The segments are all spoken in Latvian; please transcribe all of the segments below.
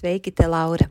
Sveiki, te Laura!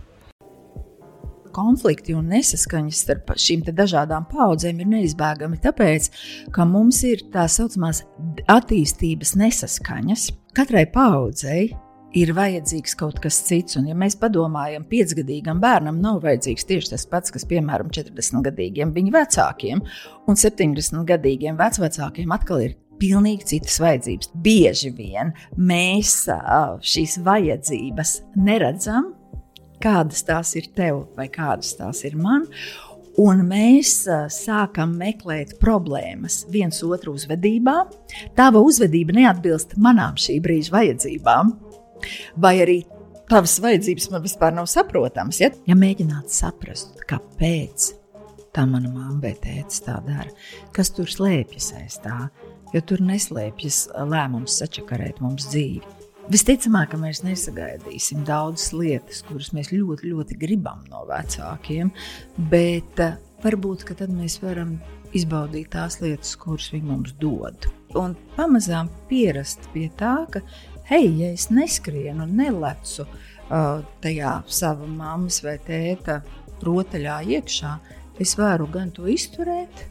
konflikti un nesaskaņas starp šīm dažādām paudzēm ir neizbēgami, tāpēc, ka mums ir tā saucamās attīstības nesaskaņas. Katrai paudzei ir vajadzīgs kaut kas cits. Un, ja mēs padomājam, piecgadīgam bērnam nav vajadzīgs tieši tas pats, kas, piemēram, 40-gadīgiem viņa vecākiem, un 70-gadīgiem vecākiem atkal ir pilnīgi citas vajadzības. Bieži vien mēs šīs vajadzības neredzam, kādas tās ir tev vai kādas tās ir man. Un mēs sākam meklēt problēmas viens otru uzvedībā. Tava uzvedība neatbilst manām šī brīža vajadzībām, vai arī tavas vajadzības man vispār nav saprotamas. Ja, ja mēģināt saprast, kāpēc tā mana mamma vai tēvs tā dara, kas tur slēpjas aiz tā, jo tur neslēpjas lēmums sačakarēt mums dzīvi. Visticamāk, ka mēs nesagaidīsim daudzas lietas, kuras mēs ļoti, ļoti gribam no vecākiem, bet uh, varbūt tad mēs varam izbaudīt tās lietas, kuras viņi mums dod. Un pamazām pierast pie tā, ka, hei, ja es neskrienu un nelecu uh, tajā savā mammas vai tēta rotaļā iekšā, es varu gan to izturēt,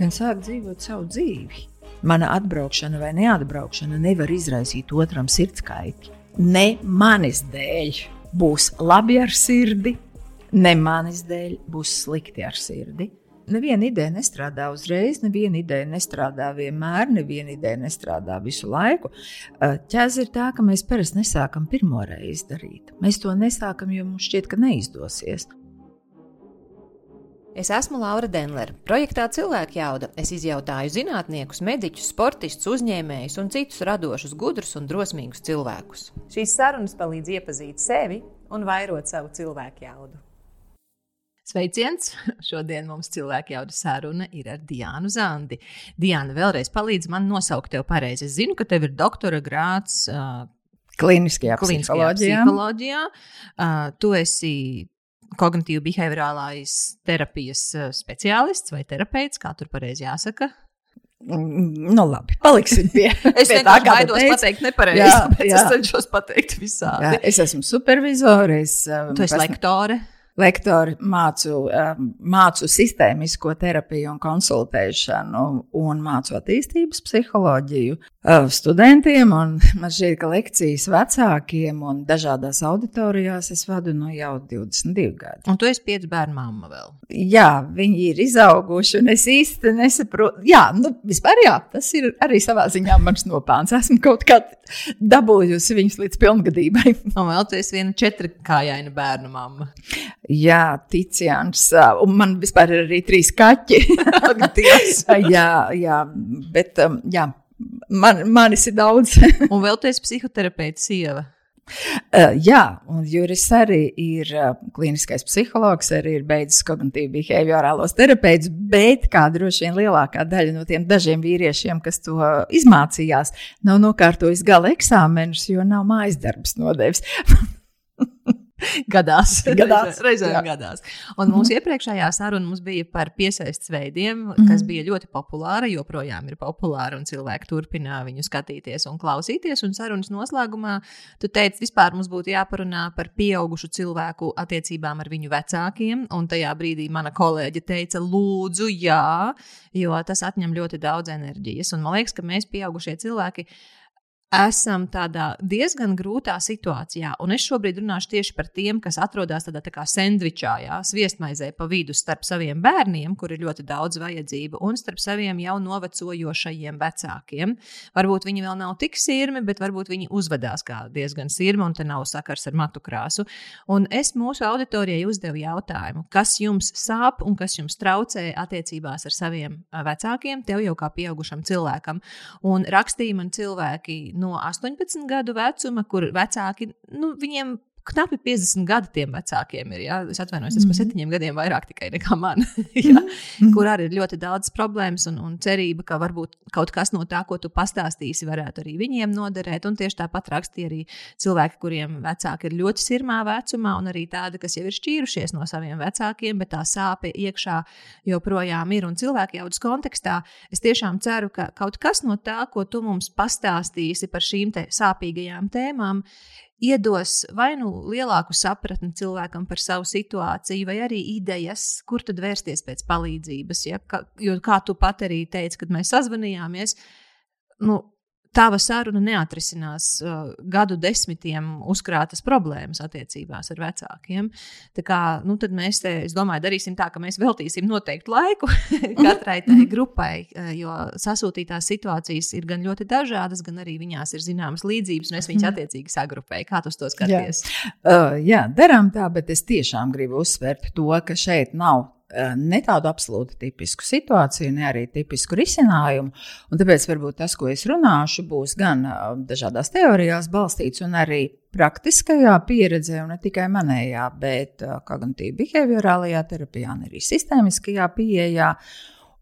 gan sākt dzīvot savu dzīvi mana atbraukšana vai neatbraukšana nevar izraisīt otram sirdskaiti. Ne manis dēļ būs labi ar sirdi, ne manis dēļ būs slikti ar sirdi. Neviena ideja nestrādā uzreiz, neviena ideja nestrādā vienmēr, neviena ideja nestrādā visu laiku. Ķēze ir tā, ka mēs parasti nesākam pirmo reizi darīt. Mēs to nesākam, jo mums šķiet, ka neizdosies. Es esmu Laura Denlere. Projektā Cilvēku jauda es izjautāju zinātniekus, mediķus, sportistus, uzņēmējus un citus radošus, gudrus un drosmīgus cilvēkus. Šīs sarunas palīdz iepazīt sevi un vairot savu cilvēku jaudu. Sveiciens! Šodien mums cilvēka jauda saruna ir ar Diānu Zandi. Diana, vēlreiz palīdz man nosaukt tevi pareizi. Es zinu, ka tev ir doktora grāts. Uh, Kliniskajā, Kliniskajā psiholoģijā. psiholoģijā. Uh, tu esi kognitīvu behaviorālās terapijas eh, speciālists vai terapeits, kā tur pareizi jāsaka. Mm, nu, labi, paliksim pie, es pie tā, kā baidos pateikt nepareizi. Jā, jā. Es cenšos pateikt visādi. Jā, es esmu supervizors. Um, tu esi lektore lektori mācu, um, mācu sistēmisko terapiju un konsultēšanu, un mācu attīstības psiholoģiju uh, studentiem. Man šķiet, ka lekcijas vecākiem un dažādās auditorijās es vadu no jau 22 gadi. Un tu esi piecu bērnu mamma vēl? Jā, viņi ir izauguši, un es īsti nesaprotu. Jā, nu, vispār jā, tas ir arī savā ziņā mans nopelns. Esmu kaut kā dabūjusi viņus līdz pilngadībai. un vēl tu esi viena četrkājaina bērnu mamma. Jā, Ticians. Un man vispār ir arī trīs kaķi. jā, jā, bet jā, man, manis ir daudz. un vēl tu esi psihoterapeits sieva. Uh, jā, un Juris arī ir uh, kliniskais psihologs, arī ir beidzis kognitīvu behaviorālos terapeits, bet kā droši vien lielākā daļa no tiem dažiem vīriešiem, kas to izmācījās, nav nokārtojis gala eksāmenus, jo nav mājas darbs nodevis. gadās. Gadās, Reizēm jā. gadās. Un mūsu iepriekšējā saruna mums bija par piesaistes veidiem, kas bija ļoti populāra, joprojām ir populāra, un cilvēki turpina viņu skatīties un klausīties. Un sarunas noslēgumā tu teici, vispār mums būtu jāparunā par pieaugušu cilvēku attiecībām ar viņu vecākiem. Un tajā brīdī mana kolēģe teica, lūdzu, jā, jo tas atņem ļoti daudz enerģijas. Un man liekas, ka mēs, pieaugušie cilvēki, esam tādā diezgan grūtā situācijā. Un es šobrīd runāšu tieši par tiem, kas atrodas tādā tā kā sandvičā, jā, sviestmaizē pa vidu starp saviem bērniem, kur ir ļoti daudz vajadzību, un starp saviem jau novecojošajiem vecākiem. Varbūt viņi vēl nav tik sirmi, bet varbūt viņi uzvedās kā diezgan sirmi, un te nav sakars ar matu krāsu. Un es mūsu auditorijai uzdevu jautājumu, kas jums sāp un kas jums traucē attiecībās ar saviem vecākiem, tev jau kā pieaugušam cilvēkam. Un rakstīja man cilvēki no 18 gadu vecuma, kur vecāki, nu, viņiem knapi 50 gadi tiem vecākiem ir. Ja? Es atvainojos, tas mm -hmm. par septiņiem gadiem vairāk tikai nekā man. ja? mm -hmm. Kur arī ir ļoti daudz problēmas un, un cerība, ka varbūt kaut kas no tā, ko tu pastāstīsi, varētu arī viņiem noderēt. Un tieši tāpat rakstīja arī cilvēki, kuriem vecāki ir ļoti sirmā vecumā, un arī tādi, kas jau ir šķīrušies no saviem vecākiem, bet tā sāpe iekšā joprojām ir. Un cilvēku jaudas kontekstā es tiešām ceru, ka kaut kas no tā, ko tu mums pastāstīsi par šīm te sāpīgajām tēmām, iedos vai nu lielāku sapratni cilvēkam par savu situāciju, vai arī idejas, kur tad vērsties pēc palīdzības. Ja? Ka, jo, kā tu pat arī teici, kad mēs sazvanījāmies, nu, tava saruna neatrisinās uh, gadu desmitiem uzkrātas problēmas attiecībās ar vecākiem. Tā kā, nu, tad mēs te, es domāju, darīsim tā, ka mēs veltīsim noteiktu laiku katrai tai grupai, uh, jo sasūtītās situācijas ir gan ļoti dažādas, gan arī viņās ir zināmas līdzības, un es viņas attiecīgi sagrupēju. Kā tu to skaties? Uh, jā, darām tā, bet es tiešām gribu uzsvērt to, ka šeit nav ne tādu absolūti tipisku situāciju, ne arī tipisku risinājumu. Un tāpēc varbūt tas, ko es runāšu, būs gan uh, dažādās teorijās balstīts, un arī praktiskajā pieredzē, un ne tikai manējā, bet uh, kognitīvā behaviorālajā terapijā, un arī sistēmiskajā pieejā.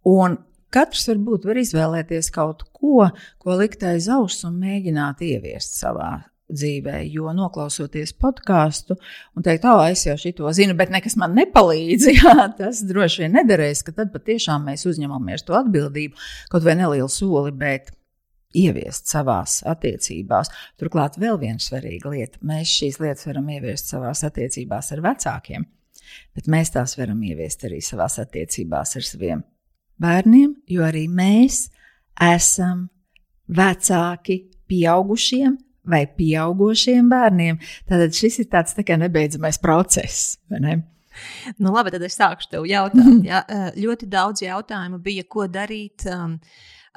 Un Katrs varbūt var izvēlēties kaut ko, ko likt aiz auss un mēģināt ieviest savā dzīvē, jo noklausoties podkāstu un teikt, oh, es jau šito zinu, bet nekas man nepalīdz, jā, tas droši vien nederēs, ka tad patiešām mēs uzņemamies to atbildību, kaut vai nelielu soli, bet ieviest savās attiecībās. Turklāt vēl viena svarīga lieta. Mēs šīs lietas varam ieviest savās attiecībās ar vecākiem, bet mēs tās varam ieviest arī savās attiecībās ar saviem bērniem, jo arī mēs esam vecāki pieaugušiem vai pieaugušiem bērniem. Tātad šis ir tāds tā kā nebeidzamais process. Ne? Nu, labi, tad es sākšu tev jautāt. Ja? Eh, Ļoti daudz jautājumu bija, ko darīt um,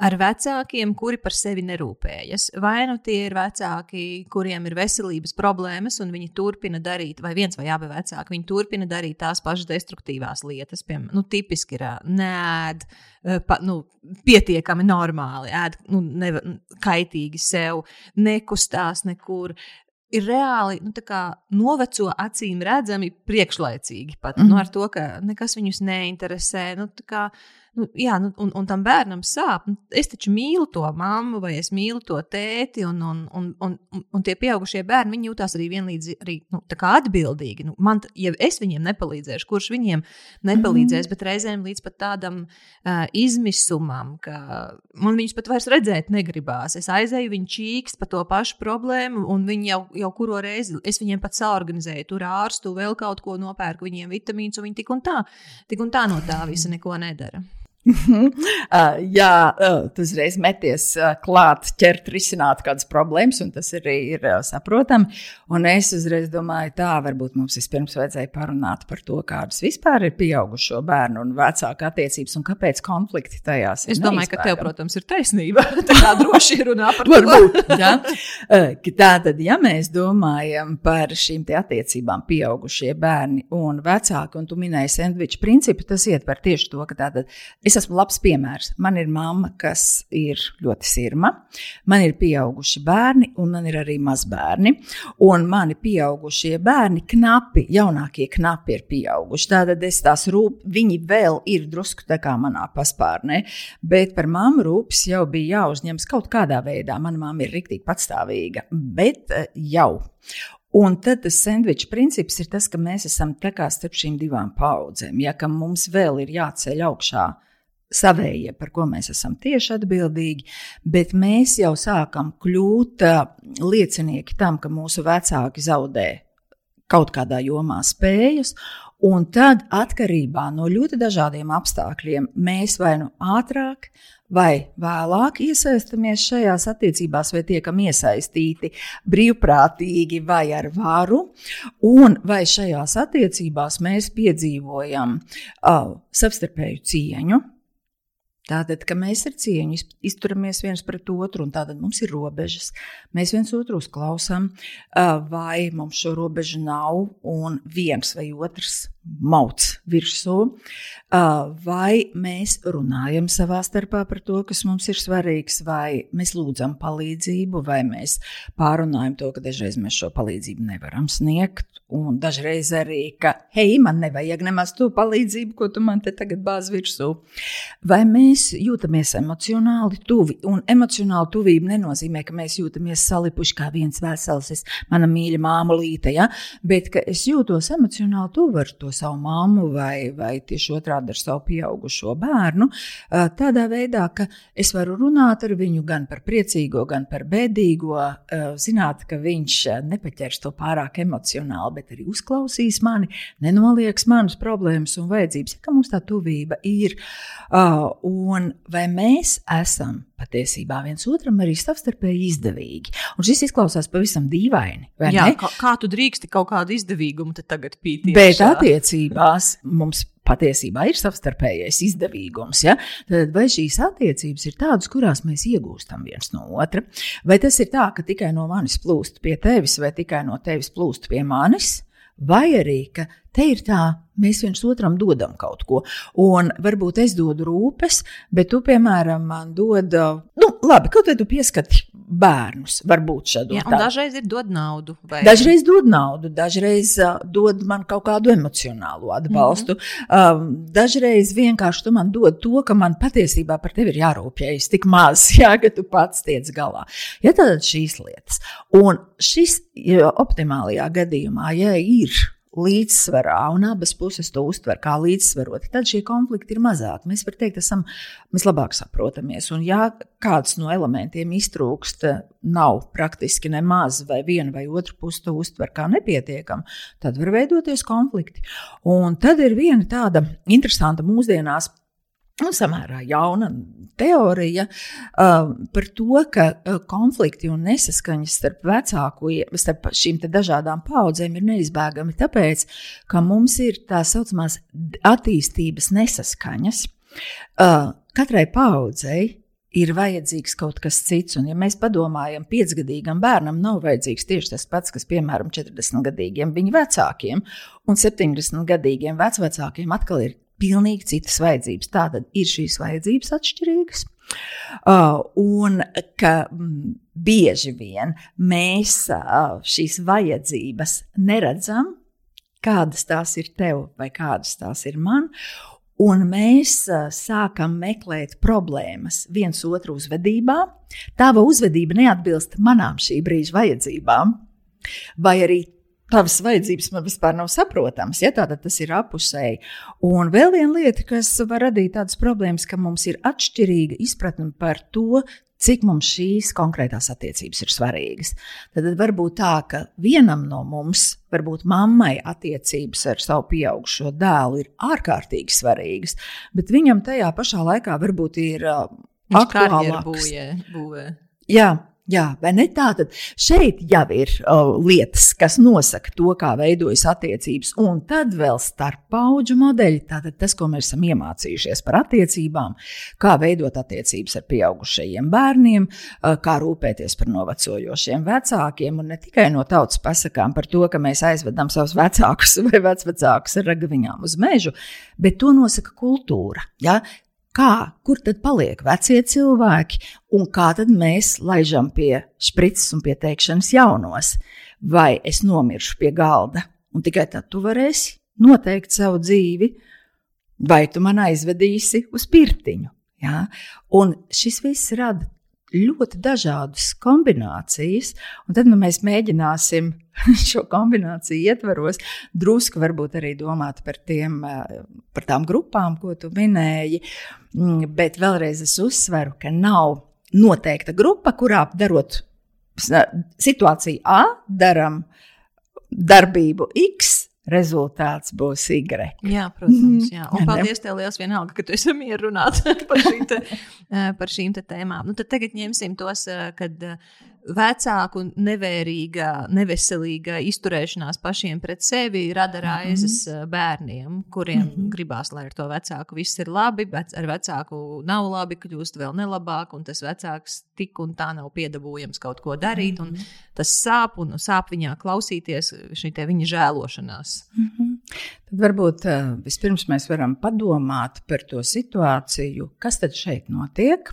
ar vecākiem, kuri par sevi nerūpējas. Vai nu tie ir vecāki, kuriem ir veselības problēmas, un viņi turpina darīt, vai viens vai abi vecāki, viņi turpina darīt tās pašas destruktīvās lietas. Piemēram, nu, tipiski ir nēd, pa, nu, pietiekami normāli, ēd nu, ne, kaitīgi sev, nekustās nekur. Ir reāli nu, noveco acīm redzami priekšlaicīgi. Pat, mm. Mhm. nu, ar to, ka nekas viņus neinteresē. Nu, tā kā, nu, jā, nu, un, un tam bērnam sāp. Nu, Es taču mīlu to mammu, vai es mīlu to tēti, un, un, un, un, un, tie pieaugušie bērni viņi jūtas arī vienlīdz arī, nu, atbildīgi. Nu, man, ja es viņiem nepalīdzēšu, kurš viņiem nepalīdzēs, bet reizēm līdz pat tādam uh, izmisumam, ka man viņus pat vairs redzēt negribās. Es aizēju, viņi čīkst par to pašu problēmu, un viņi jau, jau kuro reizi es viņiem pat saorganizēju, tur ārstu vēl kaut ko nopērku, viņiem vitamīnus, un viņi tik un tā, tik un tā no tā visa neko nedara. Uh, jā, uh, tu uzreiz meties uh, klāt, ķert, risināt kādas problēmas, un tas arī ir uh, saprotami. Un es uzreiz domāju, tā varbūt mums vispirms vajadzēja parunāt par to, kādas vispār ir pieaugušo bērnu un vecāku attiecības, un kāpēc konflikti tajās ir. Es domāju, ka tev, protams, ir taisnība. Tā droši runā par to. Varbūt. Ja? Tātad, ja mēs domājam par šīm attiecībām, pieaugušie bērni un vecāki, un tu minēji sandviču principu, tas ietver tieši to, ka tātad es esmu labs piemērs. Man ir mamma, kas ir ļoti sirma, man ir pieauguši bērni, un man ir arī mazbērni. Un mani pieaugušie bērni, knapi, jaunākie knapi ir pieauguši. Tātad es tās rūp, viņi vēl ir drusku tā kā manā paspārnē, bet par mammu rūpes jau bija jāuzņemas kaut kādā veidā. Mana mamma ir rīktīgi patstāvīga, bet eh, jau. Un tad tas sandviča princips ir tas, ka mēs esam starp šīm divām paudzēm. Ja mums vēl ir jāceļ augšā savējie, par ko mēs esam tieši atbildīgi, bet mēs jau sākam kļūt liecinieki tam, ka mūsu vecāki zaudē kaut kādā jomā spējas. Un tad, atkarībā no ļoti dažādiem apstākļiem, mēs vai nu ātrāk, vai vēlāk iesaistamies šajās attiecībās, vai tiekam iesaistīti brīvprātīgi vai ar varu, un vai šajās attiecībās mēs piedzīvojam uh, savstarpēju cieņu. Tātad, ka mēs ar cieņu izturamies viens pret otru, un tātad mums ir robežas. Mēs viens otru uzklausām, vai mums šo robežu nav, un viens vai otrs mauc virsū, vai mēs runājam savā starpā par to, kas mums ir svarīgs, vai mēs lūdzam palīdzību, vai mēs pārunājam to, ka dažreiz mēs šo palīdzību nevaram sniegt, un dažreiz arī, ka, hei, man nevajag nemaz to palīdzību, ko tu man te tagad bāz virsū. Vai mēs jūtamies emocionāli tuvi, un emocionāli tuvība nenozīmē, ka mēs jūtamies salipuši kā viens vesels, es, mana mīļa māmulīte, ja? bet ka es jūtos emocionāli tuvu ar to savu mammu vai, vai tieši otrādi ar savu pieaugušo bērnu, tādā veidā, ka es varu runāt ar viņu gan par priecīgo, gan par bēdīgo, zināt, ka viņš nepaķers to pārāk emocionāli, bet arī uzklausīs mani, nenolieks manas problēmas un vajadzības, ja mums tā tuvība ir. Un vai mēs esam patiesībā viens otram arī savstarpēji izdevīgi. Un šis izklausās pavisam dīvaini. Jā, kā, kā tu drīksti kaut kādu izdevīgumu tagad pītīt? Bet attiecībās mums patiesībā ir savstarpējais izdevīgums. Ja? Tad vai šīs attiecības ir tādas, kurās mēs iegūstam viens no otra, vai tas ir tā, ka tikai no manis plūst pie tevis, vai tikai no tevis plūst pie manis, vai arī ka te ir tā Mēs viens otram dodam kaut ko. Un varbūt es dodu rūpes, bet tu, piemēram, man dod, nu, labi, kaut kā tu pieskati bērnus. Varbūt šādu situāciju. Dažreiz ir dod naudu. Vai... Dažreiz dod naudu, dažreiz uh, dod man kaut kādu emocionālu atbalstu. Mm -hmm. um, dažreiz vienkārši tu man dod to, ka man patiesībā par tevi ir jārūpējas tik maz, jā, ka tu pats tiec galā. Ja tad šīs lietas. Un šis optimālajā gadījumā, ja ir līdzsvarā, un abas puses to uztver kā līdzsvaroti, tad šie konflikti ir mazāki. Mēs varam teikt, esam, mēs labāk saprotamies. Un, ja kāds no elementiem iztrūkst, nav praktiski nemaz, vai viena vai otra puse to uztver kā nepietiekama, tad var veidoties konflikti. Un tad ir viena tāda interesanta mūsdienās nu, samērā jauna teorija uh, par to, ka uh, konflikti un nesaskaņas starp vecāku, starp šīm dažādām paudzēm ir neizbēgami, tāpēc, ka mums ir tā saucamās attīstības nesaskaņas. Uh, katrai paudzei ir vajadzīgs kaut kas cits. Un, ja mēs padomājam, piecgadīgam bērnam nav vajadzīgs tieši tas pats, kas, piemēram, 40-gadīgiem viņa vecākiem, un 70-gadīgiem vecākiem atkal ir pilnīgi citas vajadzības. Tātad ir šīs vajadzības atšķirīgas. Uh, un ka mm, bieži vien mēs uh, šīs vajadzības neredzam, kādas tās ir tev vai kādas tās ir man. Un mēs uh, sākam meklēt problēmas viens otru uzvedībā. Tava uzvedība neatbilst manām šī brīža vajadzībām, vai arī tavas vajadzības man vispār nav saprotamas. Ja? Tātad tas ir apusēji. Un vēl viena lieta, kas var radīt tādas problēmas, ka mums ir atšķirīga izpratne par to, cik mums šīs konkrētās attiecības ir svarīgas. Tad var būt tā, ka vienam no mums, varbūt mammai, attiecības ar savu pieaugušo dēlu ir ārkārtīgi svarīgas, bet viņam tajā pašā laikā varbūt ir uh, aktuālāks. Būvē. Jā, Jā, vai ne tā? Tad šeit jau ir uh, lietas, kas nosaka to, kā veidojas attiecības, un tad vēl starp paudžu modeļi. Tātad tas, ko mēs esam iemācījušies par attiecībām, kā veidot attiecības ar pieaugušajiem bērniem, uh, kā rūpēties par novecojošiem vecākiem, un ne tikai no tautas pasakām par to, ka mēs aizvedam savus vecākus vai vecvecākus ar ragaviņām uz mežu, bet to nosaka kultūra. Ja? Kā, kur tad paliek vecie cilvēki, un kā tad mēs laižam pie sprites un pie teikšanas jaunos? Vai es nomiršu pie galda, un tikai tad tu varēsi noteikt savu dzīvi, vai tu man aizvedīsi uz pirtiņu? Ja? Un šis viss rada ļoti dažādas kombinācijas, un tad nu, mēs mēģināsim šo kombināciju ietvaros drusku varbūt arī domāt par, tiem, eh, par tām grupām, ko tu minēji. Mm, bet vēlreiz es uzsveru, ka nav noteikta grupa, kurā darot situāciju A, darām darbību X, rezultāts būs Y. Jā, protams. Jā. Un paldies tev liels vienalga, ka tu esi mieru runāt par šīm, te, par šīm te tēmām. Nu, tad tagad ņemsim tos, kad vecāku nevērīga, neveselīga izturēšanās pašiem pret sevi rada mhm. raizes mm -hmm. bērniem, kuriem mm -hmm. gribās, lai ar to vecāku viss ir labi, bet ar vecāku nav labi, kļūst vēl nelabāk, un tas vecāks tik un tā nav piedabūjams kaut ko darīt, mm -hmm. un mhm. tas sāp, un sāp viņā klausīties šī viņa žēlošanās. Mm -hmm. Tad varbūt uh, vispirms mēs varam padomāt par to situāciju, kas tad šeit notiek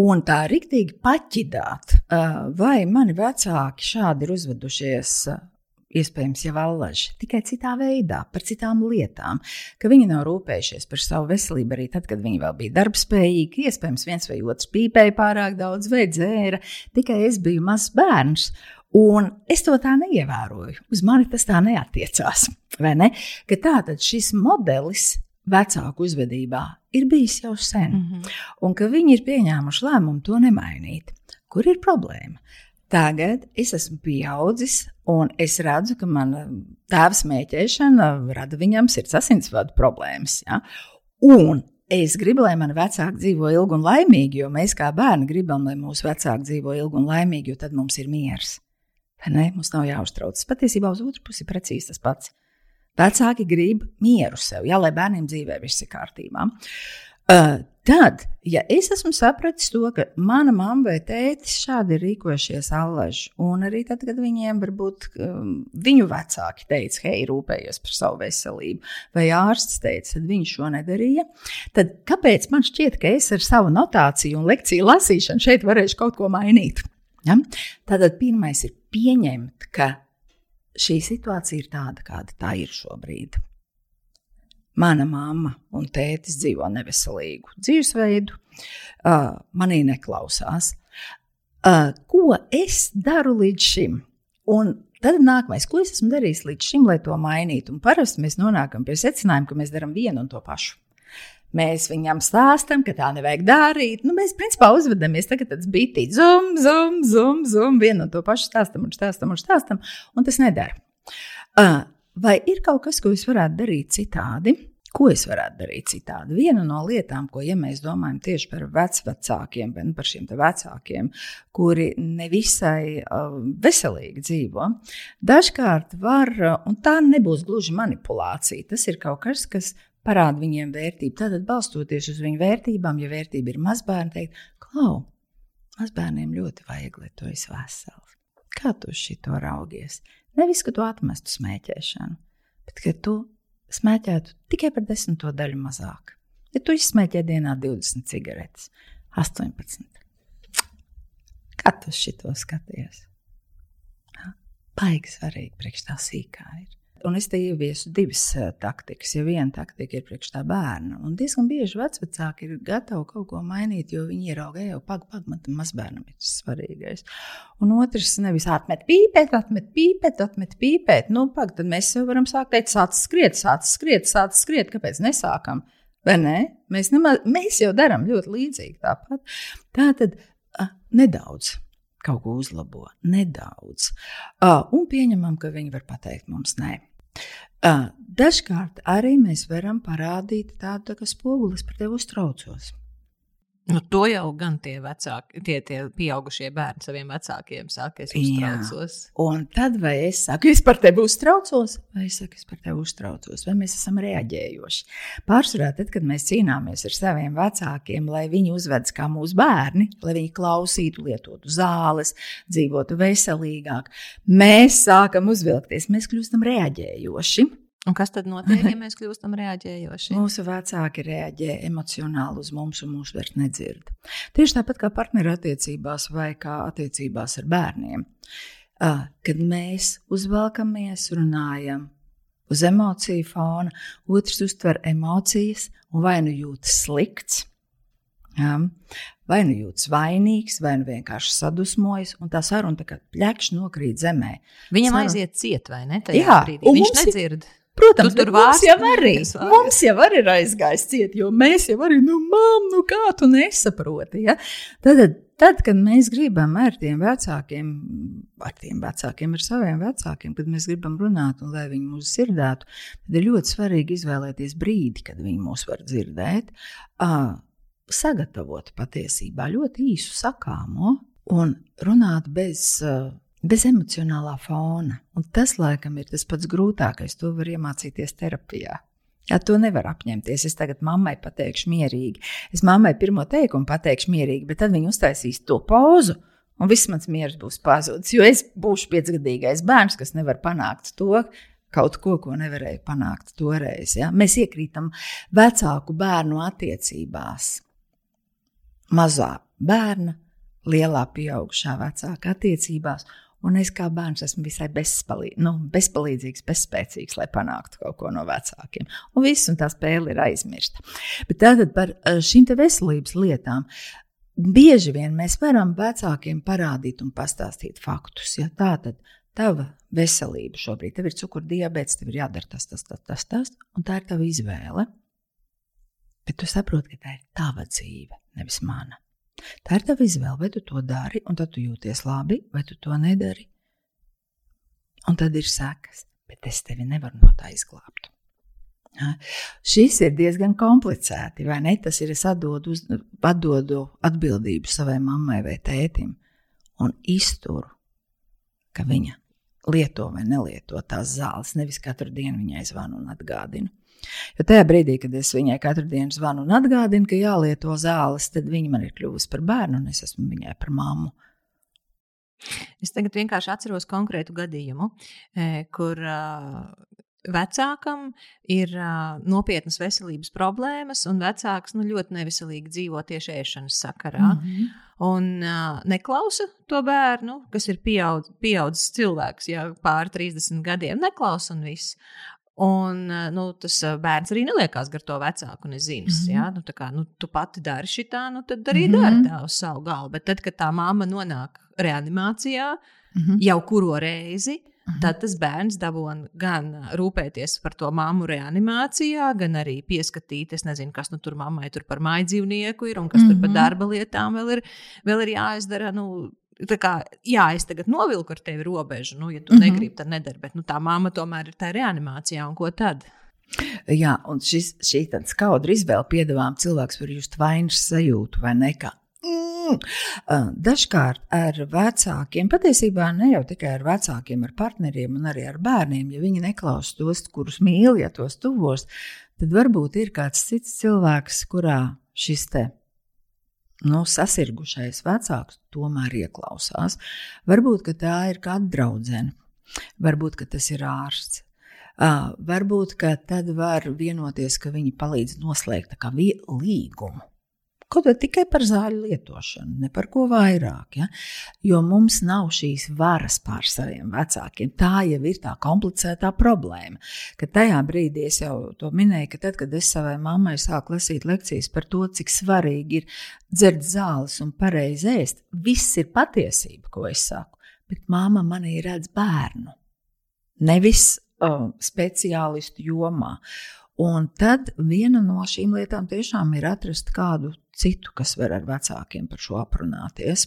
un tā rīktīgi paķidāt, vai mani vecāki šādi ir uzvedušies. Iespējams, jau allaži, tikai citā veidā, par citām lietām, ka viņi nav rūpējušies par savu veselību arī tad, kad viņi vēl bija darbspējīgi. Iespējams, viens vai otrs pīpēja pārāk daudz vai dzēra, tikai es biju mazs bērns. Un es to tā neievēroju. Uz mani tas tā neatiecās. Ne? Tā tad šis modelis vecāku uzvedībā ir bijis jau sen, mm -hmm. un ka viņi ir pieņēmuši lēmumu to nemainīt. Kur ir problēma? Tagad es esmu pieaudzis, un es redzu, ka mana tēva smēķēšana rada viņam sirds asinsvadu problēmas. Ja? Un es gribu, lai mani vecāki dzīvo ilgi un laimīgi, jo mēs kā bērni gribam, lai mūsu vecāki dzīvo ilgi un laimīgi, jo tad mums ir miers. Ne? Mums nav jāuztraucas. Patiesībā uz otru pusi ir precīzi tas pats. Vecāki grib mieru sev, jā, lai bērniem dzīvē viss ir kārtībā. Uh, tad, ja es esmu sapratis to, ka mana mamma vai tētis šādi ir rīkojušies allaži, un arī tad, kad viņiem varbūt um, viņu vecāki teica, hei, rūpējies par savu veselību, vai ārsts teica, tad viņi šo nedarīja, tad kāpēc man šķiet, ka es ar savu notāciju un lekciju lasīšanu šeit varēšu kaut ko mainīt? Ja? Tātad pirmais ir pieņemt, ka šī situācija ir tāda, kāda tā ir šobrīd. Mana mamma un tētis dzīvo neveselīgu dzīvesveidu, uh, manī neklausās. Uh, ko es daru līdz šim? Un tad nākamais, ko es esmu darījis līdz šim, lai to mainītu? Un parasti mēs nonākam pie secinājuma, ka mēs darām vienu un to pašu. Mēs viņam stāstām, ka tā nevajag darīt. Nu, mēs principā uzvedamies tā, ka tas bija tīts, zum, zum, zum, zum, vienu un to pašu stāstam un stāstam un stāstam, un tas nedara. Uh, vai ir kaut kas, ko es varētu darīt citādi? Ko es varētu darīt citādi? Viena no lietām, ko ja mēs domājam tieši par vecākiem, nu, par šiem vecākiem, kuri nevisai uh, veselīgi dzīvo, dažkārt var, un tā nebūs gluži manipulācija. Tas ir kaut kas, kas parāda viņiem vērtību. Tātad, balstoties uz viņu vērtībām, ja vērtība ir mazbērni, teikt, klau, mazbērniem ļoti vajag, lai tu esi vesels. Kā tu uz šito raugies? Nevis, ka tu atmestu smēķēšanu, bet ka tu smēķētu tikai par desmito daļu mazāk. Ja tu izsmēķē dienā 20 cigaretes, 18. Kā tu šito skaties? Baigi svarīgi priekš tā sīkā ir. Un es te ieviesu divas uh, taktikas. Ja viena taktika ir priekš tā bērna, un diezgan bieži vecāki ir gatavi kaut ko mainīt, jo viņi ierauga, jau pag, pag, man tam mazbērnam ir tas svarīgais. Un otrs, nevis atmet pīpēt, atmet pīpēt, atmet pīpēt. Nu, pag, tad mēs jau varam sākt teikt, sāc skriet, sāc skriet, sāc skriet. Kāpēc nesākam? Vai ne? Mēs, nemaz, mēs jau darām ļoti līdzīgi tāpat. Tā tad uh, nedaudz kaut ko uzlabo, nedaudz. Uh, un pieņemam, ka viņi var pateikt mums nē. Dažkārt arī mēs varam parādīt tādu tā spogulis par tevi uztraucos. Nu, to jau gan tie vecāki, tie, tie pieaugušie bērni saviem vecākiem saka, es uztraucos. Jā. Un tad vai es saku, es par tevi uztraucos, vai es saku, es par tevi uztraucos, vai mēs esam reaģējuši. Pārsvarā, tad, kad mēs cīnāmies ar saviem vecākiem, lai viņi uzvedas kā mūsu bērni, lai viņi klausītu, lietotu zāles, dzīvotu veselīgāk, mēs sākam uzvilkties, mēs kļūstam reaģējoši. Un kas tad notiek, ja mēs kļūstam reaģējoši? Mūsu vecāki reaģē emocionāli uz mums, un mūsu vairs nedzird. Tieši tāpat kā partnerattiecībās vai kā attiecībās ar bērniem. Kad mēs uzvelkamies, runājam uz emociju fona, otrs uztver emocijas un vai nu jūtas slikts. Ja? Vai nu jūtas vainīgs, vai nu vienkārši sadusmojas, un tā saruna tā kā pļakšņi nokrīt zemē. Viņam Saruna- aiziet ciet, vai ne? Jā, brīdī. Viņš mums ir- nedzird. Protams, Tu tur mums jau arī, mums jau arī ir aizgājis ciet, jo mēs jau arī, nu, mam, nu kā tu nesaproti. Ja? Tad, tad, kad mēs gribam ar tiem vecākiem, ar tiem vecākiem, ar saviem vecākiem, kad mēs gribam runāt un lai viņi mūs dzirdētu, tad ir ļoti svarīgi izvēlēties brīdi, kad viņi mūs var dzirdēt. Uh, sagatavot patiesībā ļoti īsu sakāmo un runāt bez. Uh, Bez emocionālā fona. Un tas, laikam, ir tas pats grūtākais. To var iemācīties terapijā. Jā, to nevar apņemties. Es tagad mammai pateikšu mierīgi. Es mammai pirmo teikumu pateikšu mierīgi, bet tad viņa uztaisīs to pauzu, un viss mans miers būs pazudis. Jo es būšu piecgadīgais bērns, kas nevar panākt to, kaut ko, ko nevarēja panākt toreiz. Ja? Mēs iekrītam vecāku bērnu attiecībās. Mazā bērna, lielā pieaugušā vecāka attiecībās. Un es kā bērns esmu visai bezpalīdzīgs, nu, bezpalīdzīgs, bezspēcīgs, lai panāktu kaut ko no vecākiem. Un viss, un tā spēle ir aizmirsta. Bet tātad par eh, šīm veselības lietām. Bieži vien mēs varam vecākiem parādīt un pastāstīt faktus. Ja? Tā tad tava veselība šobrīd, tev ir cukurdiabetes, tev ir jādara tas, tas, tas, tas, tas, un tā ir tava izvēle. Bet tu saproti, ka tā ir tava dzīve, nevis mana. Tā ir tava izvēle, vai tu to dari, un tad tu jūties labi, vai tu to nedari. Un tad ir sekas, bet es tevi nevaru no tā izglābt. Ja? Šis ir diezgan komplicēti, vai ne? Tas ir es atdodu, uz, atdodu atbildību savai mammai vai tētim un izturu, ka viņa lieto vai nelieto tās zāles. Nevis katru dienu viņai zvanu un atgādinu. Jo tajā brīdī, kad es viņai katru dienu zvanu un atgādinu, ka jālieto zāles, tad viņa man ir kļuvusi par bērnu un es esmu viņai par mammu. Es tagad vienkārši atceros konkrētu gadījumu, eh, kur vecākam ir uh, nopietnas veselības problēmas, un vecāks nu, ļoti neveselīgi dzīvo tieši ēšanas sakarā. Mm -hmm. Un uh, neklausa to bērnu, kas ir pieaudz, pieaudzis cilvēks, jau pāri 30 gadiem. Neklausa un viss. Un nu, tas bērns arī neliekās gar to vecāku nezināms. Mm -hmm. ja? nu, kā, nu, tu pati dari šitā, nu, tad arī mm -hmm. dari tā uz savu galvu. Bet tad, kad tā mamma nonāk reanimācijā, mm -hmm. jau kuro reizi, mm -hmm. tad tas bērns dabūna gan rūpēties par to mammu reanimācijā, gan arī pieskatīties, nezinu, kas nu, tur mammai tur par mājdzīvnieku ir un kas mm -hmm. tur par darba lietām vēl ir, vēl ir jāizdara. Nu, kā, jā, es tagad novilku ar tevi robežu, nu, ja tu mm -hmm. negribi, tad nedari. Bet nu, tā mamma tomēr ir tajā reanimācijā, un ko tad? Jā, un šis, šī skaudra izvēle piedāvām cilvēks var just vainas sajūtu vai ne. Kā, mm, dažkārt ar vecākiem, patiesībā ne jau tikai ar vecākiem, ar partneriem un arī ar bērniem, ja viņi neklausās tos, kurus mīl, ja tos tuvos, tad varbūt ir kāds cits cilvēks, kurā šis te nu, sasirgušais vecāks tomēr ieklausās. Varbūt tā ir kāda draudzene, varbūt tas ir ārsts. Uh, varbūt tad var vienoties, ka viņi palīdz noslēgt līgumu. Kaut vai tikai par zāļu lietošanu, ne par ko vairāk. Ja? Jo mums nav šīs varas pār saviem vecākiem. Tā jau ir tā komplicētā problēma. Ka tajā brīdī es jau to minēju, ka tad, kad es savai mammai sāku lasīt lekcijas par to, cik svarīgi ir dzert zāles un pareizi ēst, viss ir patiesība, ko es saku. Bet māma manī redz bērnu, nevis uh, speciālistu jomā. Un tad viena no šīm lietām tiešām ir atrast kādu citu, kas var ar vecākiem par šo aprunāties.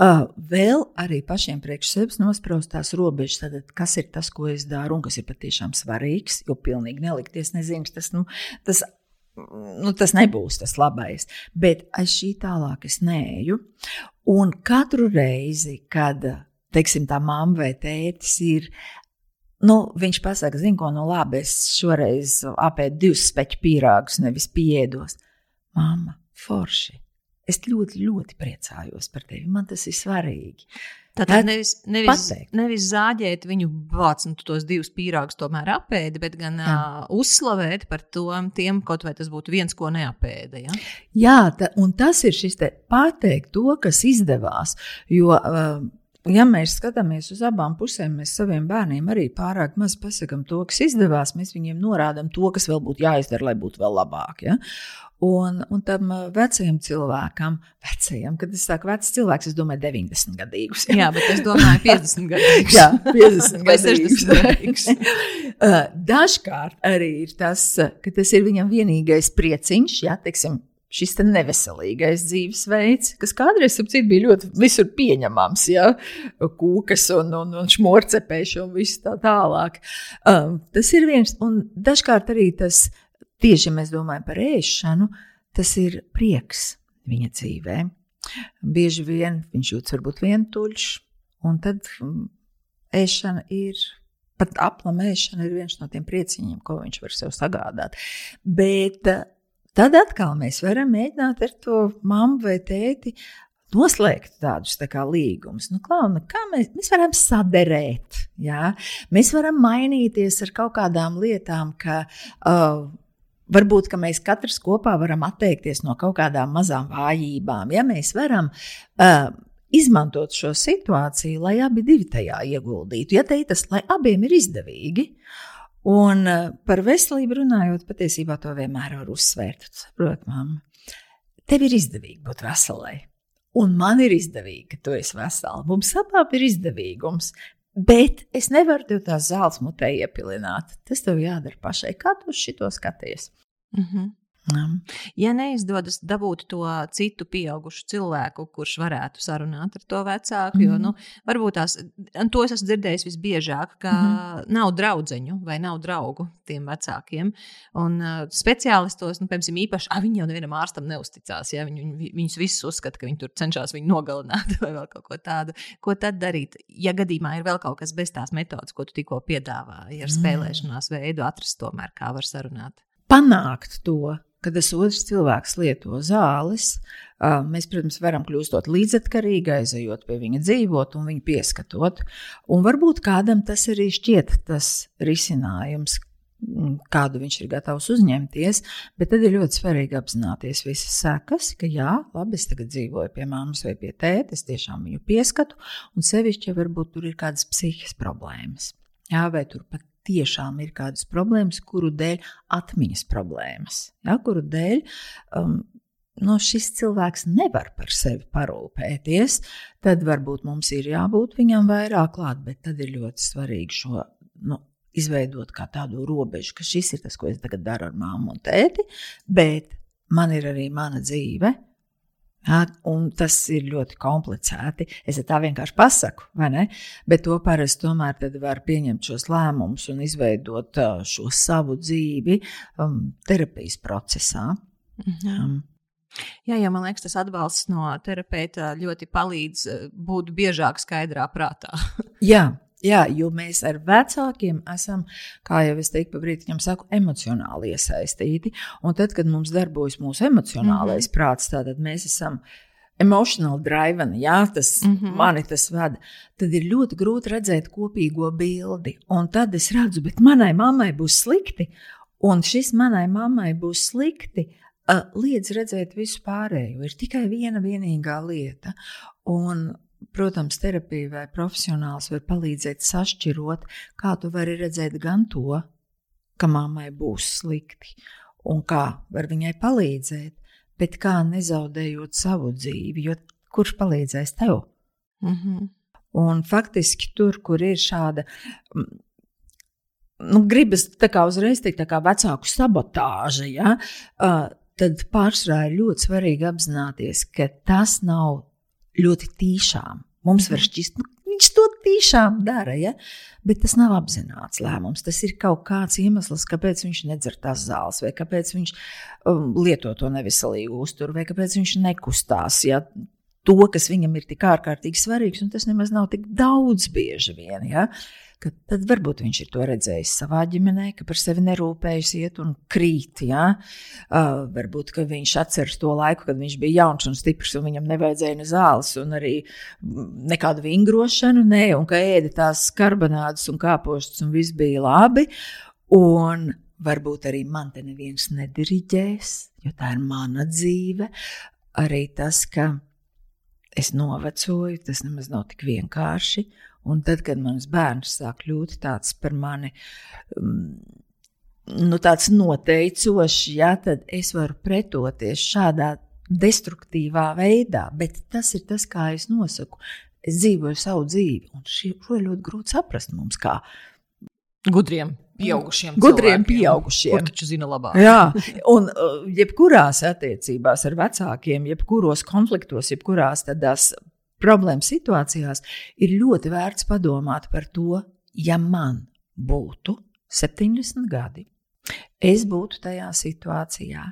Uh, vēl arī pašiem priekš sevis nospraust tās robežas, tad, kas ir tas, ko es daru, un kas ir patiešām svarīgs. Jo pilnīgi nelikties nezināms, tas, nu, tas, nu, tas nebūs tas labais. Bet aiz šī tālāk es neju. Un katru reizi, kad teiksim, tā mamma vai tētis ir Nu, viņš pasakā, zinu, ko no nu, labi. Es šoreiz apēdu divus speķu pīrāgus, nevis piedos. Māma, forši. Es ļoti, ļoti priecājos par tevi. Man tas ir svarīgi. Tātad nevis, nevis, pateikt. nevis zāģēt viņu vārds, nu, tos divus pīrāgus tomēr apēdi, bet gan Jā. uh, uzslavēt par to, tiem, kaut vai tas būtu viens, ko neapēda. Ja? Jā, ta, un tas ir šis te pateikt to, kas izdevās. Jo, uh, ja mēs skatāmies uz abām pusēm, mēs saviem bērniem arī pārāk maz pasakām to, kas izdevās. Mēs viņiem norādām to, kas vēl būtu jāizdara, lai būtu vēl labāk. Ja? Un, un tam uh, vecajam cilvēkam, vecajam, kad es saku vecs cilvēks, es domāju 90 gadīgus. Ja? Jā, bet es domāju 50 gadīgus. Jā, 50 vai 60 gadīgus. Uh, dažkārt arī ir tas, uh, ka tas ir viņam vienīgais prieciņš, ja, teiksim, šis te neveselīgais dzīvesveids, kas kādreiz citu, bija ļoti visur pieņemams, ja kūkas un, un, un šmorcepēši un viss tā tālāk. Um, tas ir viens, un dažkārt arī tas, tieši ja mēs domājam par ēšanu, tas ir prieks viņa dzīvē. Bieži vien viņš jūtas varbūt vientuļš, un tad um, ēšana ir. Pat aplamēšana ir viens no tiem prieciņiem, ko viņš var sev sagādāt. Bet Tad atkal mēs varam mēģināt ar to mammu vai tēti noslēgt tādus tā kā līgumus. Nu, klauna, kā mēs, mēs varam saderēt? Jā? Mēs varam mainīties ar kaut kādām lietām, ka uh, varbūt ka mēs katrs kopā varam atteikties no kaut kādām mazām vājībām. Ja mēs varam uh, izmantot šo situāciju, lai abi divi tajā ieguldītu, ja teitas, lai abiem ir izdevīgi. Uh, Un eh, par veselību runājot, patiesībā to vienmēr var uzsvērt. Saprotiet, mamma, tev ir izdevīgi būt veselai. Un man ir izdevīgi, ka tu esi vesela. Mums abām ir izdevīgums. Bet es nevaru tev tās zāles mutē iepilināt. Tas tev jādara pašai. Kā tu uz šito skaties? Mm -hmm. Ja neizdodas dabūt to citu pieaugušu cilvēku, kurš varētu sarunāt ar to vecāku, mm -hmm. jo mhm. nu, varbūt tās, to es esmu dzirdējis visbiežāk, ka mm -hmm. nav draudzeņu vai nav draugu tiem vecākiem. Un uh, speciālistos, nu, piemēram, īpaši, ah, viņi jau nevienam ārstam neusticās. Ja? Viņi, viņi, viņus visus uzskata, ka viņi tur cenšas viņu nogalināt vai vēl kaut ko tādu. Ko tad darīt? Ja gadījumā ir vēl kaut kas bez tās metodas, ko tu tikko piedāvāji, ar mhm. spēlēšanās veidu, atrast tomēr, kā var sarunāt. Panākt to, kad tas otrs cilvēks lieto zāles, mēs, protams, varam kļūt līdzatkarīgi, aizejot pie viņa, dzīvot un viņu pieskatot. Un varbūt kādam tas arī šķiet tas risinājums, kādu viņš ir gatavs uzņemties, bet tad ir ļoti svarīgi apzināties visas sekas, ka jā, labi, es tagad dzīvoju pie mammas vai pie tēta, es tiešām viņu pieskatu, un sevišķi, ja varbūt tur ir kādas psihiskas problēmas. Jā, vai tur pat tiešām ir kādas problēmas, kuru dēļ atmiņas problēmas, ja, kuru dēļ um, no šis cilvēks nevar par sevi parūpēties, tad varbūt mums ir jābūt viņam vairāk klāt, bet tad ir ļoti svarīgi šo nu, izveidot kā tādu robežu, ka šis ir tas, ko es tagad daru ar māmu un tēti, bet man ir arī mana dzīve, un tas ir ļoti komplicēti. Es tā vienkārši pasaku, vai ne? Bet to parasti tomēr var pieņemt šos lēmumus un izveidot šo savu dzīvi um, terapijas procesā. Mhm. Um, Jā, jā, man liekas, tas atbalsts no terapeita ļoti palīdz būt biežāk skaidrā prātā. jā, Jā, jo mēs ar vecākiem esam, kā jau es teiktu, brīdim saku, emocionāli iesaistīti. Un tad, kad mums darbojas mūsu emocionālais mm -hmm. prāts, tad mēs esam emotional driven, jā, tas mm -hmm. mani tas vada, tad ir ļoti grūti redzēt kopīgo bildi. Un tad es redzu, bet manai mammai būs slikti, un šis manai mammai būs slikti. Uh, liedz redzēt visu pārējo. Ir tikai viena vienīgā lieta. Un Protams, terapija vai profesionāls var palīdzēt sašķirot, kā tu vari redzēt gan to, ka mammai būs slikti, un kā var viņai palīdzēt, bet kā nezaudējot savu dzīvi, jo kurš palīdzēs tev? Mm -hmm. Un faktiski tur, kur ir šāda, nu, gribas tā kā uzreiz teikt, tā kā vecāku sabotāža, ja, uh, tad pārsvarā ir ļoti svarīgi apzināties, ka tas nav ļoti tīšām. Mums var mhm. šķist, nu, viņš to tiešām dara, ja? bet tas nav apzināts lēmums. Tas ir kaut kāds iemesls, kāpēc viņš nedzer tās zāles, vai kāpēc viņš um, lieto to neveselīgu uzturu, vai kāpēc viņš nekustās. Ja? To, kas viņam ir tik ārkārtīgi svarīgs, un tas nemaz nav tik daudz bieži vien. Ja? Ka tad varbūt viņš ir to redzējis savā ģimenē, ka par sevi nerūpējas, iet un krīt. Ja? Uh, varbūt viņš atceras to laiku, kad viņš bija jauns un stiprs, un viņam nevajadzēja ne zāles, un arī nekādu vingrošanu, ne, un ka ēda tās karbonādes un kāpostus, un viss bija labi. Un varbūt arī man te neviens nediriģēs, jo tā ir mana dzīve. Arī tas, ka es novecoju, tas nemaz nav tik vienkārši. Un tad, kad mans bērns sāk kļūt tāds par mani, um, nu, tāds noteicošs, ja, tad es varu pretoties šādā destruktīvā veidā. Bet tas ir tas, kā es nosaku. Es dzīvoju savu dzīvi, un šo ļoti grūti saprast mums, kā gudriem. Pieaugušiem, gudriem pieaugušiem. Kurš taču zina labāk? Jā, un uh, jebkurās attiecībās ar vecākiem, jebkuros konfliktos, jebkurās tādās problēmu situācijās, ir ļoti vērts padomāt par to, ja man būtu 70 gadi, es būtu tajā situācijā.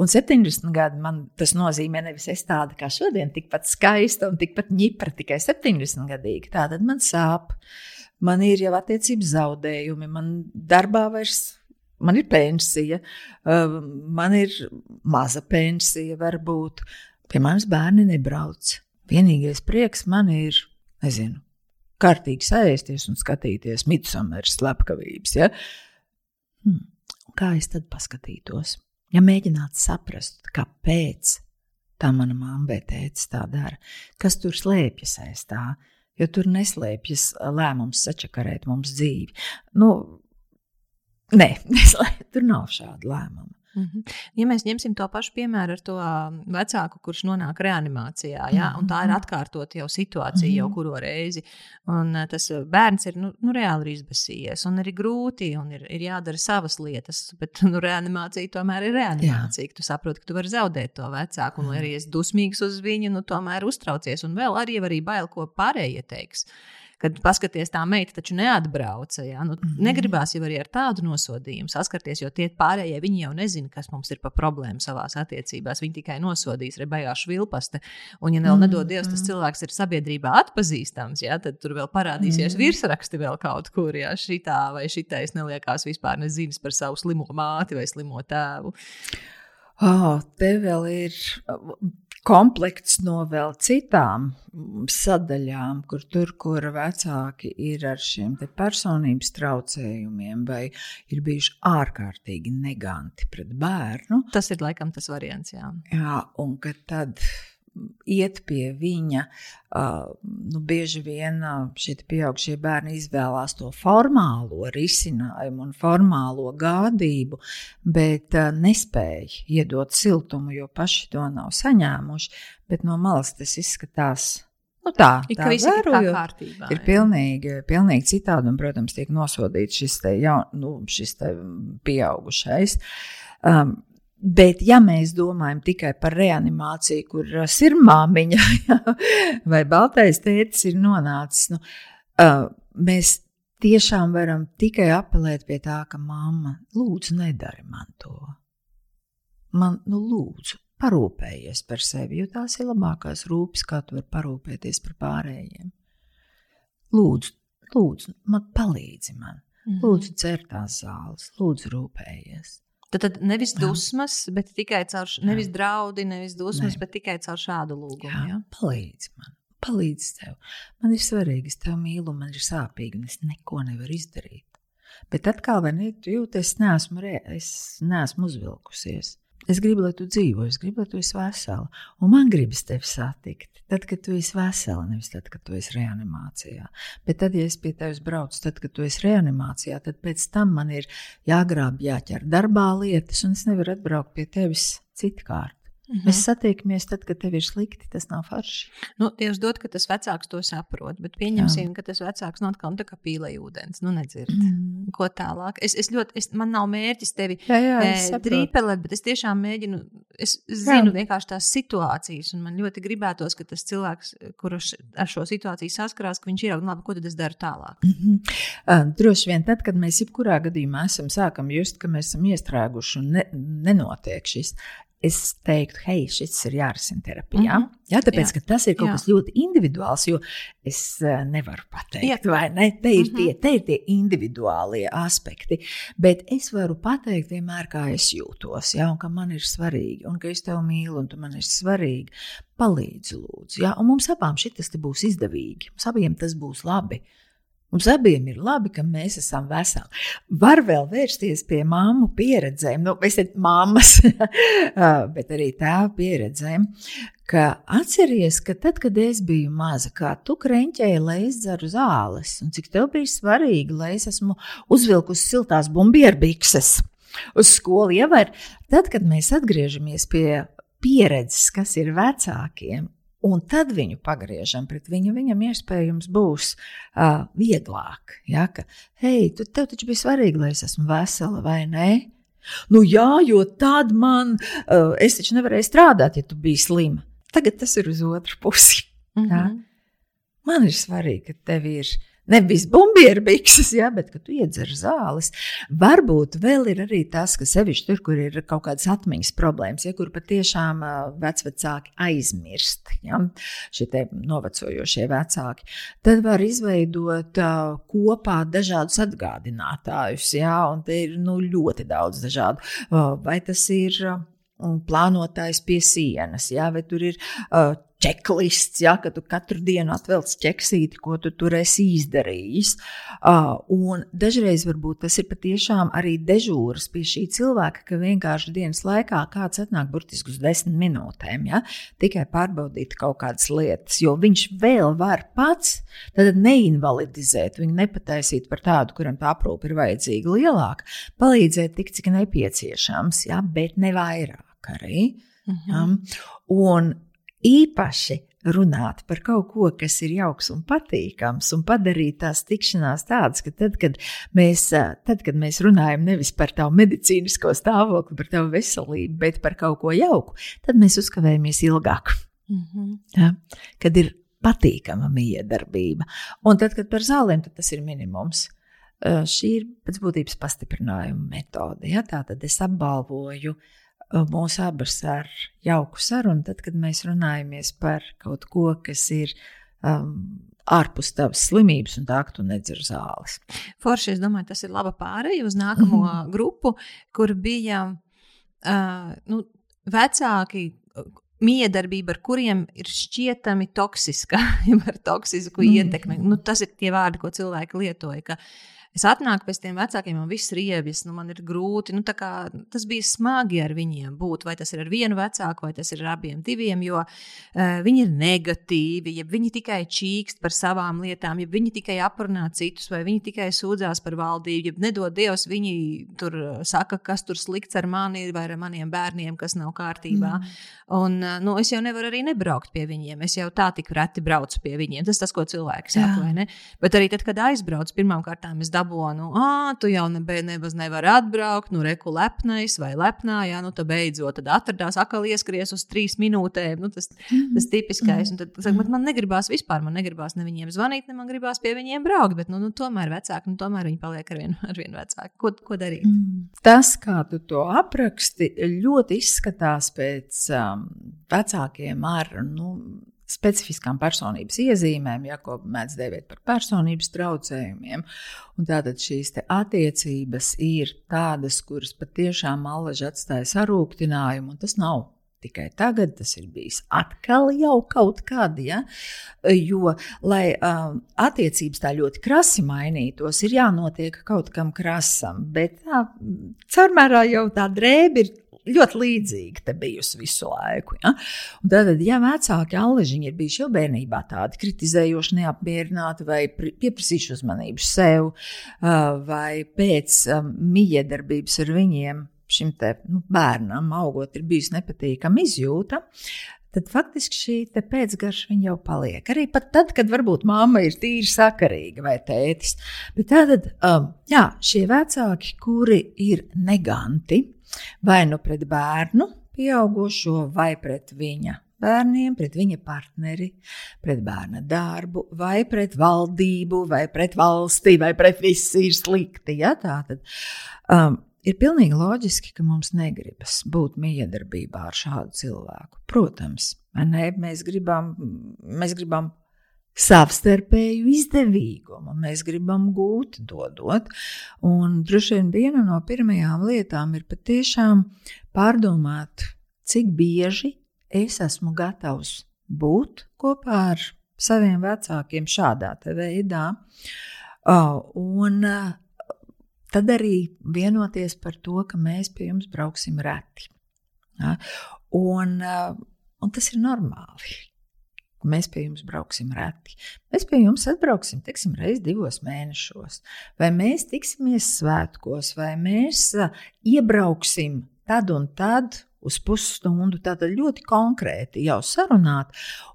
Un 70 gadi man tas nozīmē nevis es tāda kā šodien, tikpat skaista un tikpat ņipra, tikai 70 gadīga. Tā tad man sāp, man ir jau attiecības zaudējumi, man darbā vairs. Man ir pensija, uh, man ir maza pensija, varbūt. Pie manis bērni nebrauc. Vienīgais prieks man ir, nezinu, kārtīgi sēsties un skatīties midsomeras slepkavības. Ja? Hmm. Kā es tad paskatītos? Ja mēģinātu saprast, kāpēc tā mana mamma vai tēvs tā dara, kas tur slēpjas aiz tā, jo tur neslēpjas lēmums sačakarēt mums dzīvi. Nu, nē, neslēp, tur nav šāda lēmuma. Mm -hmm. Ja mēs ņemsim to pašu piemēru ar to vecāku, kurš nonāk reanimācijā, ja, un tā ir mhm. atkārtot jau situācija, mm jau kuru reizi, un tas bērns ir nu, nu, reāli izbēsījies, un ir grūti, un ir, ir jādara savas lietas, bet nu, reanimācija tomēr ir reanimācija. Tu saproti, ka tu vari zaudēt to vecāku, un arī esi dusmīgs uz viņu, nu, tomēr uztraucies, un vēl arī, arī bail, ko pārējie teiks kad paskaties, tā meita taču neatbrauca. Ja? Nu, mm -hmm. Negribās jau arī ar tādu nosodījumu saskarties, jo tie pārējie viņi jau nezina, kas mums ir pa problēmu savā attiecībās. Viņi tikai nosodīs rebējāšu vilpaste. Un, ja vēl mm -hmm. nedod Dievs, tas cilvēks ir sabiedrībā atpazīstams, ja? tad tur vēl parādīsies mm -hmm. virsraksti vēl kaut kur, ja šitā vai šitais neliekās vispār nezinis par savu slimo māti vai slimo tēvu. Oh, te vēl ir komplekts no vēl citām sadaļām, kur tur, kur vecāki ir ar šiem personības traucējumiem vai ir bijuši ārkārtīgi neganti pret bērnu. Tas ir laikam tas variants, jā. Jā, un ka tad iet pie viņa. Nu, bieži vien šie pieaugušie bērni izvēlās to formālo risinājumu un formālo gādību, bet nespēja iedot siltumu, jo paši to nav saņēmuši. Bet no malas tas izskatās. Nu tā tā vērojot, ir pilnīgi, pilnīgi citādi, un, protams, tiek nosodīts šis, te, jaun, nu, šis te pieaugušais. Um, Bet, ja mēs domājam tikai par reanimāciju, kur ir māmiņa ja, vai baltais tētis ir nonācis, nu, uh, mēs tiešām varam tikai apelēt pie tā, ka mamma, lūdzu, nedari man to. Man, nu, lūdzu, parūpējies par sevi, jo tās ir labākās rūpes, kā tu vari parūpēties par pārējiem. Lūdzu, lūdzu man palīdzi man, mhm. lūdzu, dzer tās zāles, lūdzu, rūpējies. Tad, tad nevis dusmas, jā. bet tikai caur, nevis draudi, nevis dusmas, ne. bet tikai caur šādu lūgumu. Jā, jā? palīdzi man, palīdzi tev. Man ir svarīgi, es tev mīlu, man ir sāpīgi, un es neko nevaru izdarīt. Bet atkal, vai ne, tu jūties, es neesmu, re, es neesmu uzvilkusies. Es gribu, lai tu dzīvo, es gribu, lai tu esi vesela. Un man gribas tevi satikt. Tad, kad tu esi vesela, nevis tad, kad tu esi reanimācijā. Bet tad, ja es pie tevis braucu, tad, kad tu esi reanimācijā, tad pēc tam man ir jāgrāb, jāķer darbā lietas, un es nevaru atbraukt pie tevis citkārt. Mm -hmm. Mēs satiekamies tad, kad tev ir slikti. Tas nav forši. Nu, Dievs dod, ka tas vecāks to saprot, bet pieņemsim, Jā. ka tas vecāks nav atkal nu, tā kā pīlai ūdens. Nu, nedzird. Mm -hmm. Ko tālāk? Es, es ļoti, es, man nav mērķis tevi jā, jā, e, drīpelēt, bet es tiešām mēģinu, es zinu jā. vienkārši tās situācijas, un man ļoti gribētos, ka tas cilvēks, kurš ar šo situāciju saskarās, ka viņš ir, nu, labi, ko tad es daru tālāk? Mm -hmm. uh, droši vien tad, kad mēs jebkurā gadījumā esam sākam just, ka mēs esam iestrēguši un ne, nenotiek šis es teiktu, hei, šis ir jārisina terapijā. Mm -hmm. Jā, tāpēc, jā. tas ir kaut jā. kas ļoti individuāls, jo es uh, nevaru pateikt, jā. vai ne? Te ir, mm -hmm. tie, te ir tie individuālie aspekti, bet es varu pateikt vienmēr, kā es jūtos, jā, un ka man ir svarīgi, un ka es tevi mīlu, un tu man esi svarīgi. Palīdzi, lūdzu, jā, un mums abām šis būs izdevīgi, mums abiem tas būs labi. Mums abiem ir labi, ka mēs esam veseli. Var vēl vērsties pie māmu pieredzēm, nu, es teicu, māmas, bet arī tēva pieredzēm, ka atceries, ka tad, kad es biju maza, kā tu krenķēji, lai es dzeru zāles, un cik tev bija svarīgi, lai es esmu uzvilkusi siltās bumbierbikses uz skolu. Ja var, tad, kad mēs atgriežamies pie pieredzes, kas ir vecākiem, un tad viņu pagriežam pret viņu, viņam iespējams būs uh, vieglāk. Ja, ka, hei, tu, tev taču bija svarīgi, lai es esmu vesela vai nē. Nu, jā, jo tad man, uh, es taču nevarēju strādāt, ja tu biji slima. Tagad tas ir uz otru pusi. Mm -hmm. ja? Man ir svarīgi, ka tev ir Nevis bumbieru bikses, ja, bet ka tu iedzer zāles. Varbūt vēl ir arī tas, ka sevišķi tur, kur ir kaut kādas atmiņas problēmas, ja kur patiešām vecvecāki aizmirst, ja, šie novecojošie vecāki, tad var izveidot kopā dažādus atgādinātājus, ja, un te ir nu, ļoti daudz dažādu. Vai tas ir plānotājs pie sienas, ja, vai tur ir uh, čeklists, ja, ka tu katru dienu atvelc ķeksīti, ko tu tur esi izdarījis. Uh, un dažreiz varbūt tas ir patiešām arī dežūras pie šī cilvēka, ka vienkārši dienas laikā kāds atnāk burtiski uz desmit minūtēm, ja, tikai pārbaudīt kaut kādas lietas, jo viņš vēl var pats neinvalidizēt, viņu nepataisīt par tādu, kuram tā aprūpe ir vajadzīga lielāka, palīdzēt tik, cik nepieciešams, ja, bet ne vairāk arī. -huh. ja. Un īpaši runāt par kaut ko, kas ir jauks un patīkams, un padarīt tās tikšanās tādas, ka tad, kad mēs, tad, kad mēs runājam nevis par tavu medicīnisko stāvokli, par tavu veselību, bet par kaut ko jauku, tad mēs uzkavējamies ilgāk. Mm -hmm. ja? Kad ir patīkama miedarbība. Un tad, kad par zālēm, tad tas ir minimums. Šī ir pēc būtības pastiprinājuma metode. Ja? Tā tad es apbalvoju uh, mūs abas ar jauku sarunu, tad, kad mēs runājamies par kaut ko, kas ir um, ārpus tavas slimības, un tā, ka tu nedzer zāles. Forši, es domāju, tas ir laba pārēja uz nākamo mm -hmm. grupu, kur bija uh, nu, vecāki. Miedarbība, ar kuriem ir šķietami toksiska, jau ar toksisku mm. ietekmi. Nu, tas ir tie vārdi, ko cilvēki lietoja. Ka, uh, Es atnāku pēc tiem vecākiem, man viss riebjas, nu, man ir grūti. Nu, kā, tas bija smagi ar viņiem būt. Vai tas ir ar vienu vecāku, vai tas ir ar abiem diviem, jo uh, viņi ir negatīvi, ja viņi tikai čīkst par savām lietām, ja viņi tikai aprunā citus, vai viņi tikai sūdzās par valdību, ja nedod Dievs, viņi tur saka, kas tur slikts ar mani vai ar maniem bērniem, kas nav kārtībā. Mm. Un, uh, nu, es jau nevaru arī nebraukt pie viņiem. Es jau tā tik reti braucu pie viņiem. Tas tas, ko cilvēks saka, vai ne? Bet arī tad, kad aizbraucu, pirmām kārtām es dabūju dabonu, ah, tu jau nebaz nevari atbraukt, nu, reku lepnais vai lepnā, jā, nu, tad beidzot tad atradās, atkal ieskries uz trīs minūtēm. Nu, tas, tas tipiskais. Un tad, saka, man negribās vispār, man negribās ne viņiem zvanīt, ne man gribās pie viņiem braukt, bet, nu, nu tomēr vecāki, nu, tomēr viņi paliek ar vien, ar vien vecāki. Ko, ko darīt? Mm. Tas, kā tu to apraksti, ļoti izskatās pēc um, vecākiem ar, nu, specifiskām personības iezīmēm, ja, ko mēdz dēvēt par personības traucējumiem. Un tātad šīs attiecības ir tādas, kuras patiešām allaži atstāja sarūktinājumu, un tas nav tikai tagad, tas ir bijis atkal jau kaut kad. Ja? Jo, lai um, attiecības tā ļoti krasi mainītos, ir jānotiek kaut kam krasam, bet tā, caurmērā jau tā drēbe ir ļoti līdzīga bijusi visu laiku. Ja? Un tad, ja vecāki aližiņi ir bijuši jau bērnībā tādi kritizējoši, neapmierināti vai pieprasījuši uzmanību sev, vai pēc miedarbības ar viņiem šim te, nu, bērnam augot, ir bijusi nepatīkama izjūta. Tad faktiski šī pēcgarša jau paliek. Arī tad, kad varbūt mamma ir tīri sakarīga vai tētis. Bet tad, um, jā, šie vecāki, kuri ir neganti, vai nu pret bērnu, pieaugušo, vai pret viņa bērniem, pret viņa partneri, pret bērna darbu, vai pret valdību, vai pret valsti, vai pret visu ir slikti. Ja? Tā tad um, ir pilnīgi loģiski, ka mums negribas būt miedarbībā ar šādu cilvēku. Protams, ne, mēs gribam, mēs gribam savstarpēju izdevīgumu. Mēs gribam gūt, dodot. Un droši vien viena no pirmajām lietām ir patiešām pārdomāt, cik bieži es esmu gatavs būt kopā ar saviem vecākiem šādā veidā. Un tad arī vienoties par to, ka mēs pie jums brauksim reti. Un, Un tas ir normāli. Mēs pie jums brauksim reti. Mēs pie jums atbrauksim, teiksim, reizes divos mēnešos. Vai mēs tiksimies svētkos, vai mēs iebrauksim tad un tad uz pusstundu, tātad ļoti konkrēti jau sarunāt,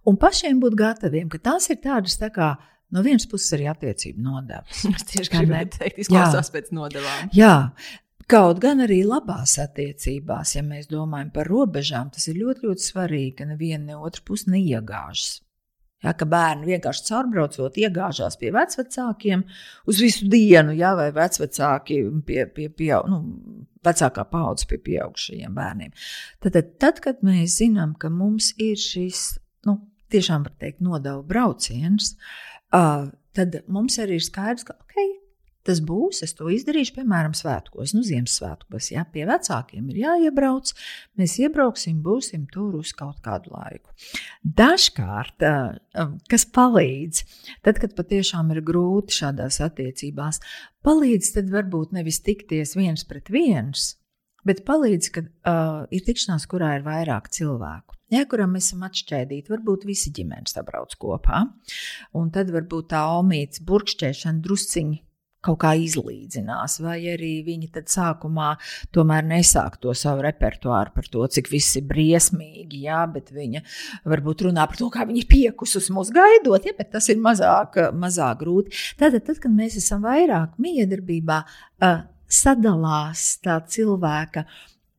un pašiem būt gataviem, ka tās ir tādas tā kā. No vienas puses arī attiecību nodevas. Es tieši gribēju teikt, izklausās pēc nodevām. Jā, Kaut gan arī labās attiecībās, ja mēs domājam par robežām, tas ir ļoti, ļoti svarīgi, ka neviena ne otra puse neiegāžas. Ja, ka bērni vienkārši caurbraucot, iegāžās pie vecākiem uz visu dienu, ja, vai vecāki pie, pie, pie nu, vecākā paudze pie pieaugušajiem bērniem. Tad, tad, tad, kad mēs zinām, ka mums ir šis, nu, tiešām var teikt, nodevu brauciens, uh, tad mums arī ir skaidrs, ka, ok, tas būs. Es to izdarīšu, piemēram, svētkos, nu, Ziemassvētkos. Ja pie vecākiem ir jāiebrauc, mēs iebrauksim, būsim tur uz kaut kādu laiku. Dažkārt, kas palīdz, tad, kad patiešām ir grūti šādās attiecībās, palīdz tad varbūt nevis tikties viens pret viens. Bet palīdz, kad uh, ir tikšanās, kurā ir vairāk cilvēku. Ja, kuram esam atšķēdīti, varbūt visi ģimenes sabrauc kopā. Un tad varbūt tā omītas burkšķēšana drusciņi kaut kā izlīdzinās, vai arī viņi tad sākumā tomēr nesāk to savu repertuāru par to, cik viss ir briesmīgi, jā, bet viņa varbūt runā par to, kā viņa ir piekusus mūs gaidot, ja, bet tas ir mazāk, mazāk grūti. Tātad, tad, kad mēs esam vairāk miedarbībā, sadalās tā cilvēka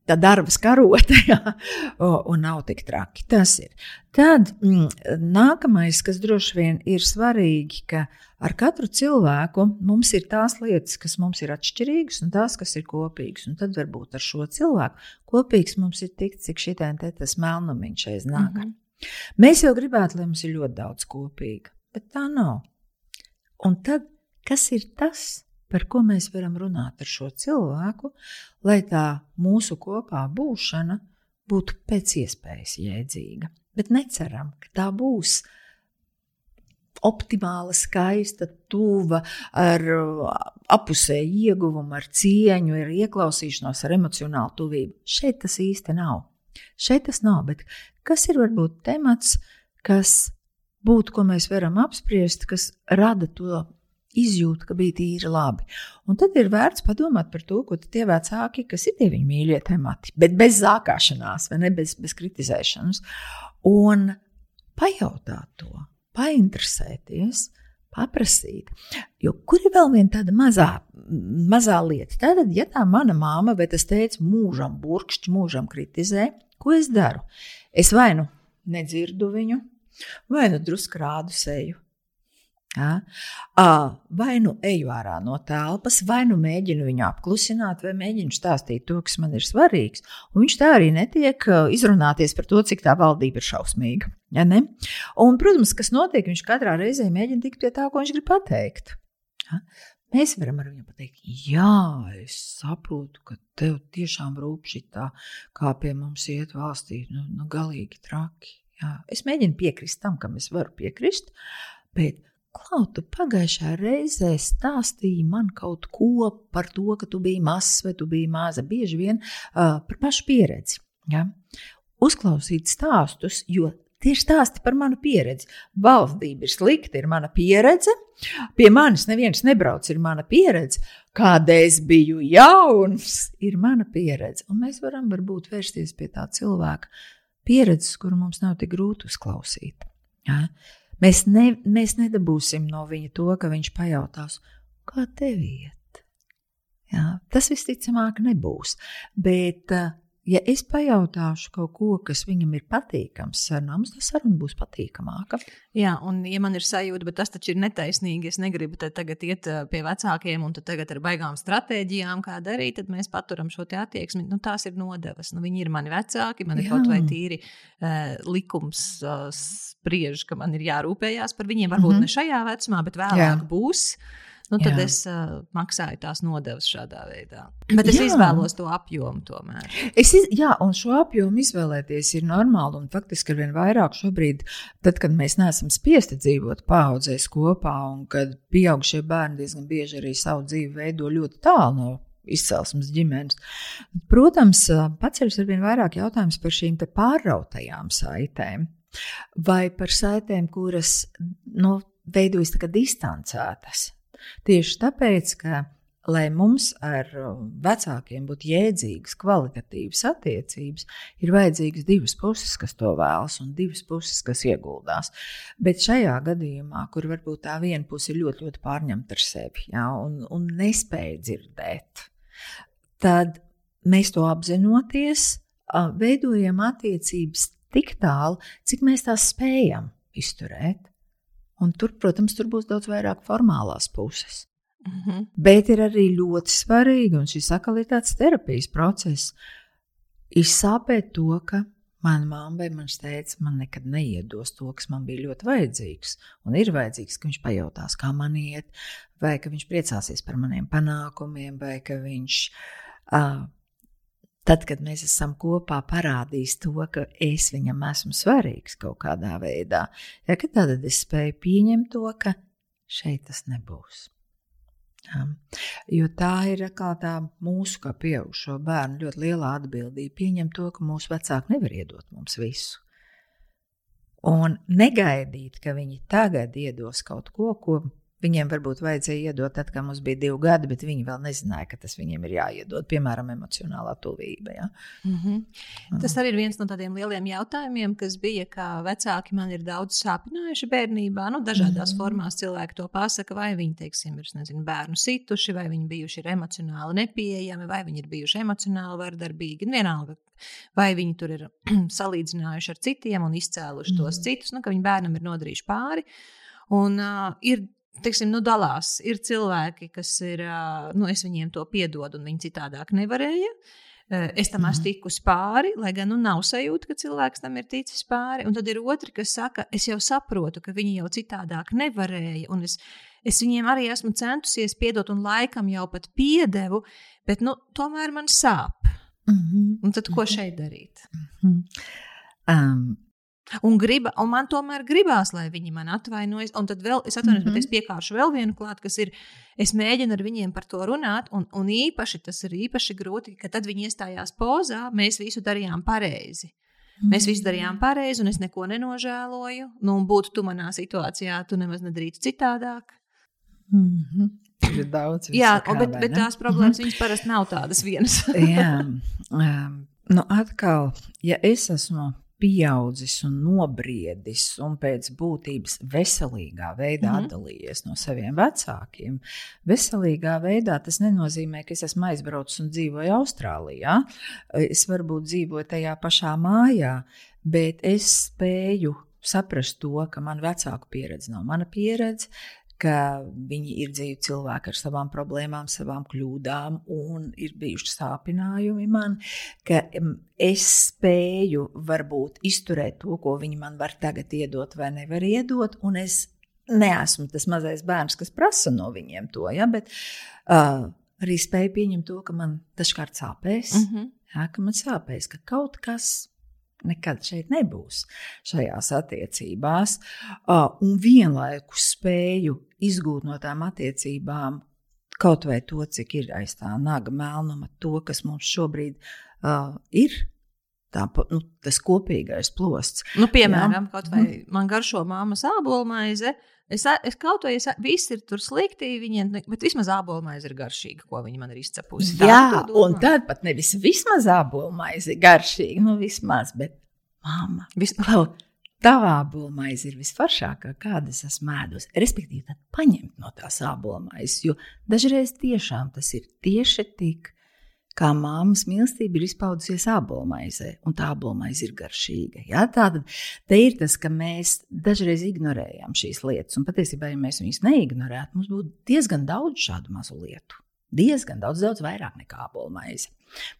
tā darba karota, ja, un nav tik traki. Tas ir. Tad mm, nākamais, kas droši vien ir svarīgi, ka ar katru cilvēku mums ir tās lietas, kas mums ir atšķirīgas, un tās, kas ir kopīgas. Un tad varbūt ar šo cilvēku kopīgs mums ir tik, cik šī te tas melnumiņš aiz nāk. Mm -hmm. Mēs jau gribētu, lai mums ir ļoti daudz kopīga, bet tā nav. Un tad, kas ir tas, par ko mēs varam runāt ar šo cilvēku, lai tā mūsu kopā būšana būtu pēc iespējas jēdzīga. Bet neceram, ka tā būs optimāla, skaista, tuva, ar apusēju ieguvumu, ar cieņu, ar ieklausīšanos, ar emocionālu tuvību. Šeit tas īsti nav. Šeit tas nav, bet kas ir varbūt temats, kas būtu, ko mēs varam apspriest, kas rada to izjūta, ka bija tīri labi. Un tad ir vērts padomāt par to, ko tie vecāki, kas ir tie viņa mīļie temati, bet bez zākāšanās, vai ne bez, bez kritizēšanas, un pajautāt to, painteresēties. Paprasīt, jo kur ir vēl viena tāda mazā, mazā lieta? Tātad, ja tā mana māma vai tas teica, mūžam burkšķi, mūžam kritizē, ko es daru? Es vai nu nedzirdu viņu, vai nu drusku rādu seju, Ja? Vai nu eju ārā no telpas, vai nu mēģinu viņu apklusināt, vai mēģinu stāstīt to, kas man ir svarīgs. Un viņš tā arī netiek izrunāties par to, cik tā valdība ir šausmīga. Ja ne? un, protams, kas notiek, viņš katrā reizē mēģina tikt pie tā, ko viņš grib pateikt. Ja? Mēs varam ar viņu pateikt, jā, es saprotu, ka tev tiešām rūp šī tā, kā pie mums iet valstī, nu, nu galīgi traki. Jā. Es mēģinu piekrist tam, kam es varu piekrist, bet Klau, tu pagājušā reizē stāstīji man kaut ko par to, ka tu biji mazs vai tu biji maza. Bieži vien uh, par pašu pieredzi. Ja? Uzklausīt stāstus, jo tie ir stāsti par manu pieredzi. Valdība ir slikta, ir mana pieredze. Pie manis neviens nebrauc, ir mana pieredze. Kāda es biju jauns, ir mana pieredze. Un mēs varam varbūt vērsties pie tā cilvēka pieredzes, kuru mums nav tik grūti uzklausīt. Ja? Mēs, ne, mēs nedabūsim no viņa to, ka viņš pajautās, kā tev iet. Jā, tas visticamāk nebūs. Bet uh, ja es pajautāšu kaut ko, kas viņam ir patīkams sarunām, tad saruna būs patīkamāka. Jā, un ja man ir sajūta, bet tas taču ir netaisnīgi, es negribu tagad iet pie vecākiem un tagad ar baigām stratēģijām, kā darīt, tad mēs paturam šo attieksmi. Nu, tās ir nodevas. Nu, viņi ir mani vecāki, man ir Jā. kaut vai tīri uh, likums uh, spriež, ka man ir jārūpējās par viņiem. Varbūt mm -hmm. ne šajā vecumā, bet vēlāk Jā. būs nu, tad Jā. es uh, maksāju tās nodevas šādā veidā. Bet es jā. izvēlos to apjomu tomēr. Es iz, jā, un šo apjomu izvēlēties ir normāli. Un faktiski ar vien vairāk šobrīd, tad, kad mēs neesam spiesti dzīvot paudzēs kopā, un kad pieaugušie bērni diezgan bieži arī savu dzīvi veido ļoti tālu no izcelsmes ģimenes. Protams, paceļas ar vien vairāk jautājums par šīm pārrautajām saitēm vai par saitēm, kuras nu, veidojas distancētas. Tieši tāpēc, ka lai mums ar vecākiem būtu jēdzīgas, kvalitatīvas attiecības, ir vajadzīgas divas puses, kas to vēlas, un divas puses, kas ieguldās. Bet šajā gadījumā, kur varbūt tā viena puse ir ļoti, ļoti pārņemta ar sevi ja, un, un nespēja dzirdēt, tad mēs to apzinoties, veidojam attiecības tik tālu, cik mēs tās spējam izturēt. Un tur, protams, tur būs daudz vairāk formālās puses. Mm -hmm. Bet ir arī ļoti svarīgi, un šis akalitātes terapijas process izsāpēt to, ka mana mamma vai mans tēvs man nekad neiedos to, kas man bija ļoti vajadzīgs. Un ir vajadzīgs, ka viņš pajautās, kā man iet, vai ka viņš priecāsies par maniem panākumiem, vai ka viņš. Uh, Tad, kad mēs esam kopā, parādīs to, ka es viņam esmu svarīgs kaut kādā veidā. Ja, tad es spēju pieņemt to, ka šeit tas nebūs. Ja. Jo tā ir tā mūsu, kā pieaugušo bērnu, ļoti liela atbildība pieņemt to, ka mūsu vecāki nevar iedot mums visu. Un negaidīt, ka viņi tagad iedos kaut ko, ko Viņiem varbūt vajadzēja iedot, tad, kad mums bija divi gadi, bet viņi vēl nezināja, ka tas viņiem ir jāiedod, piemēram, emocionālā tuvība. Ja? Mm -hmm. Tas arī ir viens no tādiem lieliem jautājumiem, kas bija, ka vecāki man ir daudz sāpinājuši bērnībā. Nu, dažādās mm -hmm. formās cilvēki to pasaka, vai viņi teiksim, ir nezinu, bērnu situši, vai viņi bijuši ir emocionāli nepieejami, vai viņi ir bijuši emocionāli vardarbīgi. Vienalga, vai viņi tur ir salīdzinājuši ar citiem un izcēluši mm -hmm. tos citus, nu, ka viņi bērnam ir nodarījuši pāri. Un uh, ir teiksim, nu, dalās. Ir cilvēki, kas ir, nu, es viņiem to piedodu, un viņi citādāk nevarēja. Es tam esmu mhm. tikusi pāri, lai gan nu, nav sajūta, ka cilvēks tam ir ticis pāri. Un tad ir otri, kas saka, es jau saprotu, ka viņi jau citādāk nevarēja. Un es, es viņiem arī esmu centusies piedot, un laikam jau pat piedevu, bet nu, tomēr man sāp. Mm -hmm. Un tad ko mhm. šeit darīt? Mm -hmm. um, Un, griba, un man tomēr gribās, lai viņi man atvainojas. Un tad vēl es atvainojos, mm -hmm. bet es mhm. piekāršu vēl vienu klāt, kas ir, es mēģinu ar viņiem par to runāt. Un, un īpaši tas ir īpaši grūti, ka tad viņi iestājās pozā, mēs visu darījām pareizi. Mm. Mēs visu darījām pareizi, un es neko nenožēloju. Nu, būtu tu manā situācijā, tu nemaz nedarītu citādāk. Mm -hmm. Ir daudz. Jā, kā, bet, bet tās problēmas mm -hmm. parasti nav tādas vienas. Jā, um, nu atkal, ja es esmu pieaudzis un nobriedis un pēc būtības veselīgā veidā mm -hmm. atdalījies no saviem vecākiem. Veselīgā veidā tas nenozīmē, ka es esmu aizbraucis un dzīvoju Austrālijā. Es varbūt dzīvoju tajā pašā mājā, bet es spēju saprast to, ka man vecāku pieredze nav mana pieredze, ka viņi ir dzīvi cilvēki ar savām problēmām, savām kļūdām, un ir bijuši sāpinājumi man, ka es spēju varbūt izturēt to, ko viņi man var tagad iedot vai nevar iedot, un es neesmu tas mazais bērns, kas prasa no viņiem to, ja, bet uh, arī spēju pieņemt to, ka man dažkārt sāpēs, mm -hmm. ja, ka man sāpēs, ka kaut kas nekad šeit nebūs šajās attiecībās, un vienlaikus spēju izgūt no tām attiecībām kaut vai to, cik ir aiz tā naga melnuma, to, kas mums šobrīd uh, ir. Tā, nu, tas kopīgais plosts. Nu, piemēram, kaut vai mm. man garšo māmas ābolmaize. Es, es kaut vai es, viss ir tur slikti, viņiem, bet vismaz ābolmaize ir garšīga, ko viņi man ir izcepusi. Jā, un tad pat nevis vismaz ābolmaize ir garšīga, nu vismaz, bet Māma, vispār tavā būmaize ir visforšākā, kāda es esmu ēdusi. Respektīvi, tad paņemt no tās ābolmaizes, jo dažreiz tiešām tas ir tieši tik, kā māmas mīlestība ir izpaudusies ābolmaizē, un tā ābolmaize ir garšīga. Ja? Tātad te ir tas, ka mēs dažreiz ignorējam šīs lietas, un patiesībā, ja mēs viņus neignorētu, mums būtu diezgan daudz šādu mazu lietu. Diezgan daudz, daudz vairāk nekā ābolmaize.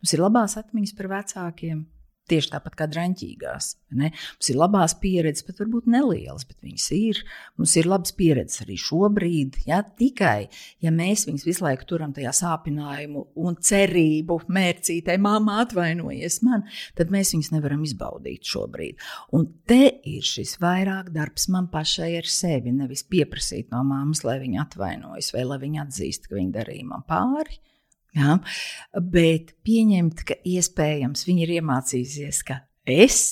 Mums ir labās atmiņas par vecākiem, Tieši tāpat kā drāmķīgās. Mums ir labās pieredzes, pat varbūt nelielas, bet viņas ir. Mums ir labas pieredzes arī šobrīd. Ja? Tikai, ja mēs viņus visu laiku turam tajā sāpinājumu un cerību, mērcītē, māmā atvainojies man, tad mēs viņus nevaram izbaudīt šobrīd. Un te ir šis vairāk darbs man pašai ar sevi. Nevis pieprasīt no māmas, lai viņa atvainojas vai lai viņa atzīst, ka viņa darīja man pāri Ja? Bet pieņemt, ka iespējams viņi ir iemācījusies, ka es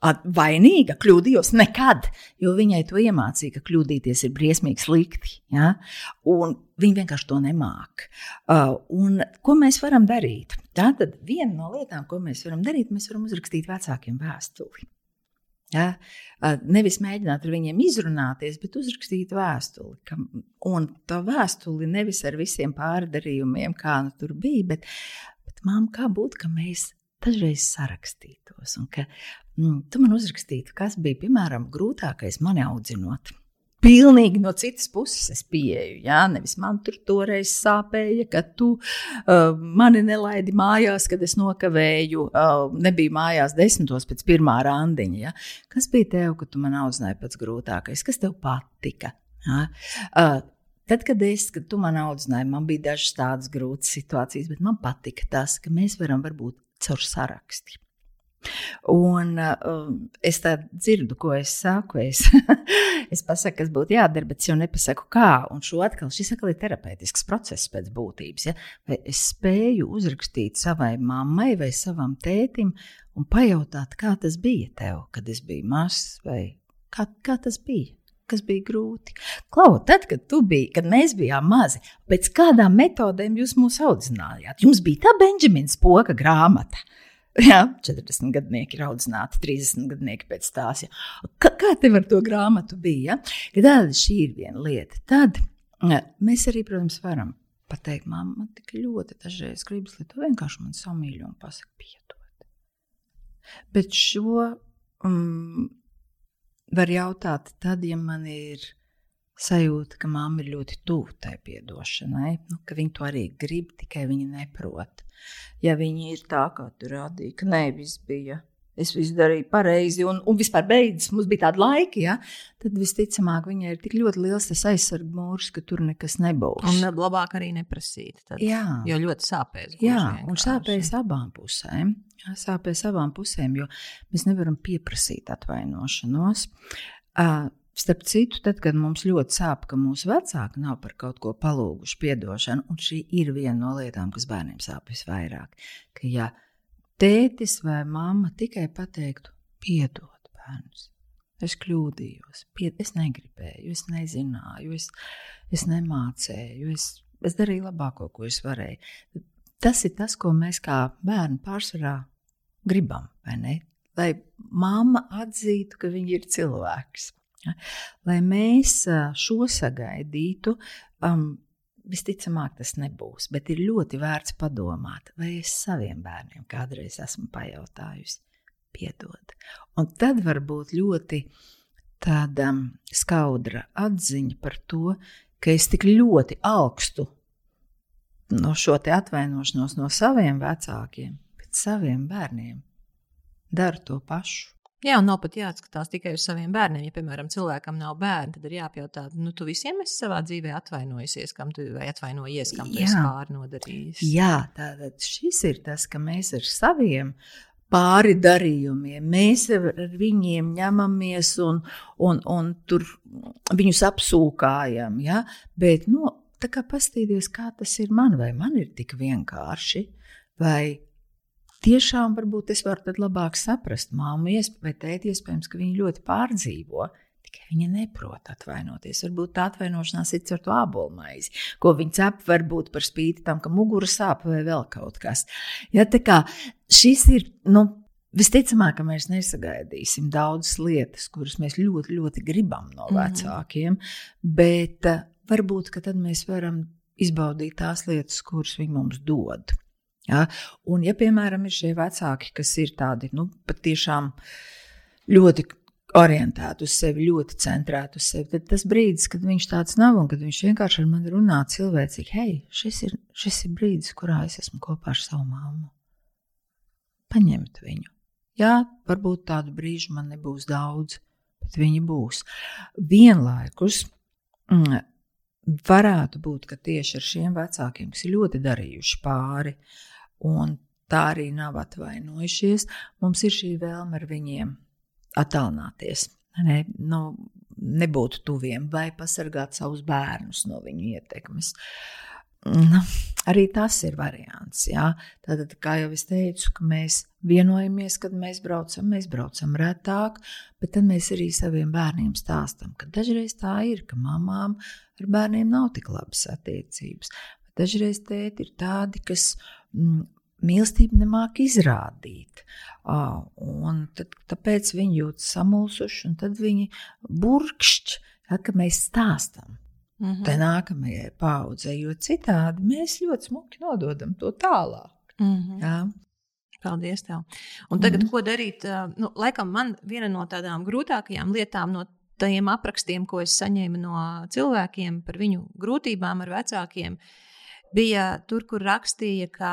vainīga, kļūdījos nekad, jo viņai to iemācīja, ka kļūdīties ir briesmīgi slikti. Ja? Un viņa vienkārši to nemāca. Uh, un ko mēs varam darīt? Tā tad viena no lietām, ko mēs varam darīt, mēs varam uzrakstīt vecākiem vēstuli. Ja? Nevis mēģināt ar viņiem izrunāties, bet uzrakstīt vēstuli. Ka, un tā vēstuli nevis ar visiem pārdarījumiem, kā nu tur bija, bet, bet māma, kā būtu, ka mēs dažreiz sarakstītos. Un ka mm, tu man uzrakstītu, kas bija piemēram grūtākais mani audzinot. Pilnīgi no citas puses es pieeju. Jā, nevis man tur toreiz sāpēja, ka tu uh, mani nelaidi mājās, kad es nokavēju, uh, nebija mājās desmitos pēc pirmā randiņa. Ja? Kas bija tev, ka tu man audzināji pats grūtākais? Kas tev patika? Ja? Uh, Tad, kad es, kad tu man audzināji, man bija dažas tādas grūtas situācijas, bet man patika tas, ka mēs varam varbūt caur sarakstu. Un uh, es dzirdu, ko es saku. Es, es pasaku, kas būtu jādara, bet es jau nepasaku, kā. Un šo atkal, šis atkal ir terapeitisks process pēc būtības. Ja? Vai es spēju uzrakstīt savai mammai vai savam tētim un pajautāt, kā tas bija tev, kad es biju mazs, vai kā, kā tas bija? kas bija grūti. Klau, tad, kad, biji, kad mēs bijām mazi, pēc kādām metodēm jūs mūs audzinājāt? Jums bija tā Benjamins Poka grāmata. Jā, 40 gadnieki ir audzināti, 30 gadnieki pēc tās. Jā. Kā, kā tev ar to grāmatu bija? Ja? Tad šī ir viena lieta. Tad jā, mēs arī, protams, varam pateikt, mamma, man tik ļoti dažreiz gribas, lai tu vienkārši man samīļo un pasaki piedod. Bet šo um, var jautāt, tad, ja man ir sajūta, ka mamma ir ļoti tuvu tai atdošanai, nu, ka viņa to arī grib, tikai viņa neprot. Ja viņa ir tā, kā tu rādīji, ka nē, viss bija. Es visu darīju pareizi, un, un vispār beidzas, mums bija tāda laika, ja? tad visticamāk viņai ir tik ļoti liels tas aizsardzības mūrs, ka tur nekas nebūs. Un labāk arī neprasīt. Tad, jā, jo ļoti sāpēs. Jā, un sāpēs abām pusēm. Jā, sāpēs abām pusēm, jo mēs nevaram pieprasīt atvainošanos. Uh, Starp citu, tad, kad mums ļoti sāp, ka mūsu vecāki nav par kaut ko palūguši atdošanu, un šī ir viena no lietām, kas bērniem sāp visvairāk, ka ja tētis vai mamma tikai pateiktu, piedod bērnus, es kļūdījos, pied, es negribēju, es nezināju, es, es nemācēju, es, es darīju labāko, ko es varēju. Tas ir tas, ko mēs kā bērni pārsvarā gribam, vai ne? Lai mamma atzītu, ka viņa ir cilvēks. Lai mēs šo sagaidītu, um, visticamāk tas nebūs, bet ir ļoti vērts padomāt, vai es saviem bērniem kādreiz esmu pajautājusi, piedod. Un tad var būt ļoti tāda skaudra atziņa par to, ka es tik ļoti augstu no šo atvainošanos no saviem vecākiem, pēc saviem bērniem. Daru to pašu. Jā, un nav pat jāatskatās tikai uz saviem bērniem. Ja, piemēram, cilvēkam nav bērni, tad ir jāpajautā, nu, tu visiem esi savā dzīvē atvainojusies, kam tu vai atvainojies, kam tu esi pārnodarījis. Jā, tātad šis ir tas, ka mēs ar saviem pāri darījumiem. Mēs ar viņiem ņemamies un, un, un tur viņus apsūkājam. Ja? Bet nu, Tā kā pastīties, kā tas ir man, vai man ir tik vienkārši, vai tiešām varbūt es varu tad labāk saprast māmu vai tēti, iespējams, ka viņi ļoti pārdzīvo. Tikai viņa neprot atvainoties. Varbūt tā atvainošanās ir ar to abolmaizi, ko viņa cep, varbūt par spīti tam, ka mugura sāp vai vēl kaut kas. Ja, tā kā šis ir, nu, Visticamāk, ka mēs nesagaidīsim daudzas lietas, kuras mēs ļoti, ļoti gribam no mhm. vecākiem, mm. bet varbūt tad mēs varam izbaudīt tās lietas, kuras viņi mums dod. Ja? Un, ja, piemēram, ir šie vecāki, kas ir tādi nu, patiešām ļoti orientēti uz sevi, ļoti centrēti uz sevi, tad tas brīdis, kad viņš tāds nav un kad viņš vienkārši ar mani runā cilvēcīgi, hei, šis ir, šis ir brīdis, kurā es esmu kopā ar savu māmu. Paņemt viņu. Jā, varbūt tādu brīžu man nebūs daudz, bet viņi būs. Vienlaikus mm, varētu būt, ka tieši ar šiem vecākiem, kas ir ļoti darījuši pāri, un tā arī nav atvainojušies, mums ir šī vēlme ar viņiem attālināties. Ne, nu, nebūt tuviem vai pasargāt savus bērnus no viņu ietekmes. Nu, Arī tas ir variants. Jā. Tātad, kā jau es teicu, mēs vienojamies, kad mēs braucam, mēs braucam retāk, bet tad mēs arī saviem bērniem stāstām, ka dažreiz tā ir, ka mamām ar bērniem nav tik labas attiecības. Dažreiz tēti ir tādi, kas mm, mīlestību nemāk izrādīt. Un tad, tāpēc viņi jūtas samulsuši, un tad viņi burkšķi, kad mēs stāstām. Mm -hmm. Tā nākamajai paudzei, jo citādi mēs ļoti smuki nododam to tālāk. Mm -hmm. Jā. Paldies! Tev. Un tagad, mm -hmm. ko darīt? Nu, laikam, man viena no tādām grūtākajām lietām, no tiem aprakstiem, ko es saņēmu no cilvēkiem par viņu grūtībām ar vecākiem, bija tur, kur rakstīja, ka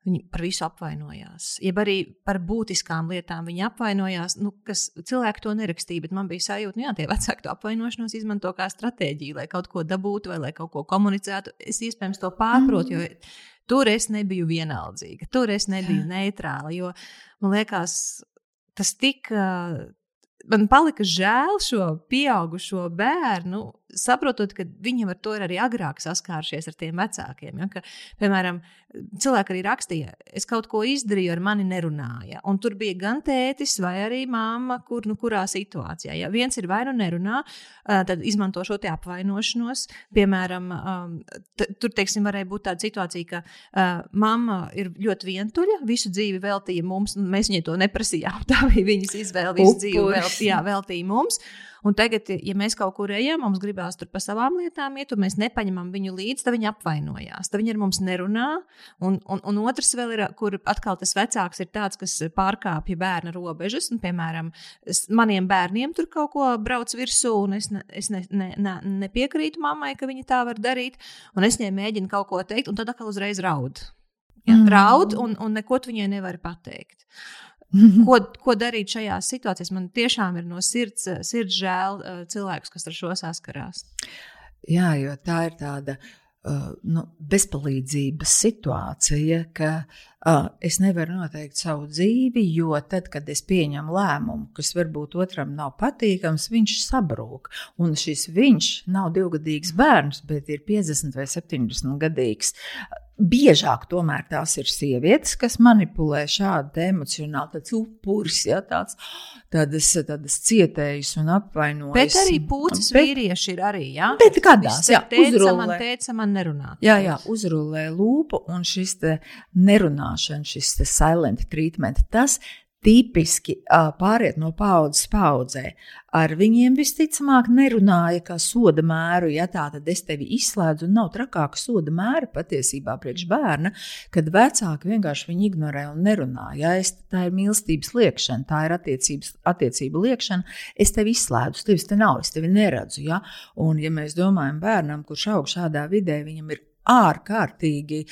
Viņi par visu apvainojās. Jeb arī par būtiskām lietām viņi apvainojās. Nu, kas, cilvēki to nerakstīja, bet man bija sajūta, ka nu, tie vecāki to apvainošanos izmanto kā stratēģiju, lai kaut ko dabūtu vai lai kaut ko komunicētu. Es iespējams to pārprotu, mm. jo tur es nebiju vienaldzīga, tur es nebiju neitrāla. Jo man liekas, tas tik. Man palika žēl šo pieaugušo bērnu, saprotot, ka viņiem ar to ir arī agrāk saskārušies ar tiem vecākiem. Ja? Ka, piemēram, cilvēki arī rakstīja, es kaut ko izdarīju, ar mani nerunāja. Un tur bija gan tētis, vai arī mamma, kur nu kurā situācijā. Ja viens ir vai nu nerunā, tad izmanto šo apvainošanos. Piemēram, tur teiksim, varēja būt tāda situācija, ka mamma ir ļoti vientuļa, visu dzīvi veltīja mums, un mēs viņai to neprasījām. Tā bija viņas izvēle, visu Upur. dzīvi veltīja, veltīja mums. Un tagad, ja mēs kaut kur ejam, mums gribās tur pa savām lietām iet, un mēs nepaņemam viņu līdzi, tad viņi apvainojās. Tad viņi ar mums nerunā. Un, un, un otrs vēl ir, kur atkal tas vecāks ir tāds, kas pārkāpja bērna robežas. Un, piemēram, maniem bērniem tur kaut ko brauc virsū, un es, ne, es ne, ne, ne, nepiekrītu mammai, ka viņi tā var darīt. Un es viņai mēģinu kaut ko teikt, un tad atkal uzreiz raud. Ja, mm. Raud, un, un neko viņai nevar pateikt. ko, ko darīt šajās situācijās? Man tiešām ir no sirds, sirds žēl uh, cilvēkus, kas ar šo saskarās. Jā, jo tā ir tāda uh, nu, bezpalīdzības situācija, ka uh, es nevaru noteikt savu dzīvi, jo tad, kad es pieņemu lēmumu, kas varbūt otram nav patīkams, viņš sabrūk. Un šis viņš nav divgadīgs bērns, bet ir 50 vai 70 gadīgs Biežāk tomēr tās ir sievietes, kas manipulē šādu emocionālu, tāds upuris, ja, tāds, tādas, tādas cietējas un apvainojas. Bet arī puses bet, vīrieši ir arī, jā? Bet kādās, jā, teica, uzrulē. Man teica, man nerunā. Jā, jā, uzrulē lūpu un šis te nerunāšana, šis te silent treatment, tas tipiski pāriet no paudzes paudzē. Ar viņiem visticamāk nerunāja kā soda mēru, ja tā tad es tevi izslēdzu, un nav trakāka soda mēra patiesībā priekš bērna, kad vecāki vienkārši viņu ignorē un nerunā. Ja es, tā ir mīlestības liekšana, tā ir attiecību liekšana, es tevi izslēdzu, tevis te nav, es tevi neredzu. Ja? Un ja mēs domājam bērnam, kurš aug šādā vidē, viņam ir ārkārtīgi.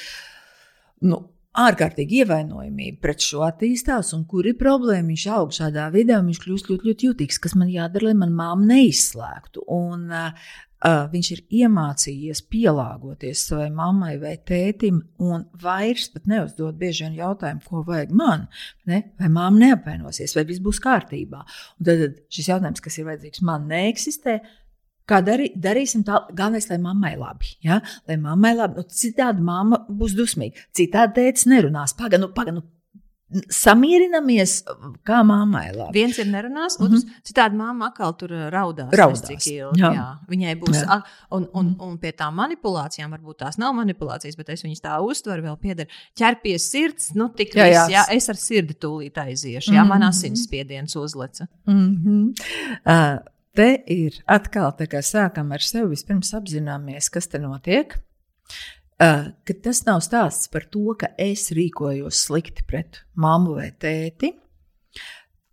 Nu, ārkārtīgi ievainojamība pret šo attīstās, un kur ir problēma. Viņš aug šādā vidē, un viņš kļūst ļoti, ļoti jutīgs, kas man jādara, lai man māma neizslēgtu. Un, uh, Uh, viņš ir iemācījies pielāgoties savai mammai vai tētim, un vairs pat neuzdod bieži vien jautājumu, ko vajag man. Ne? Vai māma neapvainosies, vai viss būs kārtībā. Un tad šis jautājums, kas ir vajadzīgs man, neeksistē. Kā darī, darīsim tā, galvenais, lai mammai labi. Ja? Lai mammai labi, nu, citādi mamma būs dusmīga. Citādi tēvs nerunās. Pagaidi, nu, pagaidi, nu, samierinamies, kā mammai labi. Viens ir nerunās, mm -hmm. otrs citādi mamma atkal tur raudās. raudās. Ilgi, jā. Jā, viņai būs, jā. un, un, un pie tām manipulācijām, varbūt tās nav manipulācijas, bet es viņas tā uztveru, vēl pieder ķer pie sirds, nu tik jā, viss, jā, es ar sirdi tūlīt aiziešu, jā, mm -hmm. man asinsspiediens uzleca. Mm -hmm. uh, te ir atkal tā kā sākam ar sevi. Vispirms apzināmies, kas te notiek. Uh, ka tas nav stāsts par to, ka es rīkojos slikti pret mammu vai tēti.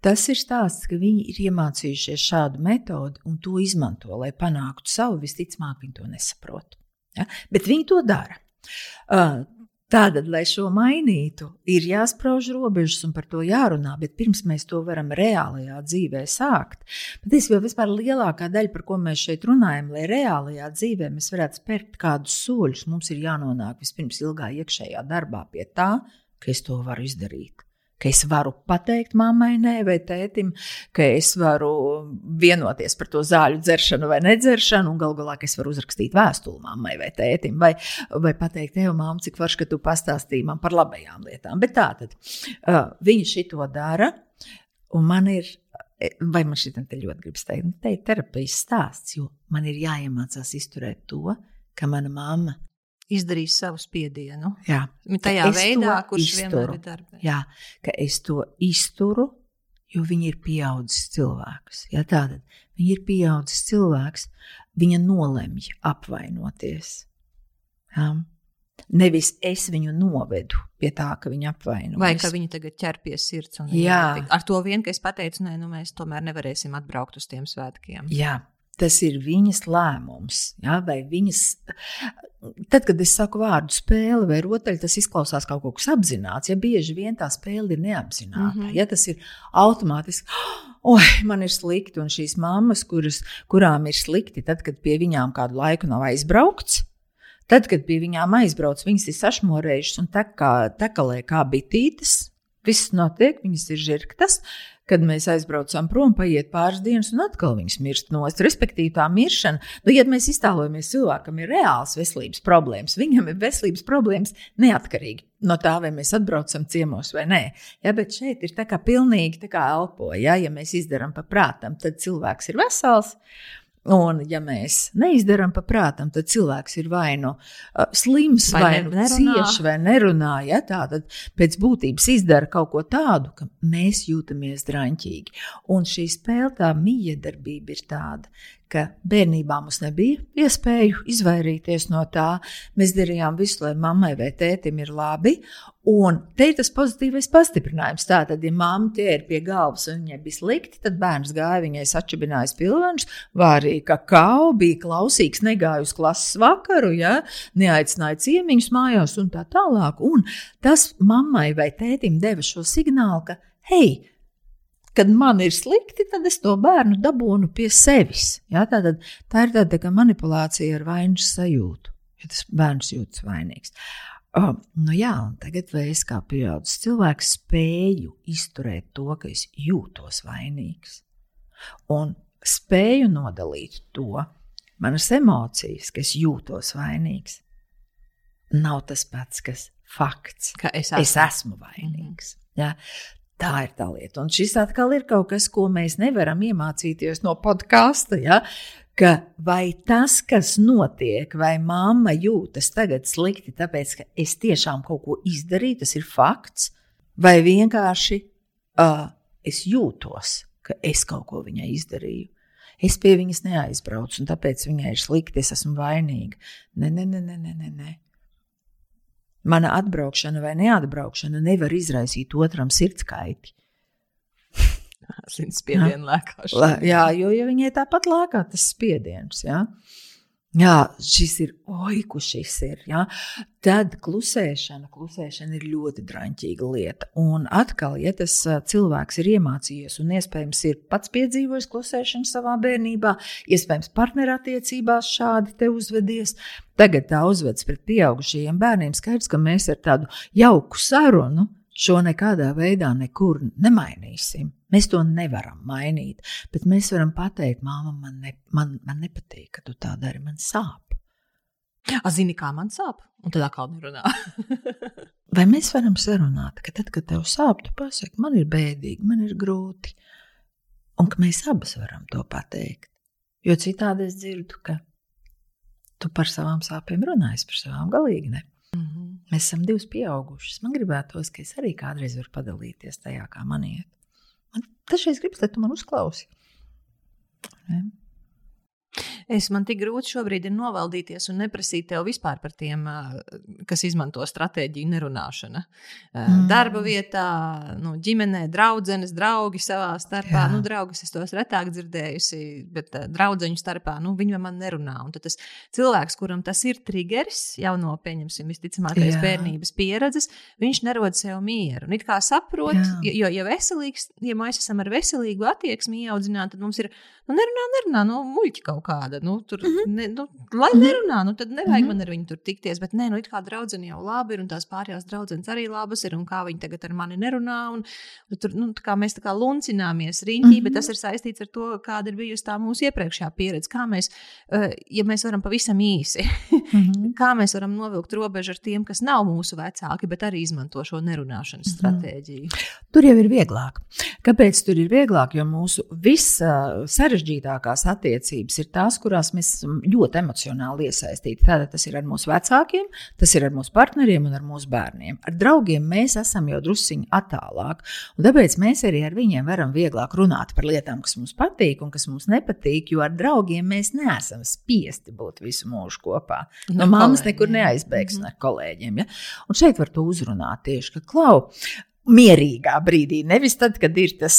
Tas ir stāsts, ka viņi ir iemācījušies šādu metodi un to izmanto, lai panāktu savu. Visticamāk, viņi to nesaprot. Ja? Bet viņi to dara. Uh, Tātad, lai šo mainītu, ir jāsprauž robežas un par to jārunā, bet pirms mēs to varam reālajā dzīvē sākt, patiesībā vispār lielākā daļa, par ko mēs šeit runājam, lai reālajā dzīvē mēs varētu spērt kādus soļus, mums ir jānonāk vispirms ilgā iekšējā darbā pie tā, ka es to varu izdarīt. Ka es varu pateikt mammai, nē, vai tētim, ka es varu vienoties par to zāļu dzeršanu vai nedzeršanu, un galu galā, es varu uzrakstīt vēstuli mammai vai tētim, vai, vai pateikt, tev, māmu, cik varš, ka tu pastāstīji man par labajām lietām. Bet tā tad uh, viņi šito dara, un man ir. Vai man šī te ļoti gribas teikt, nu, te ir terapijas stāsts, jo man ir jāiemācās izturēt to, ka mana mamma izdarīs savu spiedienu. Jā, tajā veidā, kurš izturu. vienmēr ir darbā. Jā, ka es to izturu, jo viņa ir pieaudzis cilvēks. Jā, tātad viņa ir pieaudzis cilvēks, viņa nolemj apvainoties. Jā. Nevis es viņu novedu pie tā, ka viņa apvainojas. Vai ka viņa tagad ķer pie sirds. Jā, ar to vien, ka es pateicu, nē, nu mēs tomēr nevarēsim atbraukt uz tiem svētkiem. Jā, tas ir viņas lēmums. Ja, vai viņas, tad, kad es saku vārdu spēle vai rotaļa, tas izklausās kaut kas apzināts. Ja bieži vien tā spēle ir neapzināta, mm -hmm. ja tas ir automātiski. Oi, man ir slikti, un šīs mammas, kuras, kurām ir slikti, tad, kad pie viņām kādu laiku nav aizbraukts, tad, kad pie viņām aizbrauc, viņas ir sašmorējušas un tekalē kā bitītes, viss notiek, viņas ir žirktas. Uh, kad mēs aizbraucam prom, paiet pāris dienas, un atkal viņas mirst nost. Respektīvi, tā miršana, nu, ja mēs iztēlojamies cilvēkam, ir reāls veselības problēmas, viņam ir veselības problēmas neatkarīgi no tā, vai mēs atbraucam ciemos vai nē. Ja, bet šeit ir tā kā pilnīgi tā kā elpo. Ja, ja mēs izdarām pa prātam, tad cilvēks ir vesels. Un, ja mēs neizdarām pa prātam, tad cilvēks ir vai nu uh, slims, vai, vai nu cieši, vai nerunā. Ja? Tā tad pēc būtības izdara kaut ko tādu, ka mēs jūtamies drāmķīgi. Un šī spēle, tā miedarbība ir tāda, ka bērnībā mums nebija iespēju izvairīties no tā. Mēs darījām visu, lai mammai vai tētim ir labi. Un te ir tas pozitīvais pastiprinājums. Tātad, ja mamma tie ir pie galvas un viņai bija slikti, tad bērns gāja viņai sačibinājis pilvenus, vārīja kakao, bija klausīgs, negāja uz klases vakaru, ja, neaicināja ciemiņus mājās un tā tālāk. Un tas mammai vai tētim deva šo signālu, ka, hei, kad man ir slikti, tad es to bērnu dabūnu pie sevis. Ja? Tātad, tā ir tāda tā manipulācija ar vainas sajūtu, ja tas bērns jūtas vainīgs. Oh, nu jā, tagad es kā pieaugušs cilvēks spēju izturēt to, ka es jūtos vainīgs. Un spēju nodalīt to, manas emocijas, ka es jūtos vainīgs, nav tas pats, kas fakts, ka es esmu, es esmu vainīgs. Mm -hmm. Ja? Tā ir tā lieta. Un šis atkal ir kaut kas, ko mēs nevaram iemācīties no podkāsta. Ja? Ka vai tas, kas notiek, vai mamma jūtas tagad slikti, tāpēc, ka es tiešām kaut ko izdarīju, tas ir fakts, vai vienkārši uh, es jūtos, ka es kaut ko viņai izdarīju. Es pie viņas neaizbraucu, un tāpēc viņai ir slikti, es esmu vainīga. Nē, nē, nē, nē, nē. nē. Mana atbraukšana vai neatbraukšana nevar izraisīt otram sirdskaiti. Sirds spiedienu lēkāšana. Jā, jo ja viņai tāpat lēkā tas spiediens. Jā. Jā, šis ir oiku, šis ir. Ja? Tad klusēšana, klusēšana ir ļoti drāmīga lieta. Un atkal, ja tas cilvēks ir iemācījies un iespējams ir pats piedzīvojis klusēšanu savā bērnībā, iespējams, partnerattiecībās šādi uzvedies, tagad tā uzvedas pret pieaugušajiem bērniem, skaidrs, ka mēs ar tādu jauku sarunu šo nekādā veidā nekur nemainīsim. Mēs to nevaram mainīt, bet mēs varam pateikt, māma, man, ne, man, man nepatīk, ka tu tā dari, man sāp. A, zini, kā man sāp? Un tad atkal nerunā. Vai mēs varam sarunāt, ka tad, kad tev sāp, tu pasaki, man ir bēdīgi, man ir grūti, un ka mēs abas varam to pateikt. Jo citādi es dzirdu, ka tu par savām sāpēm runāsi, par savām galīgi ne. Mm -hmm. Mēs esam divas pieaugušas. Man gribētos, ka es arī kādreiz varu padalīties tajā, kā man iet. Man dažreiz gribas, lai tu man uzklausi. Ne? Es man tik grūti šobrīd ir novaldīties un neprasīt tev vispār par tiem, kas izmanto stratēģiju nerunāšana. Mm. Darba vietā, nu, ģimenē, draudzenes, draugi savā starpā. Jā. Nu, draugus es tos retāk dzirdējusi, bet draudzeņu starpā nu, viņi man nerunā. Un tas cilvēks, kuram tas ir triggers, jau no pieņemsim visticamākais bērnības pieredzes, viņš nerod sev mieru. Un it kā saprot, Jā. jo, ja, veselīgs, ja mēs esam ar veselīgu attieksmi ieaudzināti, tad mums ir, nu, nerunā, nerunā, nu, muļķi kaut kāda nu, tur, mm -hmm. ne, nu, lai nerunā, nu, tad nevajag mm -hmm. man ar viņu tur tikties. Bet, nē, nu, it kā draudzene jau labi ir, un tās pārējās draudzenes arī labas ir, un kā viņi tagad ar mani nerunā. Un, un tur, nu, tā kā mēs tā kā luncināmies riņķī, mm -hmm. bet tas ir saistīts ar to, kāda ir bijusi tā mūsu iepriekšējā pieredze. Kā mēs, uh, ja mēs varam pavisam īsi, mm -hmm. kā mēs varam novilkt robežu ar tiem, kas nav mūsu vecāki, bet arī izmanto šo nerunāšanas mm -hmm. stratēģiju. Tur jau ir vieglāk. Kāpēc tur ir vieglāk? Jo mūsu vissarežģītākās attiecības ir tās, kurās mēs esam ļoti emocionāli iesaistīti. Tātad tas ir ar mūsu vecākiem, tas ir ar mūsu partneriem un ar mūsu bērniem. Ar draugiem mēs esam jau drusciņi attālāk, un tāpēc mēs arī ar viņiem varam vieglāk runāt par lietām, kas mums patīk un kas mums nepatīk, jo ar draugiem mēs neesam spiesti būt visu mūžu kopā. No, no mammas nekur neaizbēgs mm -hmm. ar kolēģiem. Ja? Un šeit var to uzrunāt tieši, ka klau mierīgā brīdī. Nevis tad, kad ir tas,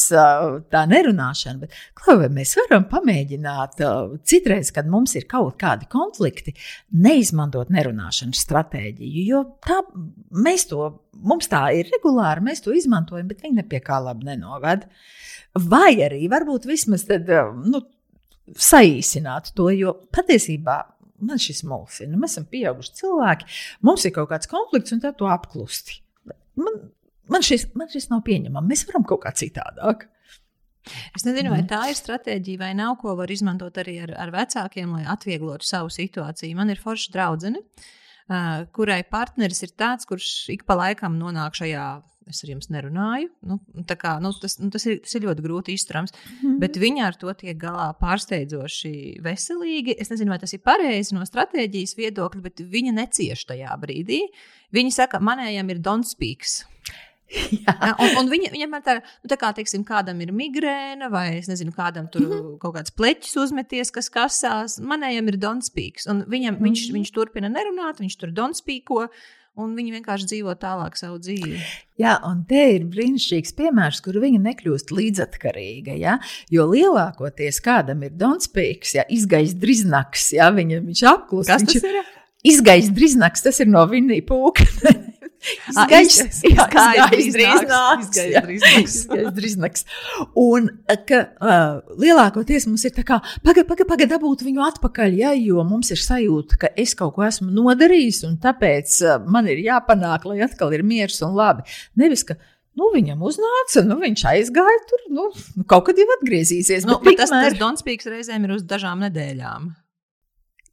tā nerunāšana, bet klau, mēs varam pamēģināt citreiz, kad mums ir kaut kādi konflikti, neizmantot nerunāšanas stratēģiju. Jo tā, mēs to, mums tā ir regulāri, mēs to izmantojam, bet viņi nepie kā labi nenoved. Vai arī varbūt vismaz tad, nu, saīsināt to, jo patiesībā man šis mulsina. Mēs esam pieauguši cilvēki, mums ir kaut kāds konflikts, un tad to apklusti. Man, man šis, man šis nav pieņemams. Mēs varam kaut kā citādāk. Es nezinu, vai mhm. tā ir stratēģija vai nav, ko var izmantot arī ar, ar vecākiem, lai atvieglotu savu situāciju. Man ir forša draudzene, uh, kurai partneris ir tāds, kurš ik pa laikam nonāk šajā. Es ar jums nerunāju. Nu, kā, nu, tas, nu, tas, ir, tas ir ļoti grūti izturams. Mm -hmm. Bet viņa ar to tiek galā pārsteidzoši veselīgi. Es nezinu, vai tas ir pareizi no stratēģijas viedokļa, bet viņa necieš tajā brīdī. Viņa saka, manējam ir don't speaks. Jā. Un, un viņa, viņam ir tā, nu, tā kā, teiksim, kādam ir migrēna, vai es nezinu, kādam tur mm -hmm. kaut kāds pleķis uzmeties, kas kasās. Manējam ir donspīks, un viņam, mm -hmm. viņš, viņš turpina nerunāt, viņš tur donspīko. Un viņi vienkārši dzīvo tālāk savu dzīvi. Jā, un te ir brīnišķīgs piemērs, kur viņa nekļūst līdzatkarīga. Ja? Jo lielākoties kādam ir Donspīks, ja izgājis driznaks, ja viņa, viņš apklusa. Kas viņš tas ir? Izgājis driznaks, tas ir no Vinija Pūka. Izgājis Un ka uh, lielākoties mums ir tā kā, pagaidi, pagaidi, paga, dabūt viņu atpakaļ, ja, jo mums ir sajūta, ka es kaut ko esmu nodarījis, un tāpēc uh, man ir jāpanāk, lai atkal ir miers un labi. Nevis, ka Nu, viņam uznāca, nu, viņš aizgāja tur. Nu, kaut kad jau atgriezīsies. Nu, bet tas, tas Donspīks reizēm ir uz dažām nedēļām.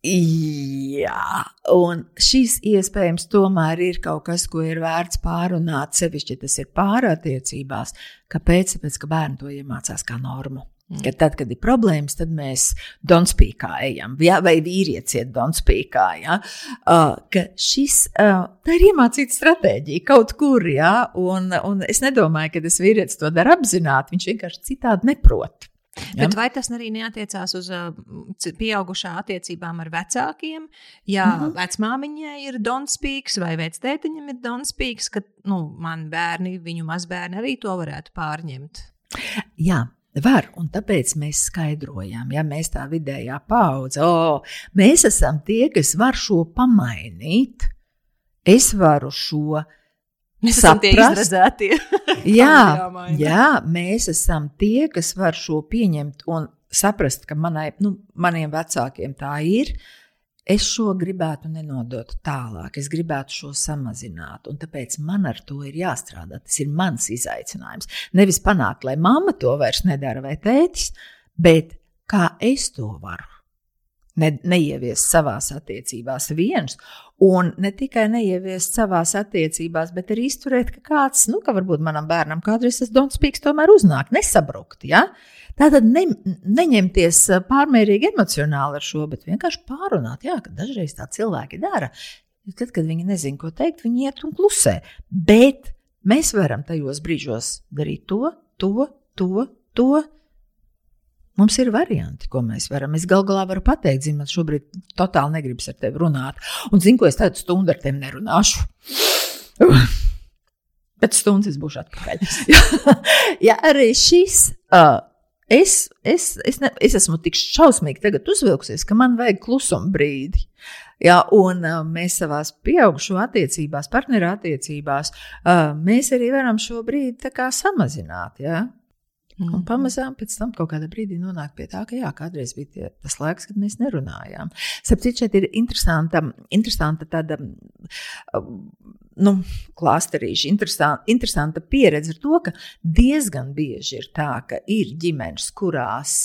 Jā, un šis iespējams tomēr ir kaut kas, ko ir vērts pārunāt, sevišķi tas ir pārattiecībās. Kāpēc? Tāpēc, ka bērni to iemācās kā normu. Mm. Ka tad, kad ir problēmas, tad mēs donspīkā ejam, ja? vai vīrietis iet donspīkā. Ja? Uh, šis, uh, tā ir iemācīta stratēģija kaut kur, ja? un, un es nedomāju, ka tas vīrietis to dara apzināti, viņš vienkārši citādi neprot. Ja? Bet vai tas arī neatiecās uz pieaugušā attiecībām ar vecākiem? Ja mm -hmm. vecmāmiņai ir donspīks vai vectētiņam ir donspīks, ka nu, man bērni, viņu mazbērni arī to varētu pārņemt? Jā, Var, un tāpēc mēs skaidrojam, ja mēs tā vidējā paudze, oh, mēs esam tie, kas var šo pamainīt. Es varu šo Mēs esam tie izredzētie. jā, jā, mēs esam tie, kas var šo pieņemt un saprast, ka manai, nu, maniem vecākiem tā ir. Es šo gribētu nenodot tālāk, es gribētu šo samazināt, un tāpēc man ar to ir jāstrādā. Tas ir mans izaicinājums. Nevis panākt, lai mamma to vairs nedara vai tētis, bet kā es to varu ne, neieviest savās attiecībās viens, un ne tikai neieviest savās attiecībās, bet arī izturēt, ka kāds, nu, ka varbūt manam bērnam kādreiz tas donspīks tomēr uznāk, nesabrukt. Ja? Tātad ne, neņemties pārmērīgi emocionāli ar šo, bet vienkārši pārunāt, jā, ka dažreiz tā cilvēki dara. Tad, kad viņi nezina, ko teikt, viņi iet un klusē. Bet mēs varam tajos brīžos darīt to, to, to, to Mums ir varianti, ko mēs varam. Es gal galā varu pateikt, zinu, man šobrīd totāli negribas ar tevi runāt. Un zinu, ko es tādu stundu ar tevi nerunāšu. Pēc stundas būšu atpakaļ. ja arī šis, uh, es, es, es, ne, es esmu tik šausmīgi uzvilkusies, ka man vajag klusuma brīdi. Ja, un uh, mēs savā pieaugušo attiecībās, partneru attiecībās, uh, mēs arī varam šo brīdi samazināt. Ja? Mm. Un pamazām pēc tam kaut kādā brīdī nonāk pie tā, ka jā, kādreiz bija tie, tas laiks, kad mēs nerunājām. Sapratu, šeit ir interesanta, interesanta tāda nu, klāsterīša, interesanta, interesanta pieredze ar to, ka diezgan bieži ir tā, ka ir ģimenes, kurās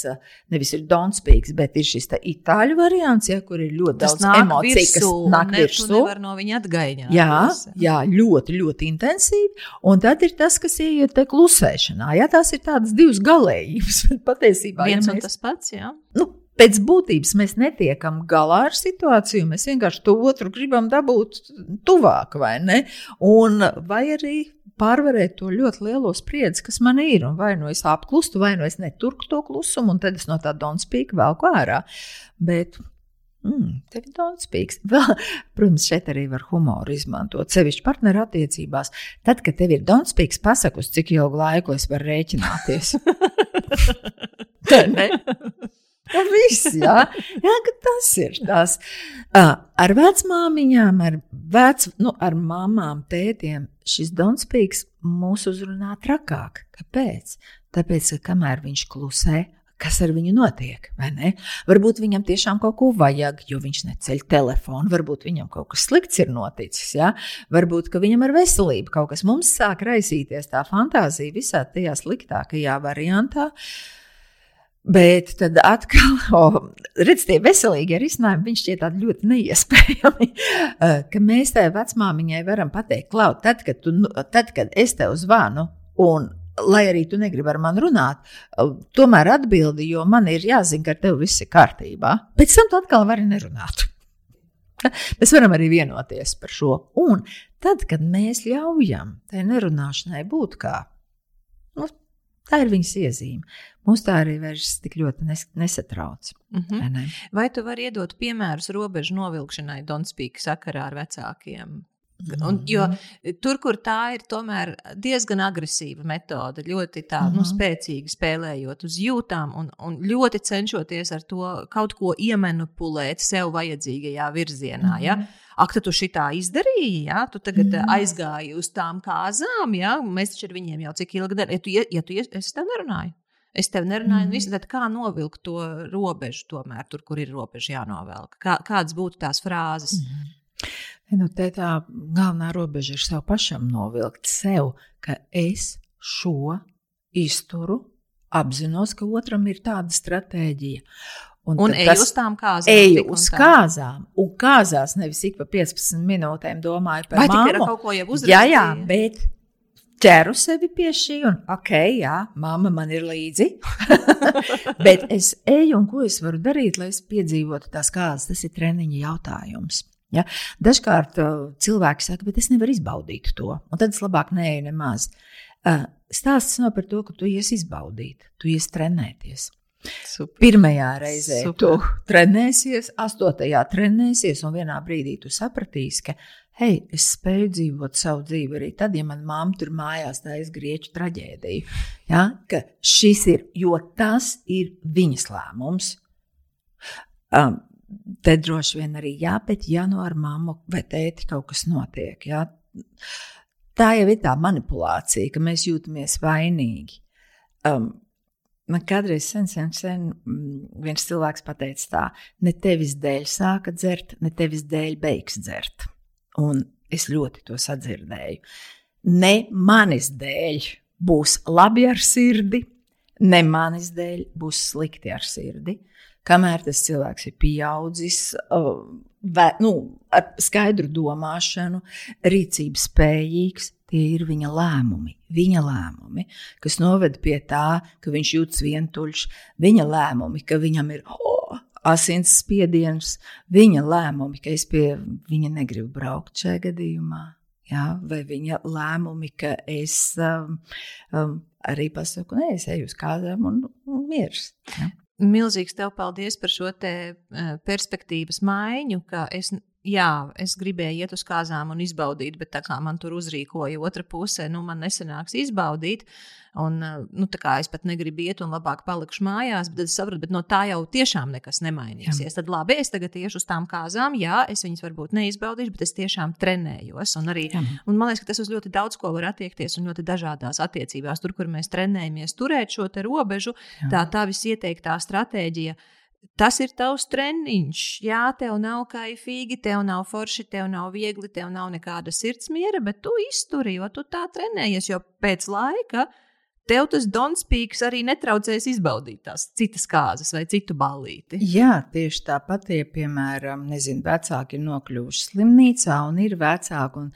nevis ir donspīgs, bet ir šis itāļu variants, ja, kur ir ļoti tas daudz emociju, kas nāk ne, virsū. Nevar no viņa atgaiņā. Jā, jā, ļoti, ļoti intensīvi. Un tad ir tas, kas ieiet te klusēšanā. Jā, tās ir tādas divas galējības, patiesībā. Viens ja mēs, un tas pats, jā. Nu, pēc būtības mēs netiekam galā ar situāciju, mēs vienkārši to otru gribam dabūt tuvāk, vai ne? Un vai arī pārvarēt to ļoti lielo spriedzi, kas man ir, un vai nu es apklustu, vai nu es neturku to klusumu, un tad es no tā donspīka velku ārā. Bet Mm, tev ir daudz spīgs. Vēl, protams, šeit arī var humoru izmantot. Sevišķi partneru attiecībās. Tad, kad tev ir daudz spīgs, pasaku, uz cik ilgu laiku es varu rēķināties. Tā ne? Tā viss, jā. jā, tas ir tas. Ar vecmāmiņām, ar, vec, nu, ar mamām, tētiem šis donspīgs mūs uzrunā trakāk. Kāpēc? Tāpēc, ka kamēr viņš klusē, kas ar viņu notiek. Varbūt viņam tiešām kaut ko vajag, jo viņš neceļ telefonu, varbūt viņam kaut kas slikts ir noticis, ja? varbūt viņam ar veselību kaut kas mums sāk raisīties, tā fantāzija visā tajā sliktākajā variantā. Uh, Bet tad atkal, oh, redz, tie veselīgie risinājumi, viņš šķiet tādi ļoti neiespējami. Eh, ka mēs tai vecmāmiņai varam pateikt, Klau, tad, kad, tu, nu, tad, kad es tev zvanu, un lai arī tu negribi ar mani runāt, eh, tomēr atbildi, jo man ir jāzina, ka ar tevi viss ir kārtībā. Pēc tam tu atkal vari nerunāt. Mēs varam arī vienoties par šo. Un tad, kad mēs ļaujam tai nerunāšanai būt kā, nu, tā ir viņas iezīme. Mums tā arī vairs tik ļoti nes nesatrauc. Mm -hmm. vai, tu vari iedot piemērus robežu novilkšanai Donspīka sakarā ar vecākiem? Un, jo mhm. tur, kur tā ir tomēr diezgan agresīva metode, ļoti tā, mm -hmm. nu, mhm. spēcīgi spēlējot uz jūtām un, un ļoti cenšoties ar to kaut ko iemanipulēt sev vajadzīgajā virzienā. Mm -hmm. ja? Ak, tu šitā izdarīji, ja? tu tagad mm -hmm. aizgāji uz tām kāzām, ja? mēs taču ar viņiem jau cik ilgi darām, ja tu, ja tu es tev nerunāju. Es tev nerunāju, mm. -hmm. tad kā novilkt to robežu, tomēr tur, kur ir robeža jānovelk? Kā, kādas būtu tās frāzes? Mm. Nu, tā galvenā robeža ir sev pašam novilkt, sev, ka es šo izturu, apzinos, ka otram ir tāda stratēģija. Un, un eju uz tām kāzām. Eju uz tā. kāzām, un kāzās nevis ik pa 15 minūtēm domāju par mammu. Vai kaut ko jau uzrakstīju? Jā, jā, bet ķeru sevi pie šī, un ok, jā, mamma man ir līdzi. bet es eju, un ko es varu darīt, lai es piedzīvotu tās kāzas? Tas ir treniņa jautājums. Ja? Dažkārt uh, cilvēki saka, bet es nevaru izbaudīt to, un tad es labāk neeju nemaz. Uh, stāsts nav par to, ka tu iesi izbaudīt, tu iesi trenēties. Super. Pirmajā reizē Super. tu trenēsies, astotajā trenēsies, un vienā brīdī tu sapratīsi, ka, hei, es spēju dzīvot savu dzīvi arī tad, ja manā māte tur mājās taisa grieķu traģēdiju. Ja? Ka šis ir, jo tas ir viņas lēmums. Um, te droši vien arī jā, bet ja nu ar mammu vai tēti kaut kas notiek, jā, tā jau ir tā manipulācija, ka mēs jūtamies vainīgi. Um, man kādreiz sen, sen, sen mm, viens cilvēks pateica tā, ne tevis dēļ sāka dzert, ne tevis dēļ beigs dzert. Un es ļoti to sadzirdēju. Ne manis dēļ būs labi ar sirdi, ne manis dēļ būs slikti ar sirdi kamēr tas cilvēks ir pieaudzis, ve, nu, ar skaidru domāšanu, rīcības spējīgs. Tie ir viņa lēmumi, viņa lēmumi, kas noved pie tā, ka viņš jūtas vientuļš, viņa lēmumi, ka viņam ir oh, asins spiediens, viņa lēmumi, ka es pie viņa negribu braukt šajā gadījumā. Ja, vai viņa lēmumi, ka es um, um, arī pasaku, nē, es eju uz kādām un, un miers. Ja. Milzīgs tev paldies par šo te perspektīvas maiņu, ka es jā, es gribēju iet uz kāzām un izbaudīt, bet tā kā man tur uzrīkoja otra puse, nu, man nesanāks izbaudīt. Un, nu, es pat negribu iet un labāk palikšu mājās, bet es saprotu, ka no tā jau tiešām nekas nemainīsies. Jā. Tad labi, es tagad iešu uz tām kāzām, jā, es viņas varbūt neizbaudīšu, bet es tiešām trenējos. Un, arī, jā. un man liekas, ka tas uz ļoti daudz ko var attiekties un ļoti dažādās attiecībās. Tur, kur mēs trenējamies, turēt šo robežu, jā. tā tā viss ieteiktā stratēģija Tas ir tavs treniņš. Jā, tev nav kaifīgi, tev nav forši, tev nav viegli, tev nav nekāda sirdsmiera, bet tu izturi, jo tu tā trenējies. Jo pēc laika tev tas donspīks arī netraucēs izbaudīt tās citas kārtas vai citu ballīti. Jā, tieši tāpat, ja, piemēram, nezinu, vecāki ir nokļuvuši slimnīcā un ir vecāki. Un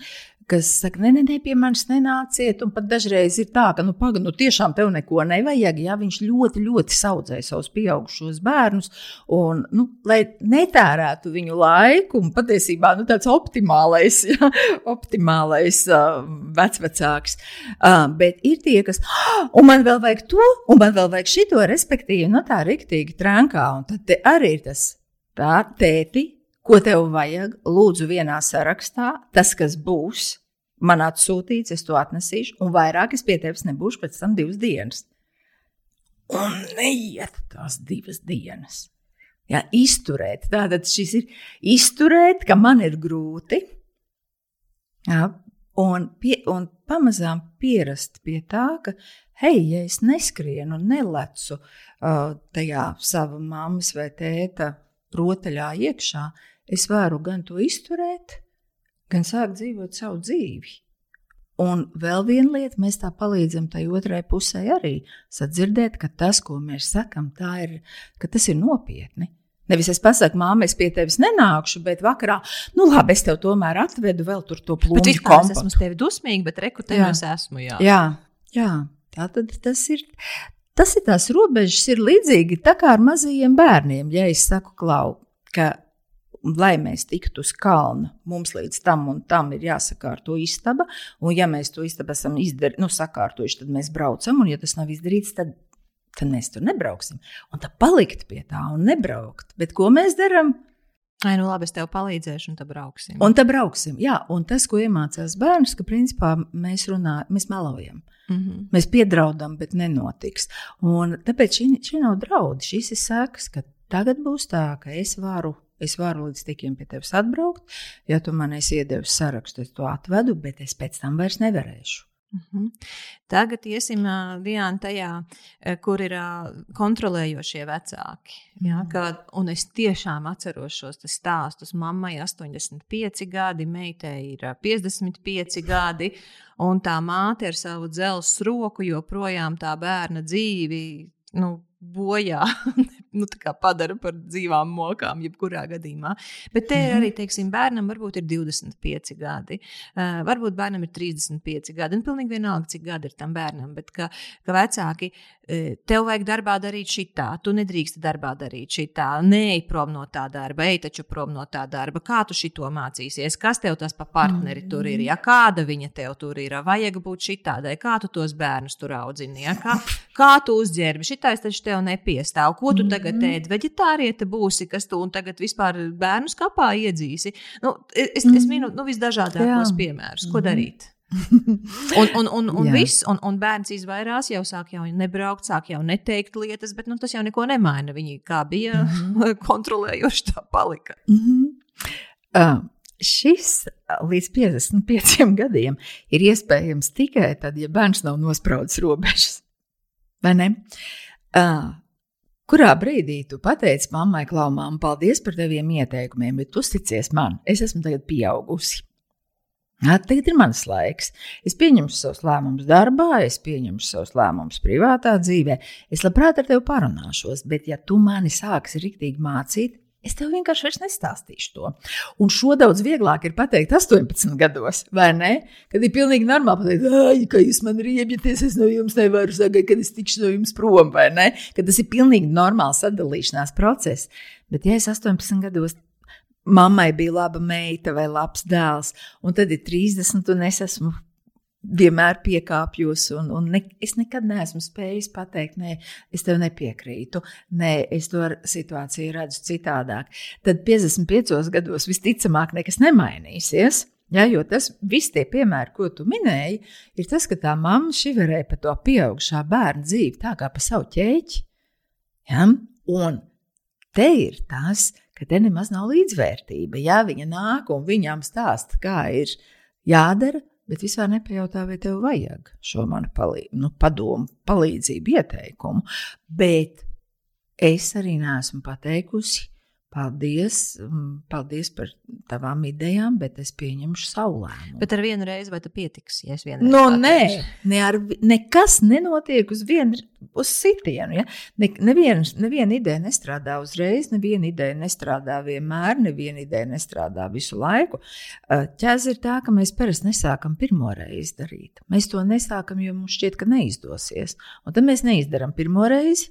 kas saka, nē, nē, nē, pie manis nenāciet. Un pat dažreiz ir tā, ka, nu, paga, nu tiešām tev neko nevajag. Jā, viņš ļoti, ļoti audzē savus pieaugušos bērnus. Un, nu, lai netērētu viņu laiku, un patiesībā nu, tāds optimālais, jā, optimālais uh, vecvecāks. Uh, bet ir tie, kas, ah, un man vēl vajag to, un man vēl vajag šito, respektīvi, nu, tā riktīgi trankā. Un tad arī ir tas, tā, tēti, ko tev vajag, lūdzu, vienā sarakstā, tas, kas būs, man atsūtīts, es to atnesīšu, un vairāk es pie tevis nebūšu pēc tam divas dienas. Un neiet tās divas dienas. Jā, izturēt. Tātad šis ir izturēt, ka man ir grūti. Jā, un, pie, un pamazām pierast pie tā, ka, hei, ja es neskrienu un nelecu uh, tajā sava mammas vai tēta rotaļā iekšā, es varu gan to izturēt, gan sākt dzīvot savu dzīvi. Un vēl viena lieta, mēs tā palīdzam tai otrai pusē arī sadzirdēt, ka tas, ko mēs sakam, ir, tas ir nopietni. Nevis es pasaku, māmiņa, es pie tevis nenākšu, bet vakarā, nu labi, es tev tomēr atvedu vēl tur to plūdu. Bet es esmu uz tevi dusmīga, bet es esmu, jā. Jā, jā. Tā tad tas ir, tas ir tās robežas ir līdzīgi tā kā ar mazajiem bērniem. Ja es saku, Klau, ka lai mēs tiktu uz kalna, mums līdz tam un tam ir jāsakārto istaba. Un, ja mēs to istabu esam izdarījuši, nu, sakārtojuši, tad mēs braucam. Un, ja tas nav izdarīts, tad, tad mēs tur nebrauksim. Un tā palikt pie tā un nebraukt. Bet ko mēs darām? Ai, nu labi, es tev palīdzēšu, un tad brauksim. Un tad brauksim. Jā, un tas, ko iemācās bērns, ka principā mēs runājam, mēs melojam. Mm -hmm. Mēs piedraudam, bet nenotiks. Un tāpēc šī, šī nav draudi. Šis ir sēkas, ka tagad būs tā, ka es varu Es varu līdz tikiem pie tevis atbraukt. Ja tu man esi iedevis sarakstu, es to atvedu, bet es pēc tam vairs nevarēšu. Mhm. Tagad iesim Diana tajā, kur ir kontrolējošie vecāki. Ja, mhm. ka, un es tiešām atceros šos stāstus. Mammai ir 85 gadi, meitai ir 55 gadi, un tā māte ar savu dzelzceļa roku joprojām tā bērna dzīvi. Nu, bojā, nu, padara par dzīvām mokām, jebkurā gadījumā. Bet te ir arī, mhm. teiksim, bērnam varbūt ir 25 gadi, uh, varbūt bērnam ir 35 gadi, un pilnīgi vienalga, cik gadi ir tam bērnam. Bet ka, ka vecāki tev vajag darbā darīt šitā, tu nedrīkst darbā darīt šitā, neej prom no tā darba, ej taču prom no tā darba. Kā tu šito mācīsies? Kas tev tas pa partneri mm. tur ir? Ja kāda viņa tev tur ir? Vajag būt šitādai, kā tu tos bērnus tur audzini? Ja? Kā, kā tu uzģērbi? Šitais taču tev nepiestāv. Ko tu tagad mm. ēd? Veģetāriete būsi, kas tu un tagad vispār bērnu skapā iedzīsi? Nu, es, es minu nu, visdažādākos piemērus. Ko darīt? un, un, un, un, viss, un, un bērns izvairās, jau sāk jau nebraukt, sāk jau neteikt lietas, bet nu, tas jau neko nemaina. Viņi kā bija mm -hmm. kontrolējoši, tā palika. Mm -hmm. uh, šis līdz 55 gadiem ir iespējams tikai tad, ja bērns nav nospraudis robežas. Vai ne? Uh, Kurā brīdī tu pateici mammai, klaumām, paldies par taviem ieteikumiem, bet uzticies man, es esmu tagad pieaugusi. Tagad ir mans laiks. Es pieņemšu savus lēmumus darbā, es pieņemšu savus lēmumus privātā dzīvē. Es labprāt ar tevi parunāšos, bet, ja tu mani sāksi rīktīgi mācīt, es tev vienkārši vairs nestāstīšu to. Un šo daudz vieglāk ir pateikt 18 gados, vai ne? Kad ir pilnīgi normāli pateikt, ka jūs man riebjaties, es no jums nevaru sagaidīt, kad es tikšu no jums prom, vai ne? Kad tas ir pilnīgi normāls sadalīšanās process. Bet, ja es 18 gados mammai bija laba meita vai labs dēls, un tad ir 30, un es esmu vienmēr piekāpjos, un, un ne, es nekad neesmu spējis pateikt, nē, es tev nepiekrītu, nē, es to situāciju redzu citādāk. Tad 55 gados visticamāk nekas nemainīsies. Ja, jo tas viss tie piemēri, ko tu minēji, ir tas, ka tā mamma šiverēja par to pieaugušā bērna dzīvi tā kā pa savu ķēķi. Ja? Un te ir tas, ka te nemaz nav līdzvērtība. Ja viņa nāk un viņām stāsta, kā ir jādara, bet vispār nepajautā, vai tev vajag šo manu palīdzību, nu, padomu, palīdzību, ieteikumu. Bet es arī neesmu pateikusi, Paldies, paldies par tavām idejām, bet es pieņemšu savu lēmumu. Bet ar vienu reizi vai tu pietiks? Ja no, nu, nē, ne ar, nekas nenotiek uz vienu uz sitienu. Ja? Ne, neviena, neviena ideja nestrādā uzreiz, neviena ideja nestrādā vienmēr, neviena ideja nestrādā visu laiku. Ķēze ir tā, ka mēs parasti nesākam pirmo reizi darīt. Mēs to nesākam, jo mums šķiet, ka neizdosies. Un tad mēs neizdarām pirmo reizi.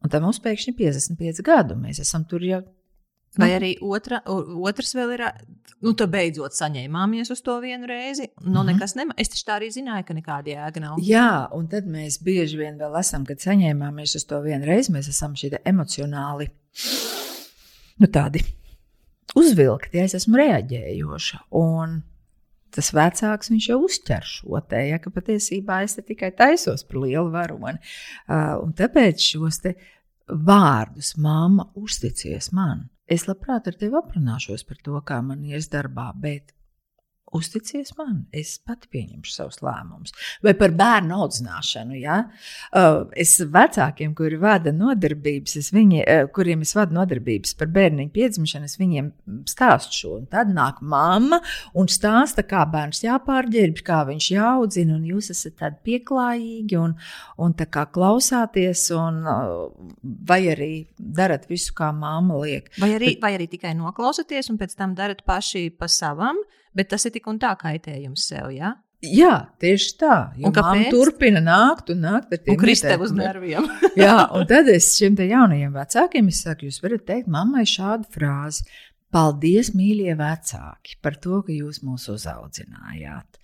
Un tam mums pēkšņi ir 55 gadi, un mēs esam tur jau Vai nu. arī otra, otrs vēl ir, nu, tā beidzot saņēmāmies uz to vienu reizi. Nu, -hmm. nekas nema. Es taču tā arī zināju, ka nekāda jēga nav. Jā, un tad mēs bieži vien vēl esam, kad saņēmāmies uz to vienu reizi, mēs esam šī emocionāli, nu, tādi uzvilkti. Ja es esmu reaģējoša. Un tas vecāks viņš jau uztver šo te, ja, ka patiesībā es tikai taisos par lielu varoni. Uh, un tāpēc šos vārdus, māma, uzticies man Es labprāt ar tevi aprunāšos par to, kā man ies darbā, bet uzticies man, es pati pieņemšu savus lēmumus. Vai par bērnu audzināšanu. Ja? Uh, es vecākiem, kuri vada nodarbības, es viņi, uh, kuriem es vadu nodarbības par bērnu piedzimšanu, es viņiem stāstu šo. Un tad nāk mamma un stāsta, kā bērns jāpārģērb, kā viņš jāaudzina, jūs esat tādi pieklājīgi un, un tā kā klausāties, un, uh, vai arī darat visu, kā mamma liek. Vai arī, vai arī tikai noklausāties un pēc tam darat paši pa savam bet tas ir tik un tā kaitējums sev. Ja? Jā, tieši tā. Un kāpēc? Turpina nākt un nākt ar tiem kristēvus nerviem. Jā, un tad es šiem jaunajiem vecākiem saku, jūs varat teikt mammai šādu frāzi. Paldies, mīļie vecāki, par to, ka jūs mūs uzaudzinājāt.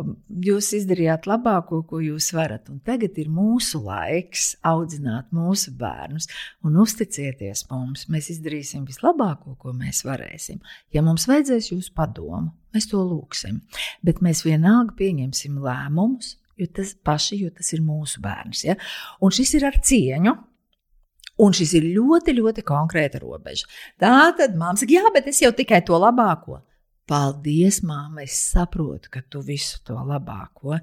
Um, jūs izdarījāt labāko, ko jūs varat, un tagad ir mūsu laiks audzināt mūsu bērnus. Un uzticieties mums, mēs izdarīsim vislabāko, ko mēs varēsim. Ja mums vajadzēs jūsu padomu, mēs to lūgsim. Bet mēs vienalga pieņemsim lēmumus, jo tas paši, jo tas ir mūsu bērns. Ja? Un šis ir ar cieņu Un šis ir ļoti, ļoti konkrēta robeža. Tā tad māte saka, jā, bet es jau tikai to labāko. Paldies, māte, es saprotu, ka tu visu to labāko.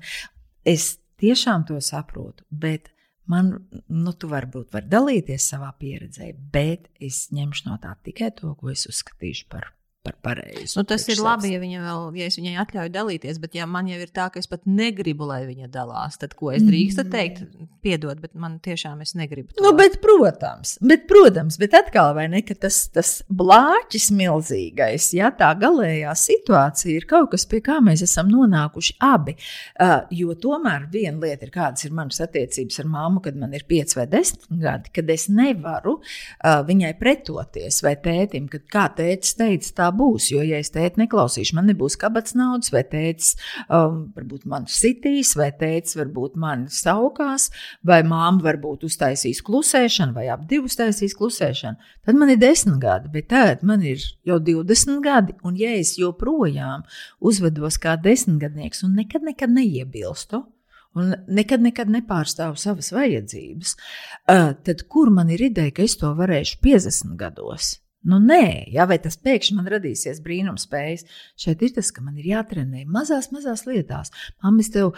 Es tiešām to saprotu, bet man, nu, tu varbūt vari dalīties savā pieredzē, bet es ņemšu no tā tikai to, ko es uzskatīšu par par pareizu. Nu, tas ir labi, ja vēl, ja es viņai atļauju dalīties, bet ja man jau ir tā, ka es pat negribu, lai viņa dalās, tad ko es drīkstu mm. teikt? Piedod, bet man tiešām es negribu. To. Nu, bet, protams, bet, protams, bet atkal vai ne, ka tas, tas blāķis milzīgais, ja tā galējā situācija ir kaut kas, pie kā mēs esam nonākuši abi. Uh, jo tomēr viena lieta ir, kādas ir manas attiecības ar māmu, kad man ir pieci vai desmit gadi, kad es nevaru uh, viņai pretoties vai tētim, kad kā tētis teica, tā būs. Jo, ja es tēti neklausīšu, man nebūs kabatas naudas, vai tētis um, varbūt man sitīs, vai tētis varbūt man saukās, vai māma varbūt uztaisīs klusēšanu, vai ap divu uztaisīs klusēšanu. Tad man ir desmit gadi, bet tagad man ir jau 20 gadi. Un, ja es joprojām uzvedos kā desmitgadnieks un nekad, nekad neiebilstu, un nekad, nekad nepārstāvu savas vajadzības, uh, tad kur man ir ideja, ka es to varēšu 50 gados? Nu, nē, jā, vai tas pēkšņi man radīsies brīnumspējas. Šeit ir tas, ka man ir jātrenē mazās, mazās lietās. Māma, es, tev,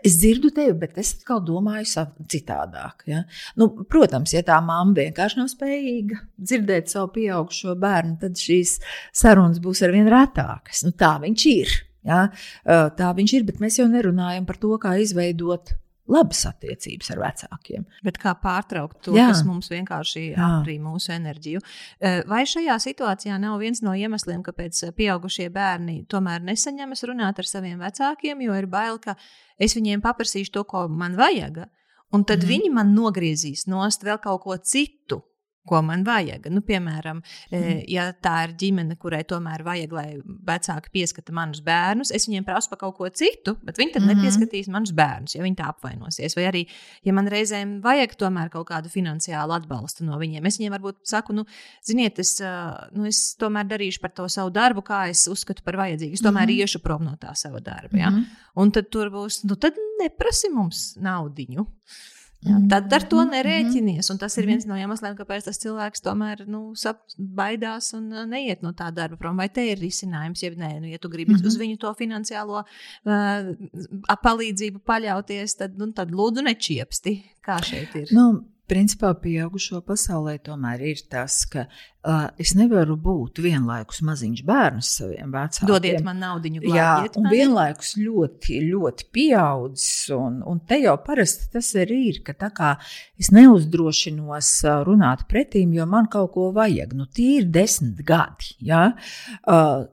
es dzirdu tevi, bet es atkal domāju citādāk. Ja? Nu, protams, ja tā mamma vienkārši nav spējīga dzirdēt savu pieaugušo bērnu, tad šīs sarunas būs arvien retākas. Nu, tā viņš ir. Ja? Tā viņš ir, bet mēs jau nerunājam par to, kā izveidot labas attiecības ar vecākiem. Bet kā pārtraukt to, Jā. kas mums vienkārši aprī mūsu enerģiju? E, vai šajā situācijā nav viens no iemesliem, kāpēc pieaugušie bērni tomēr nesaņemas runāt ar saviem vecākiem, jo ir bail, ka es viņiem paprasīšu to, ko man vajag, un tad mm. viņi man nogriezīs nost vēl kaut ko citu. Ko man vajag. Nu, piemēram, mm. ja tā ir ģimene, kurai tomēr vajag, lai vecāki pieskata manus bērnus, es viņiem prasu par kaut ko citu, bet viņi tad mm -hmm. nepieskatīs manus bērnus, ja viņi tā apvainosies. Vai arī, ja man reizēm vajag tomēr kaut kādu finansiālu atbalstu no viņiem, es viņiem varbūt saku, nu, ziniet, es, nu, es tomēr darīšu par to savu darbu, kā es uzskatu par vajadzīgu. Es tomēr mm -hmm. iešu prom no tā sava darba. Ja? Mm -hmm. Un tad tur būs, nu, tad neprasi mums naudiņu. Jā, tad ar to mhm, nerēķinies. Un tas ir viens no iemesliem, kāpēc tas cilvēks tomēr nu, sap, baidās un uh, neiet no tā darba prom. Vai te ir risinājums, ja nē, nu, ja tu gribi mm -hmm. uz viņu to finansiālo uh, palīdzību paļauties, tad, nu, tad lūdzu nečiepsti. Kā šeit ir? Nu, Principā pieaugušo pasaulē tomēr ir tas, ka uh, es nevaru būt vienlaikus maziņš bērns saviem vecākiem. Dodiet man naudu, Jā, un mani. vienlaikus ļoti, ļoti pieaudzis. Un, un te jau parasti tas arī ir, ka tā kā es neuzdrošinos runāt pretīm, jo man kaut ko vajag. Nu, tie ir desmit gadi. Ja? Uh,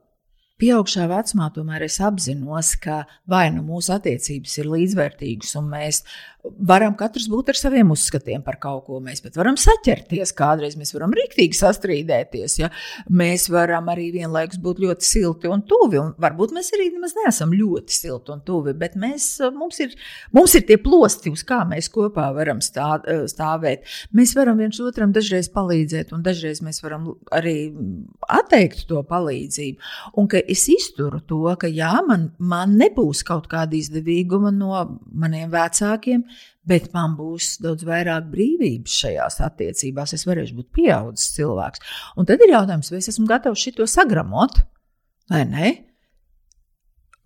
Pieaugšā vecumā tomēr es apzinos, ka vai nu mūsu attiecības ir līdzvērtīgas, un mēs varam katrs būt ar saviem uzskatiem par kaut ko. Mēs pat varam saķerties, kādreiz mēs varam rīktīgi sastrīdēties. Ja? Mēs varam arī vienlaikus būt ļoti silti un tuvi. Un varbūt mēs arī nemaz neesam ļoti silti un tuvi, bet mēs, mums, ir, mums ir tie plosti, uz kā mēs kopā varam stā, stāvēt. Mēs varam viens otram dažreiz palīdzēt, un dažreiz mēs varam arī atteikt to palīdzību. Un ka es izturu to, ka jā, man, man nebūs kaut kāda izdevīguma no maniem vecākiem, bet man būs daudz vairāk brīvības šajās attiecībās. Es varēšu būt pieaudzis cilvēks. Un tad ir jautājums, vai es esmu gatavs šo sagramot vai nē.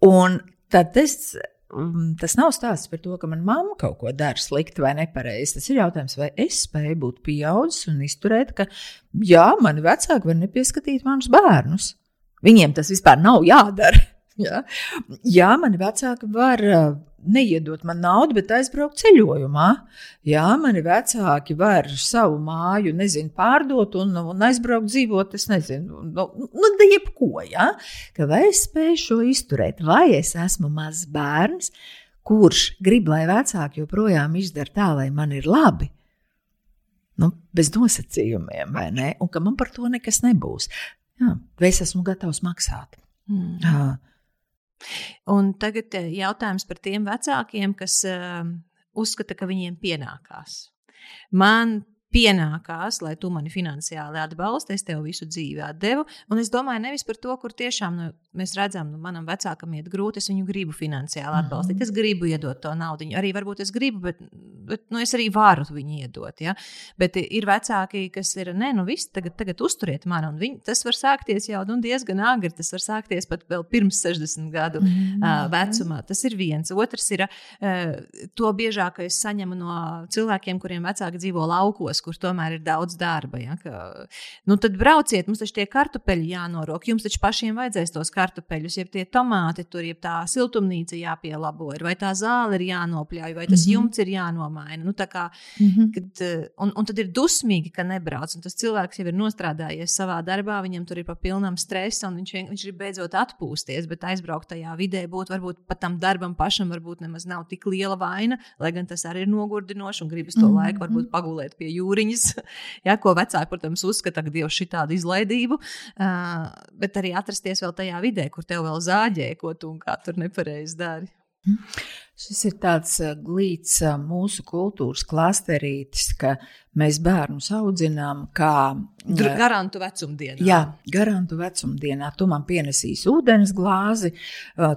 Un tad es, mm, tas nav stāsts par to, ka manā mamma kaut ko dara slikti vai nepareizi. Tas ir jautājums, vai es spēju būt pieaudzis un izturēt, ka jā, mani vecāki var nepieskatīt manus bērnus. Viņiem tas vispār nav jādara. Jā, jā mani vecāki var neiedot man naudu, bet aizbraukt ceļojumā. Jā, mani vecāki var savu māju, nezinu, pārdot un, un aizbraukt dzīvot, es nezinu, nu, nu jebko, jā. Ka vai es spēju šo izturēt, vai es esmu mazs bērns, kurš grib, lai vecāki joprojām izdara tā, lai man ir labi. Nu, bez nosacījumiem, vai ne? Un ka man par to nekas nebūs. Jā, vai es esmu gatavs maksāt? Mm. Uh, Un tagad eh, jautājums par tiem vecākiem, kas uh, uzskata, ka viņiem pienākās. Man pienākās, lai tu mani finansiāli atbalsti, es tev visu dzīvi atdevu. Un es domāju, nevis par to, kur tiešām nu, mēs redzam, nu, manam vecākam iet grūti, es viņu gribu finansiāli mhm. atbalstīt. -hmm. Es gribu iedot to naudu. Arī varbūt es gribu, bet, bet nu, es arī varu viņu iedot. Ja? Bet ir vecāki, kas ir, nē, nu viss, tagad, tagad uzturiet mani. Un viņi, tas var sākties jau nu, diezgan agri. Tas var sākties pat vēl pirms 60 gadu mm -hmm. uh, vecumā. Tas ir viens. Otrs ir, uh, to biežāk es saņemu no cilvēkiem, kuriem vecāki dzīvo laukos, kur tomēr ir daudz darba. Ja? Ka, nu, tad brauciet, mums taču tie kartupeļi jānorok. Jums taču pašiem vajadzēs tos kartupeļus jeb tie tomāti, tur ir tā siltumnīca jāpielabo, vai tā zāle ir jānopļauj, vai tas mm -hmm. jumts ir jānomaina. Nu, kā, mm -hmm. kad, eh, un, un tad ir dusmīgi, ka nebrauc. Un tas cilvēks jau ir nostrādājies savā darbā, viņam tur ir pa pilnam stresa, un viņš, viņš grib beidzot atpūsties, bet aizbraukt tajā vidē būt varbūt pat tam darbam pašam varbūt nemaz nav tik liela vaina, lai gan tas arī ir nogurdinoši un gribas to mm -hmm. laiku varbūt pagulēt pie jūriņas, ja, ko vecāki, protams, uzskata, ka Dievs šī tādu izlaidību, uh, bet arī atrasties vēl tajā vidē kur tev vēl zāģē, ko tu un kā tur nepareizi dari. Šis ir tāds glīts mūsu kultūras klasterītis, ka mēs bērnus audzinām kā garantu vecumdienā. Jā, garantu vecumdienā. Tu man pienesīsi ūdens glāzi,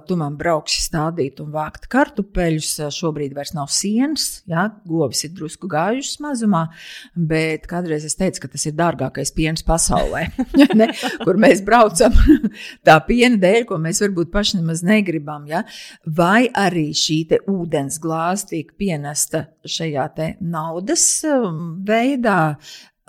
tu man brauksi stādīt un vākt kartupeļus. Šobrīd vairs nav sienas, jā, govis ir drusku gājušas mazumā, bet kādreiz es teicu, ka tas ir dārgākais piens pasaulē, ne, kur mēs braucam tā piena dēļ, ko mēs varbūt paši nemaz negribam. Ja? Vai arī šī ūdens glāze tiek pienesta šajā naudas veidā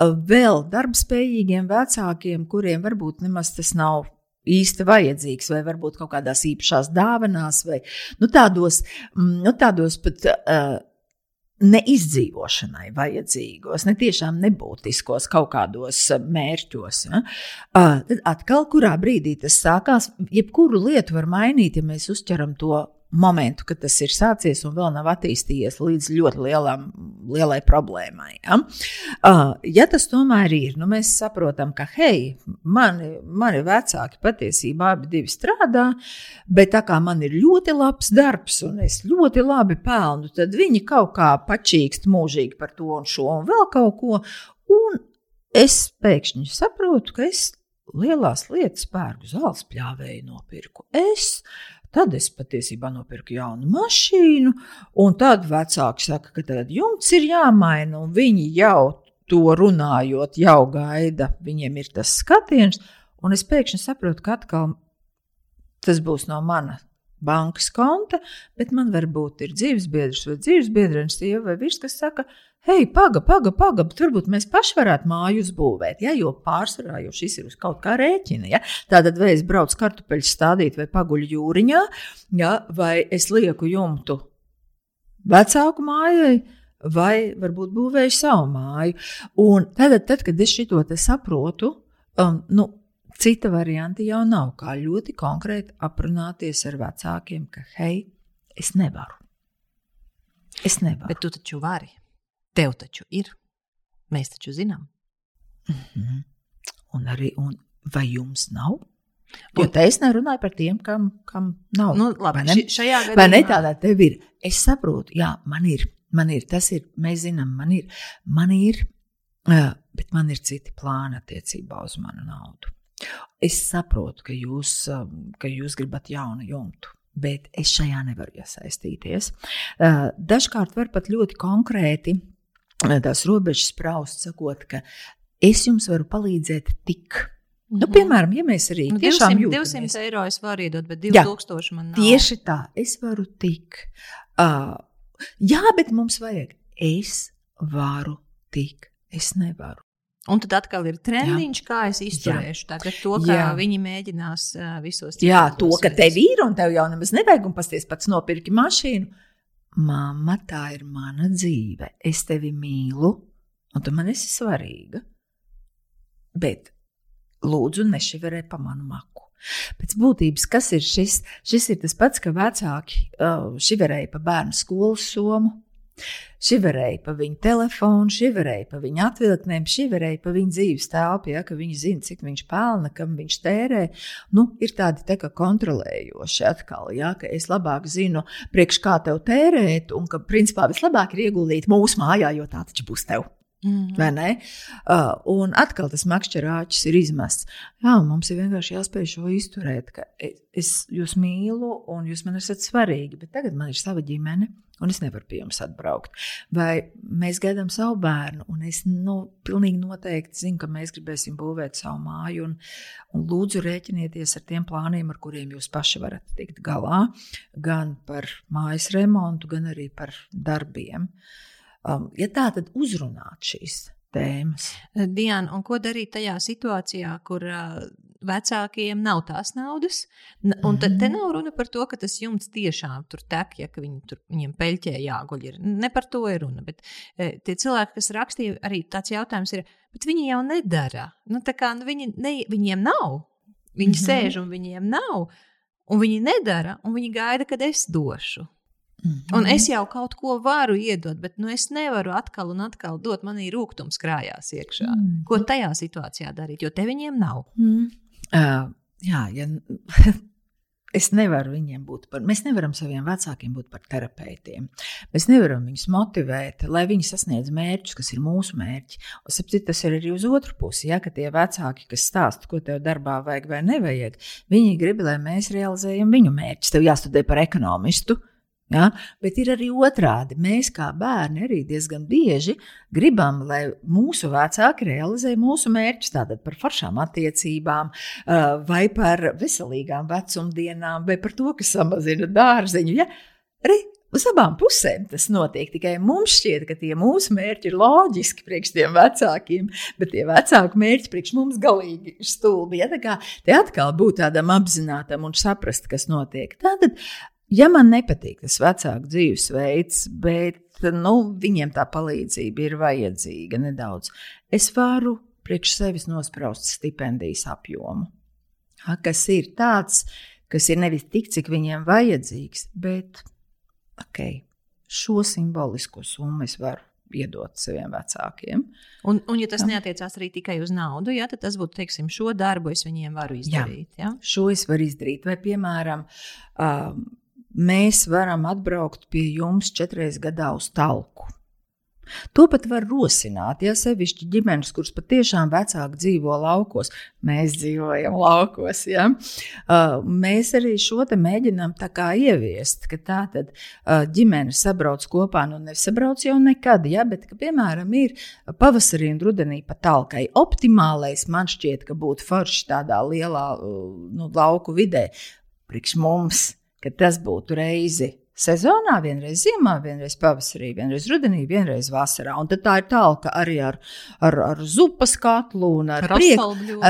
vēl darbspējīgiem vecākiem, kuriem varbūt nemaz tas nav īsti vajadzīgs, vai varbūt kaut kādās īpašās dāvanās, vai nu, tādos, nu, tādos pat. Uh, Neizdzīvošanai vajadzīgos, ne tiešām nebūtiskos kaut kādos mērķos. Ja? Uh, tad atkal, kurā brīdī tas sākās, jebkuru lietu var mainīt, ja mēs uzķeram to momentu, kad tas ir sācies un vēl nav attīstījies līdz ļoti lielam, lielai problēmai. Ja? Uh, ja tas tomēr ir, nu mēs saprotam, ka hei, mani, mani vecāki patiesībā abi strādā, bet tā kā man ir ļoti labs darbs un es ļoti labi pelnu, tad viņi kaut kā pačīkst mūžīgi par to un šo un vēl kaut ko. Un es pēkšņi saprotu, ka es lielās lietas pērku zāles pļāvēju nopirku. Es Tad es patiesībā nopirku jaunu mašīnu, un tad vecāki saka, ka tad jumts ir jāmaina, un viņi jau to runājot, jau gaida, viņiem ir tas skatiens, un es pēkšņi saprotu, ka atkal tas būs no mana bankas konta, bet man varbūt ir dzīvesbiedrs vai dzīvesbiedrens, sieva vai vīrs, kas saka, hei, paga, paga, paga, bet varbūt mēs paši varētu māju uzbūvēt, ja, jo pārsvarā jau šis ir uz kaut kā rēķina. Ja. Tātad, vai es braucu kartupeļus stādīt vai paguļu jūriņā, ja, vai es lieku jumtu vecāku mājai, vai varbūt būvēju savu māju. Un tad, tad kad es šo saprotu, um, nu, cita varianta jau nav, kā ļoti konkrēti aprunāties ar vecākiem, ka, hei, es nevaru. Es nevaru. Bet tu taču vari. Tev taču ir. Mēs taču zinām. Mm -hmm. Un arī, un vai jums nav? Jo te es nerunāju par tiem, kam, kam nav. Nu, labi, vai ne? Šajā gadījumā. Vai ne tādā tev ir? Es saprotu, jā, man ir, man ir, tas ir, mēs zinām, man ir, man ir, bet man ir citi plāni attiecībā uz manu naudu. Es saprotu, ka jūs, ka jūs gribat jaunu jumtu bet es šajā nevaru iesaistīties. Dažkārt var pat ļoti konkrēti tās robežas spraust, sakot, ka es jums varu palīdzēt tik. Mm -hmm. nu, mhm. piemēram, ja mēs arī nu, tiešām 200, jūtamies, 200 eiro es varu iedot, bet 2000 Jā, man nav. Tieši tā, es varu tik. Uh, jā, bet mums vajag. Es varu tik. Es nevaru. Un tad atkal ir trendiņš, Jā. kā es izturēšu tagad to, ka Jā. viņi mēģinās uh, visos. Jā, to, ka tev ir un tev jau nemaz nevajag, un pasties pats nopirki mašīnu. Māma, tā ir mana dzīve. Es tevi mīlu, un tu man esi svarīga. Bet lūdzu, nešiverē pa manu maku. Pēc būtības, kas ir šis? Šis ir tas pats, ka vecāki uh, šiverēja pa bērnu skolas somu. Šiverēja pa viņu telefonu, šiverēja pa viņu atvilktnēm, šiverēja pa viņu dzīves telpu, ja, ka viņi zina, cik viņš pelna, kam viņš tērē. Nu, ir tādi tā kā kontrolējoši atkal, ja, ka es labāk zinu, priekš kā tev tērēt, un ka principā vislabāk ir ieguldīt mūsu mājā, jo tā taču būs tev. Mm -hmm. uh, un atkal tas makšķerāķis ir izmests. Jā, mums ir vienkārši jāspēj šo izturēt, ka es jūs mīlu un jūs man esat svarīgi, bet tagad man ir sava ģimene un es nevaru pie jums atbraukt. Vai mēs gaidām savu bērnu, un es nu, pilnīgi noteikti zinu, ka mēs gribēsim būvēt savu māju, un, un lūdzu rēķinieties ar tiem plāniem, ar kuriem jūs paši varat tikt galā, gan par mājas remontu, gan arī par darbiem. Um, ja tā, tad uzrunāt šīs tēmas. Diana, un ko darīt tajā situācijā, kur uh, vecākiem nav tās naudas. Un tad te nav runa par to, ka tas jumts tiešām tur tek, ja viņi tur, viņiem peļķē jāguļ. Ir. Ne par to ir runa. Bet e, tie cilvēki, kas rakstīja, arī tāds jautājums ir, bet viņi jau nedara. Nu, kā, nu, viņi, ne, viņiem nav. Viņi mm -hmm. sēž un viņiem nav. Un viņi nedara, un viņi gaida, kad es došu. Mm -hmm. Un es jau kaut ko varu iedot, bet nu, es nevaru atkal un atkal dot. Man ir rūkums krājās iekšā. Mm -hmm. Ko tajā situācijā darīt? Jo te viņiem nav. Mm. Uh, jā, ja, es nevaru viņiem būt par, mēs nevaram saviem vecākiem būt par terapeitiem. Mēs nevaram viņus motivēt, lai viņi sasniedz mērķus, kas ir mūsu mērķi. Un, sapcīt, tas ir arī uz otru pusi. Ja, ka tie vecāki, kas stāsta, ko tev darbā vajag vai nevajag, viņi grib, lai mēs realizējam viņu mērķus. Tev jāstudē par ekonomistu, Ja? Bet ir arī otrādi. Mēs, kā bērni, arī diezgan bieži gribam, lai mūsu vecāki realizē mūsu mērķus, tātad par foršām attiecībām, vai par veselīgām vecumdienām, vai par to, kas samazina dārziņu. Ja? Arī Uz abām pusēm tas notiek. Tikai mums šķiet, ka tie mūsu mērķi ir loģiski priekš tiem vecākiem, bet tie vecāku mērķi priekš mums galīgi ir stulbi. Ja? Tā kā te atkal būt tādam apzinātam un saprast, kas notiek. Tātad ja man nepatīk tas vecāku dzīvesveids, bet nu, viņiem tā palīdzība ir vajadzīga nedaudz, es varu priekš sevis nospraust stipendijas apjomu, kas ir tāds, kas ir nevis tik, cik viņiem vajadzīgs, bet okay, šo simbolisko summu es varu iedot saviem vecākiem. Un, un ja tas neatiecās arī tikai uz naudu, ja, tad tas būtu, teiksim, šo darbu es viņiem varu izdarīt. Jā, ja? šo es varu izdarīt. Vai, piemēram, um, mēs varam atbraukt pie jums četreiz gadā uz talku. To pat var rosināt, ja sevišķi ģimenes, kuras patiešām vecāki dzīvo laukos. Mēs dzīvojam laukos. Ja? Uh, mēs arī šo te mēģinām ieviest, ka tā tad uh, ģimene sabrauc kopā, nu nesabrauc jau nekad, ja? bet, ka, piemēram, ir pavasarī un rudenī pa talkai. Optimālais man šķiet, ka būtu forši tādā lielā uh, nu, lauku vidē, priekš mums, ka tas būtu reizi sezonā, vienreiz ziemā, vienreiz pavasarī, vienreiz rudenī, vienreiz vasarā. Un tā ir tālka arī ar, ar, ar zupas katlu un ar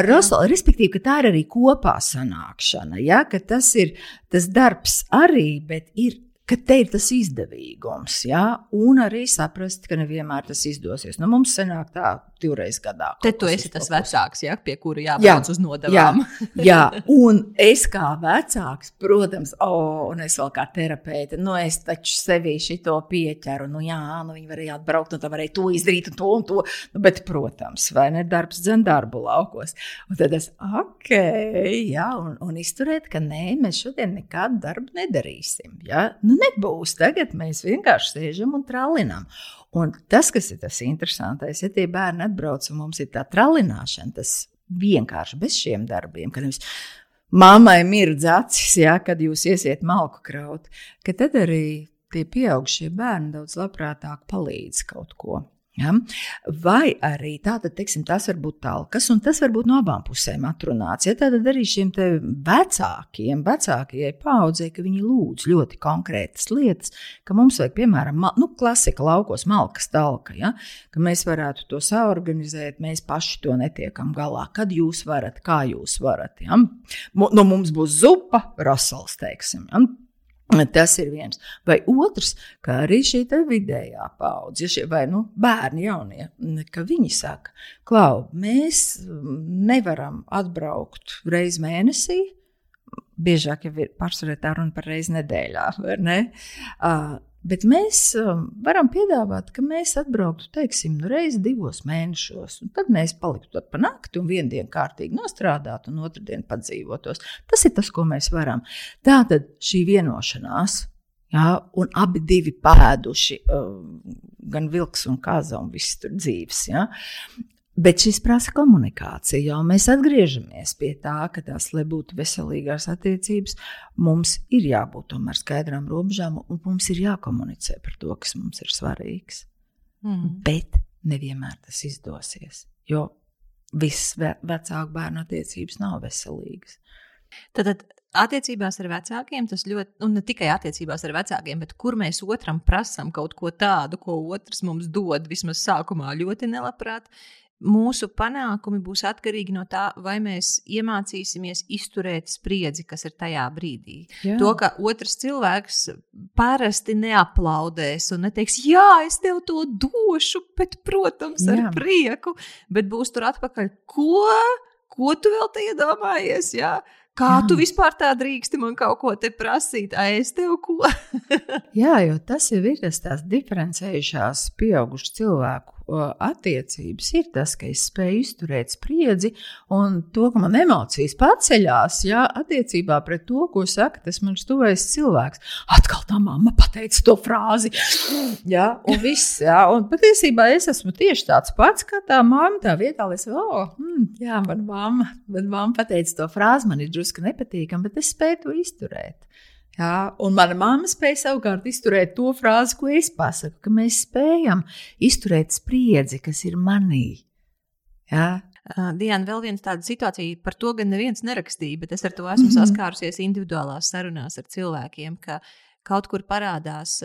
rosolu, respektīvi, ka tā ir arī kopā sanākšana. Ja? Tas ir tas darbs arī, bet ir ka te ir tas izdevīgums, ja? un arī saprast, ka nevienmēr tas izdosies. Nu, mums sanāk tā, divreiz gadā. Te tu esi tas vecāks, ja, pie kura jābrauc jā, uz nodevām. jā, jā, un es kā vecāks, protams, oh, un es vēl kā terapeite, nu es taču sevī šito pieķeru, nu jā, nu viņi varēja atbraukt, un tā varēja to izdarīt, un to un to, nu, bet, protams, vai ne darbs dzen darbu laukos. Un tad es, ok, jā, un, un izturēt, ka nē, mēs šodien nekādu darbu nedarīsim, jā, nu nebūs, tagad mēs vienkārši sēžam un tralinām. Un tas, kas ir tas interesantais, ja tie bērni atbrauc un mums ir tā tralināšana, tas vienkārši bez šiem darbiem, mammai mirdz acis, ja, kad jūs iesiet malku kraut, ka tad arī tie pieaugušie bērni daudz labprātāk palīdz kaut ko. Ja? Vai arī tātad, teiksim, tas var būt talkas, un tas var būt no abām pusēm atrunāts. Ja? Tātad arī šiem vecākiem, vecākajai paudzei, ka viņi lūdz ļoti konkrētas lietas, ka mums vajag, piemēram, nu, klasika laukos, malkas talka, ja? ka mēs varētu to saorganizēt, mēs paši to netiekam galā. Kad jūs varat, kā jūs varat. Ja? Nu, mums būs zupa, rasals, teiksim. Ja? Tas ir viens. Vai otrs, kā arī šī vidējā paudze, ja vai nu, bērni, jaunie, ka viņi saka, klau, mēs nevaram atbraukt reizi mēnesī. Biežāk jau ir pārsvarā tā runa par reizi nedēļā, vai ne? Uh, Bet mēs um, varam piedāvāt, ka mēs atbrauktu, teiksim, nu, reizi divos mēnešos, un tad mēs paliktu pa nakti un vienu dienu kārtīgi nostrādātu, un otru dienu padzīvotos. Tas ir tas, ko mēs varam. Tā tad šī vienošanās, ja, un abi divi pēduši, um, gan vilks un kaza un viss tur dzīves. Ja, Bet šis prasa komunikāciju, jo mēs atgriežamies pie tā, ka tās, lai būtu veselīgās attiecības, mums ir jābūt tomēr skaidrām robežām, un mums ir jākomunicē par to, kas mums ir svarīgs. Mm. Bet nevienmēr tas izdosies, jo visas vecāku bērnu attiecības nav veselīgas. Tad, tad attiecībās ar vecākiem tas ļoti, un ne tikai attiecībās ar vecākiem, bet kur mēs otram prasām kaut ko tādu, ko otrs mums dod, vismaz sākumā ļoti nelabprāt, mūsu panākumi būs atkarīgi no tā, vai mēs iemācīsimies izturēt spriedzi, kas ir tajā brīdī. Jā. To, ka otrs cilvēks parasti neaplaudēs un neteiks, jā, es tev to došu, bet, protams, ar jā. prieku, bet būs tur atpakaļ. Ko? Ko tu vēl te iedomājies? Jā? Kā Jā. tu vispār tā drīksti man kaut ko te prasīt? Ai, es tev ko? Jā, jo tas jau ir tas diferencējušās pieaugušu cilvēku attiecības ir tas, ka es spēju izturēt spriedzi un to, ka man emocijas paceļās, jā, attiecībā pret to, ko saka tas mans tuvais cilvēks. Atkal tā mamma pateica to frāzi. Jā, un viss, jā, un patiesībā es esmu tieši tāds pats, kā tā mamma, tā vietā, lai es, oh, mm, jā, man mamma, man mamma pateica to frāzi, man ir drusku nepatīkami, bet es spēju to izturēt. Jā, un mana mamma spēja savukārt izturēt to frāzi, ko es pasaku, ka mēs spējam izturēt spriedzi, kas ir manī. Jā. Diana, vēl viena tāda situācija, par to gan neviens nerakstīja, bet es ar to esmu mm -hmm. saskārusies individuālās sarunās ar cilvēkiem, ka kaut kur parādās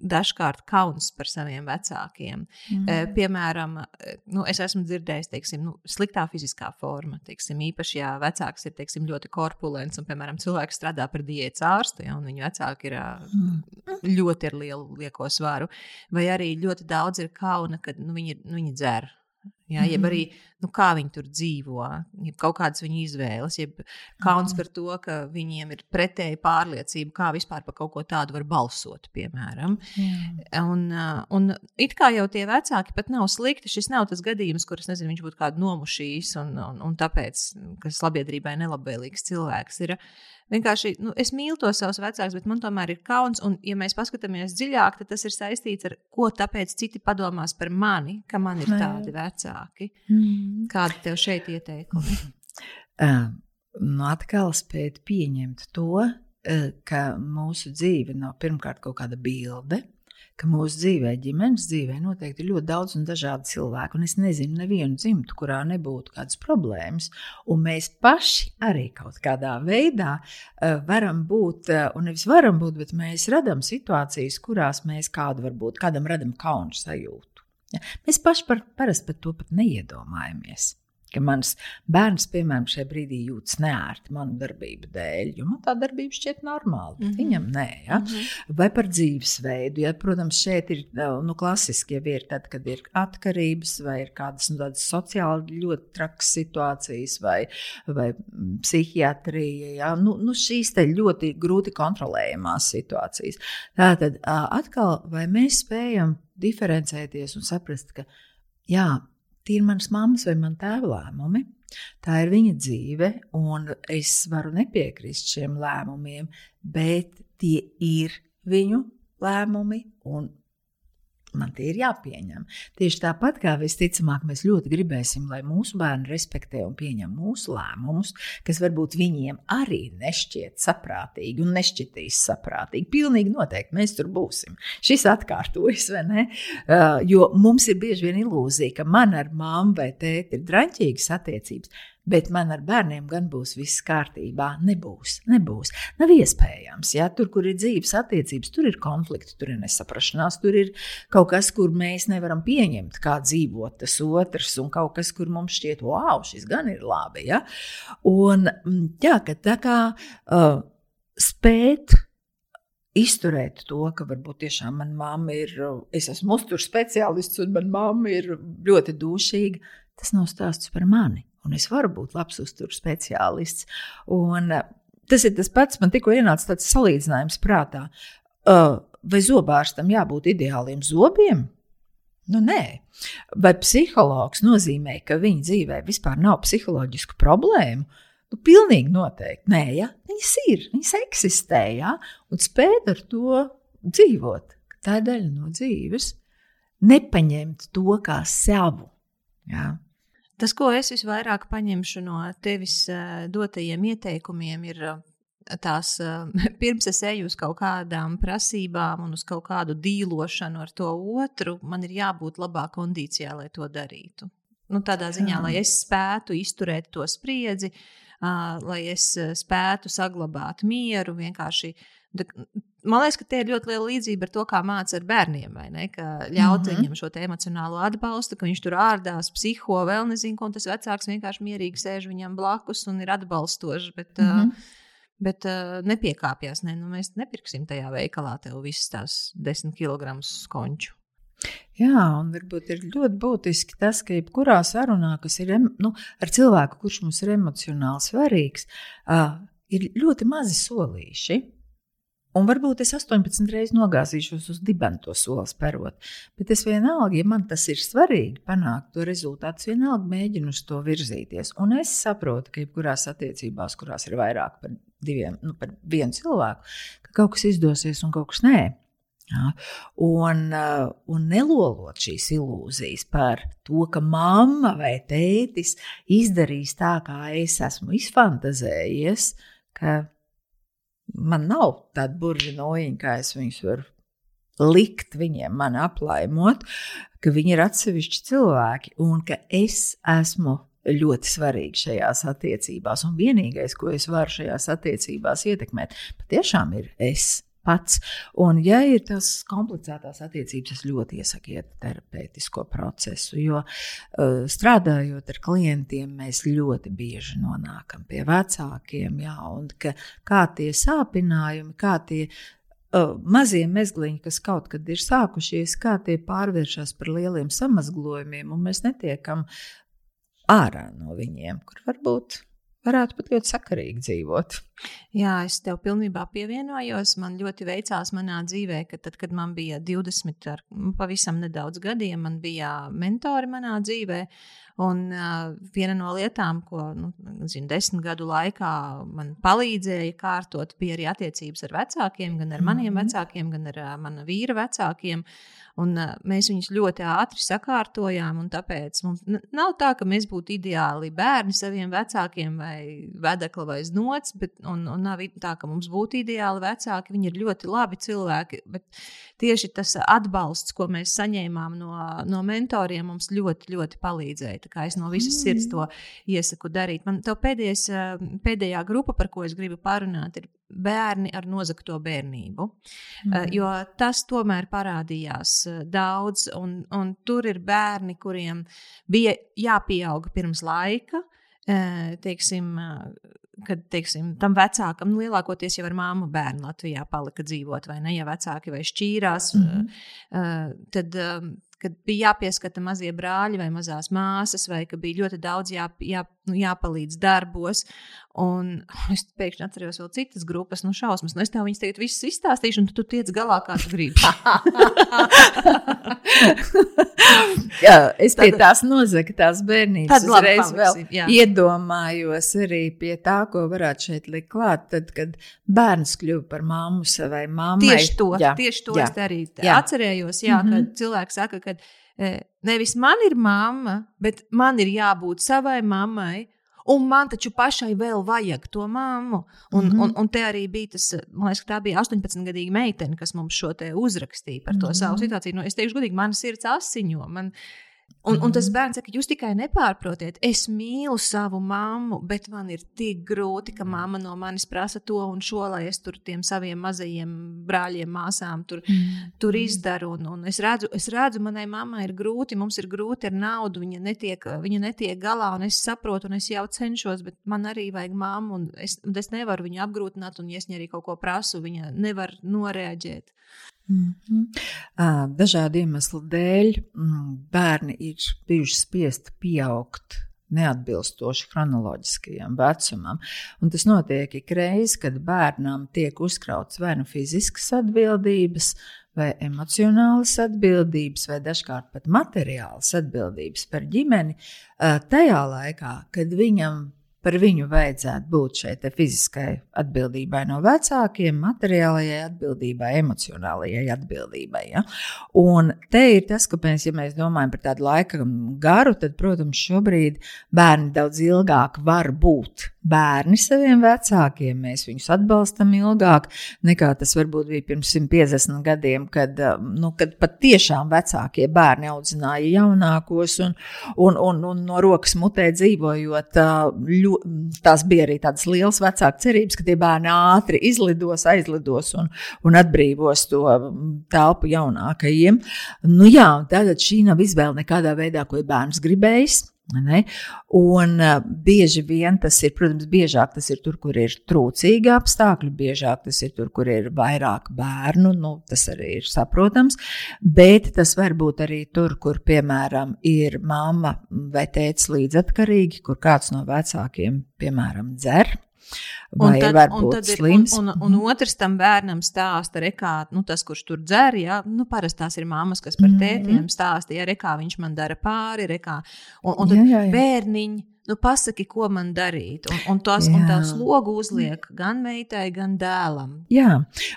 dažkārt kauns par saviem vecākiem. Mm. E, piemēram, nu, es esmu dzirdējis, teiksim, nu, sliktā fiziskā forma. Teiksim, īpaši, ja vecāks ir teiksim, ļoti korpulents un, piemēram, cilvēks strādā par diētas ārstu, ja, un viņa vecāki ir mm. ļoti ar lielu lieko svaru. Vai arī ļoti daudz ir kauna, kad nu, viņi, nu, viņi dzer Jā, jeb arī nu, kā viņi tur dzīvo, jeb kaut kādas viņu izvēles, jeb kauns par to, ka viņiem ir pretēji pārliecība, kā vispār par kaut ko tādu var balsot, piemēram. Jā. Un, un it kā jau tie vecāki pat nav slikti. Šis nav tas gadījums, kurš, nezinu, viņš būtu kādu nomušījis un, un, un tāpēc, ka sabiedrībai nelabvēlīgs cilvēks ir. Vienkārši nu, es mīlu tos savus vecākus, bet man tomēr ir kauns. Un, ja mēs paskatāmies dziļāk, tad tas ir saistīts ar ko tāpēc citi padomās par mani, ka man ir tādi vecāki. Mm. Kādi tev šeit ieteikumi? Uh, nu atkal spēt pieņemt to, uh, ka mūsu dzīve nav pirmkārt kaut kāda bilde ka mūsu dzīvē, ģimenes dzīvē, noteikti ir ļoti daudz un dažādi cilvēki. Un es nezinu, nevienu dzimtu, kurā nebūtu kādas problēmas. Un mēs paši arī kaut kādā veidā uh, varam būt, uh, un nevis varam būt, bet mēs radām situācijas, kurās mēs kādu varbūt kādam radām kaunu sajūtu. Ja? Mēs paši par, parasti par to pat neiedomājamies ka mans bērns, piemēram, šajā brīdī jūtas neērti manu darbību dēļ, jo man tā darbība šķiet normāla, bet mm -hmm. viņam nē. Ja? Mm -hmm. Vai par dzīvesveidu. Ja, protams, šeit ir nu, klasiski, ja ir tad, kad ir atkarības vai ir kādas nu, sociāli ļoti trakas situācijas vai, vai psihiatrija. Ja? Nu, nu, šīs ļoti grūti kontrolējamās situācijas. Tātad atkal, vai mēs spējam diferencēties un saprast, ka jā, Tie ir manas mammas vai man tēva lēmumi. Tā ir viņa dzīve, un es varu nepiekrist šiem lēmumiem, bet tie ir viņu lēmumi, un Man tie ir jāpieņem. Tieši tāpat kā visticamāk, mēs ļoti gribēsim, lai mūsu bērni respektē un pieņem mūsu lēmumus, kas varbūt viņiem arī nešķiet saprātīgi un nešķitīs saprātīgi. Pilnīgi noteikti mēs tur būsim. Šis atkārtojas, vai ne? Uh, jo mums ir bieži vien ilūzija, ka man ar māmu vai tēti ir draņķīgas attiecības bet man ar bērniem gan būs viss kārtībā. Nebūs, nebūs. Nav iespējams. Ja? Tur, kur ir dzīves attiecības, tur ir konflikti, tur ir nesaprašanās, tur ir kaut kas, kur mēs nevaram pieņemt, kā dzīvot tas otrs, un kaut kas, kur mums šķiet, wow, šis gan ir labi. Ja? Un mm, jā, ka tā kā uh, spēt izturēt to, ka varbūt tiešām manā mamma ir, es esmu uzturs speciālists un manā mamma ir ļoti dušīga. Tas nav stāsts par mani un es varu būt labs uzturu speciālists. Un, eh, tas ir tas pats, man tikko ienāca tāds salīdzinājums prātā. Uh, vai zobārstam jābūt ideāliem zobiem? Nu, nē. Vai psihologs nozīmē, ka viņa dzīvē vispār nav psiholoģisku problēmu? Nu, pilnīgi noteikti. Nē, ja? viņas ir, viņas eksistē, ja? un spēt ar to dzīvot. Tā ir daļa no dzīves. Nepaņemt to kā savu. Ja? Tas, ko es visvairāk paņemšu no tevis uh, dotajiem ieteikumiem, ir uh, tās uh, pirms es eju uz kaut kādām prasībām un uz kaut kādu dīlošanu ar to otru, man ir jābūt labā kondīcijā, lai to darītu. Nu, tādā ziņā, lai es spētu izturēt to spriedzi, lai es spētu saglabāt mieru, vienkārši Man liekas, ka tie ir ļoti liela līdzība ar to, kā mācīt ar bērniem. Ļaut mm -hmm. viņam šo emocionālo atbalstu, ka viņš tur ārdās, psiho, vēl nezinu, ko tas vecāks vienkārši mierīgi sēž viņam blakus un ir atbalstošs. Bet, mm -hmm. uh, bet uh, nepiekāpjas. Ne? Nu, mēs nepirksim tajā veikalā tev visas tās desmit kg konču. Jā, un varbūt ir ļoti būtiski tas, ka jebkurā sarunā, kas ir nu, ar cilvēku, kurš mums ir emocionāli svarīgs, uh, ir ļoti mazi solīši. Un varbūt es 18 reizes nogāzīšos uz dibenu to soli spērot. Bet es vienalga, ja man tas ir svarīgi, panākt to rezultātu, vienalga mēģinu uz to virzīties. Un es saprotu, ka jebkurās attiecībās, kurās ir vairāk par diviem, nu, par vienu cilvēku, ka kaut kas izdosies un kaut kas nē. Ja? Un, uh, un nelolot šīs ilūzijas par to, ka mamma vai tētis izdarīs tā, kā es esmu izfantazējies, ka man nav tāda buržinojiņa, kā es viņus varu likt viņiem, man aplaimot, ka viņi ir atsevišķi cilvēki un ka es esmu ļoti svarīgi šajās attiecībās. Un vienīgais, ko es varu šajās attiecībās ietekmēt, patiešām ir es pats. Un, ja ir tas komplicētās attiecības, es ļoti iesaku iet terapeitisko procesu, jo uh, strādājot ar klientiem, mēs ļoti bieži nonākam pie vecākiem, jā, un ka, kā tie sāpinājumi, kā tie uh, mazie mezgliņi, kas kaut kad ir sākušies, kā tie pārvēršas par lieliem samazglojumiem, un mēs netiekam ārā no viņiem, kur varbūt varētu pat ļoti sakarīgi dzīvot. Jā, es tev pilnībā pievienojos. Man ļoti veicās manā dzīvē, ka tad, kad man bija 20, ar pavisam nedaudz gadiem, man bija mentori manā dzīvē. Un uh, viena no lietām, ko nu, zinu, desmit gadu laikā man palīdzēja kārtot, bija arī attiecības ar vecākiem, gan ar maniem mm -hmm. vecākiem, gan ar uh, mana vīra vecākiem. Un, uh, mēs viņus ļoti ātri sakārtojām. Tāpēc mums nav tā, ka mēs būtu ideāli bērni saviem vecākiem, vai vedekli vai znots, bet un, un nav tā, ka mums būtu ideāli vecāki. Viņi ir ļoti labi cilvēki. Bet tieši tas atbalsts, ko mēs saņēmām no, no mentoriem, mums ļoti, ļoti palīdzēja kā es no visas sirds to iesaku darīt. Man te pēdējais, eh, pēdējā grupa, par ko es gribu parunāt, ir bērni ar nozagto bērnību. Mm. Jo tas tomēr parādījās eh, daudz, un, un tur ir bērni, kuriem bija jāpieaug pirms laika. Teiksim, kad teiksim, tam vecākam lielākoties jau ar māmu bērnu Latvijā palika dzīvot, vai ne? Ja vecāki vai šķīrās, mm -hmm. tad kad bija jāpieskata mazie brāļi vai mazās māsas, vai ka bija ļoti daudz jā, jā, nu, jāpalīdz darbos. Un es pēkšņi atceros vēl citas grupas, nu, šausmas. Nu, es tev viņas tagad visas izstāstīšu, un tu, tu tiec galā, kā tu gribi. jā, es pie tās nozaga, tās bērnības uzreiz vēl jā. iedomājos arī pie tā, ko varētu šeit likt klāt, tad, kad bērns kļuva par mammu savai mammai. Tieši to, jā, tieši to jā, es arī jā. atcerējos, jā, mm -hmm. kad cilvēks saka, ka nevis man ir mamma, bet man ir jābūt savai mammai. Un man taču pašai vēl vajag to mammu. Un, mm -hmm. un, un te arī bija tas, man liekas, tā bija 18-gadīga meitene, kas mums šo te uzrakstīja par to mm -hmm. savu situāciju. Nu, es teikšu, godīgi, man sirds asiņo. Man, Un, un tas mhm. bērns saka, jūs tikai nepārprotiet, es mīlu savu mammu, bet man ir tik grūti, ka mamma no manis prasa to un šo, lai es tur tiem saviem mazajiem brāļiem, māsām tur, mm. tur izdaru. Un, un es, redzu, es redzu, manai mammai ir grūti, mums ir grūti ar naudu, viņa netiek, viņa netiek galā, un es saprotu, un es jau cenšos, bet man arī vajag mammu, un es, un es nevaru viņu apgrūtināt, un ja es viņai arī kaut ko prasu, viņa nevar noreaģēt. Mm -hmm. Dažādu iemeslu dēļ mm, bērni ir bijuši spiesti pieaugt neatbilstoši chronoloģiskajam vecumam. Un tas notiek ik reiz, kad bērnam tiek uzkrauts vai nu fiziskas atbildības, vai emocionālas atbildības, vai dažkārt pat materiālas atbildības par ģimeni, tajā laikā, kad viņam par viņu vajadzētu būt šai fiziskai atbildībai no vecākiem, materiālajai atbildībai, emocionālajai atbildībai. Ja? Un te ir tas, ka mēs, ja mēs domājam par tādu laika garu, tad, protams, šobrīd bērni daudz ilgāk var būt bērni saviem vecākiem. Mēs viņus atbalstam ilgāk nekā tas varbūt bija pirms 150 gadiem, kad, nu, kad pat tiešām vecākie bērni audzināja jaunākos un, un, un, un no rokas mutē dzīvojot. Ļu, tās bija arī tādas liels vecāku cerības, ka tie bērni ātri izlidos, aizlidos un, un atbrīvos to telpu jaunākajiem. Nu jā, tātad šī nav izvēle nekādā veidā, ko bērns gribējis. Ne? Un uh, bieži vien tas ir, protams, biežāk tas ir tur, kur ir trūcīgi apstākļi, biežāk tas ir tur, kur ir vairāk bērnu, nu, tas arī ir saprotams, bet tas var būt arī tur, kur, piemēram, ir mamma vai tēvs līdzatkarīgi, kur kāds no vecākiem, piemēram, dzer Vai un tad, varbūt un slims. Ir, un, un, un otrs tam bērnam stāsta, rekā, nu, tas, kurš tur dzer, ja, nu, parasti tās ir mammas, kas par -hmm. tētiem stāsta, ja, rekā viņš man dara pāri, rekā. Un, un tad jā, jā, jā. bērniņi nu, pasaki, ko man darīt. Un, un, Jā. un tā slogu uzliek gan meitai, gan dēlam. Jā,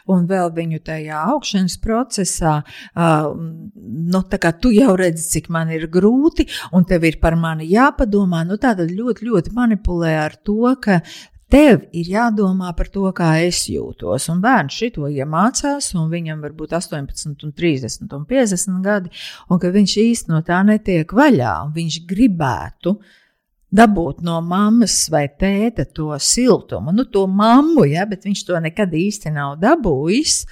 un vēl viņu tajā augšanas procesā, uh, nu, tā kā tu jau redzi, cik man ir grūti, un tev ir par mani jāpadomā, nu, tā tad ļoti, ļoti manipulē ar to, ka Tev ir jādomā par to, kā es jūtos. Un bērns šito iemācās, un viņam var būt 18, un 30 un 50 gadi, un ka viņš īstenībā no tā netiek vaļā. Viņš gribētu dabūt no mammas vai tēta to siltumu, nu, to mammu, ja, bet viņš to nekad īsti nav dabūjis.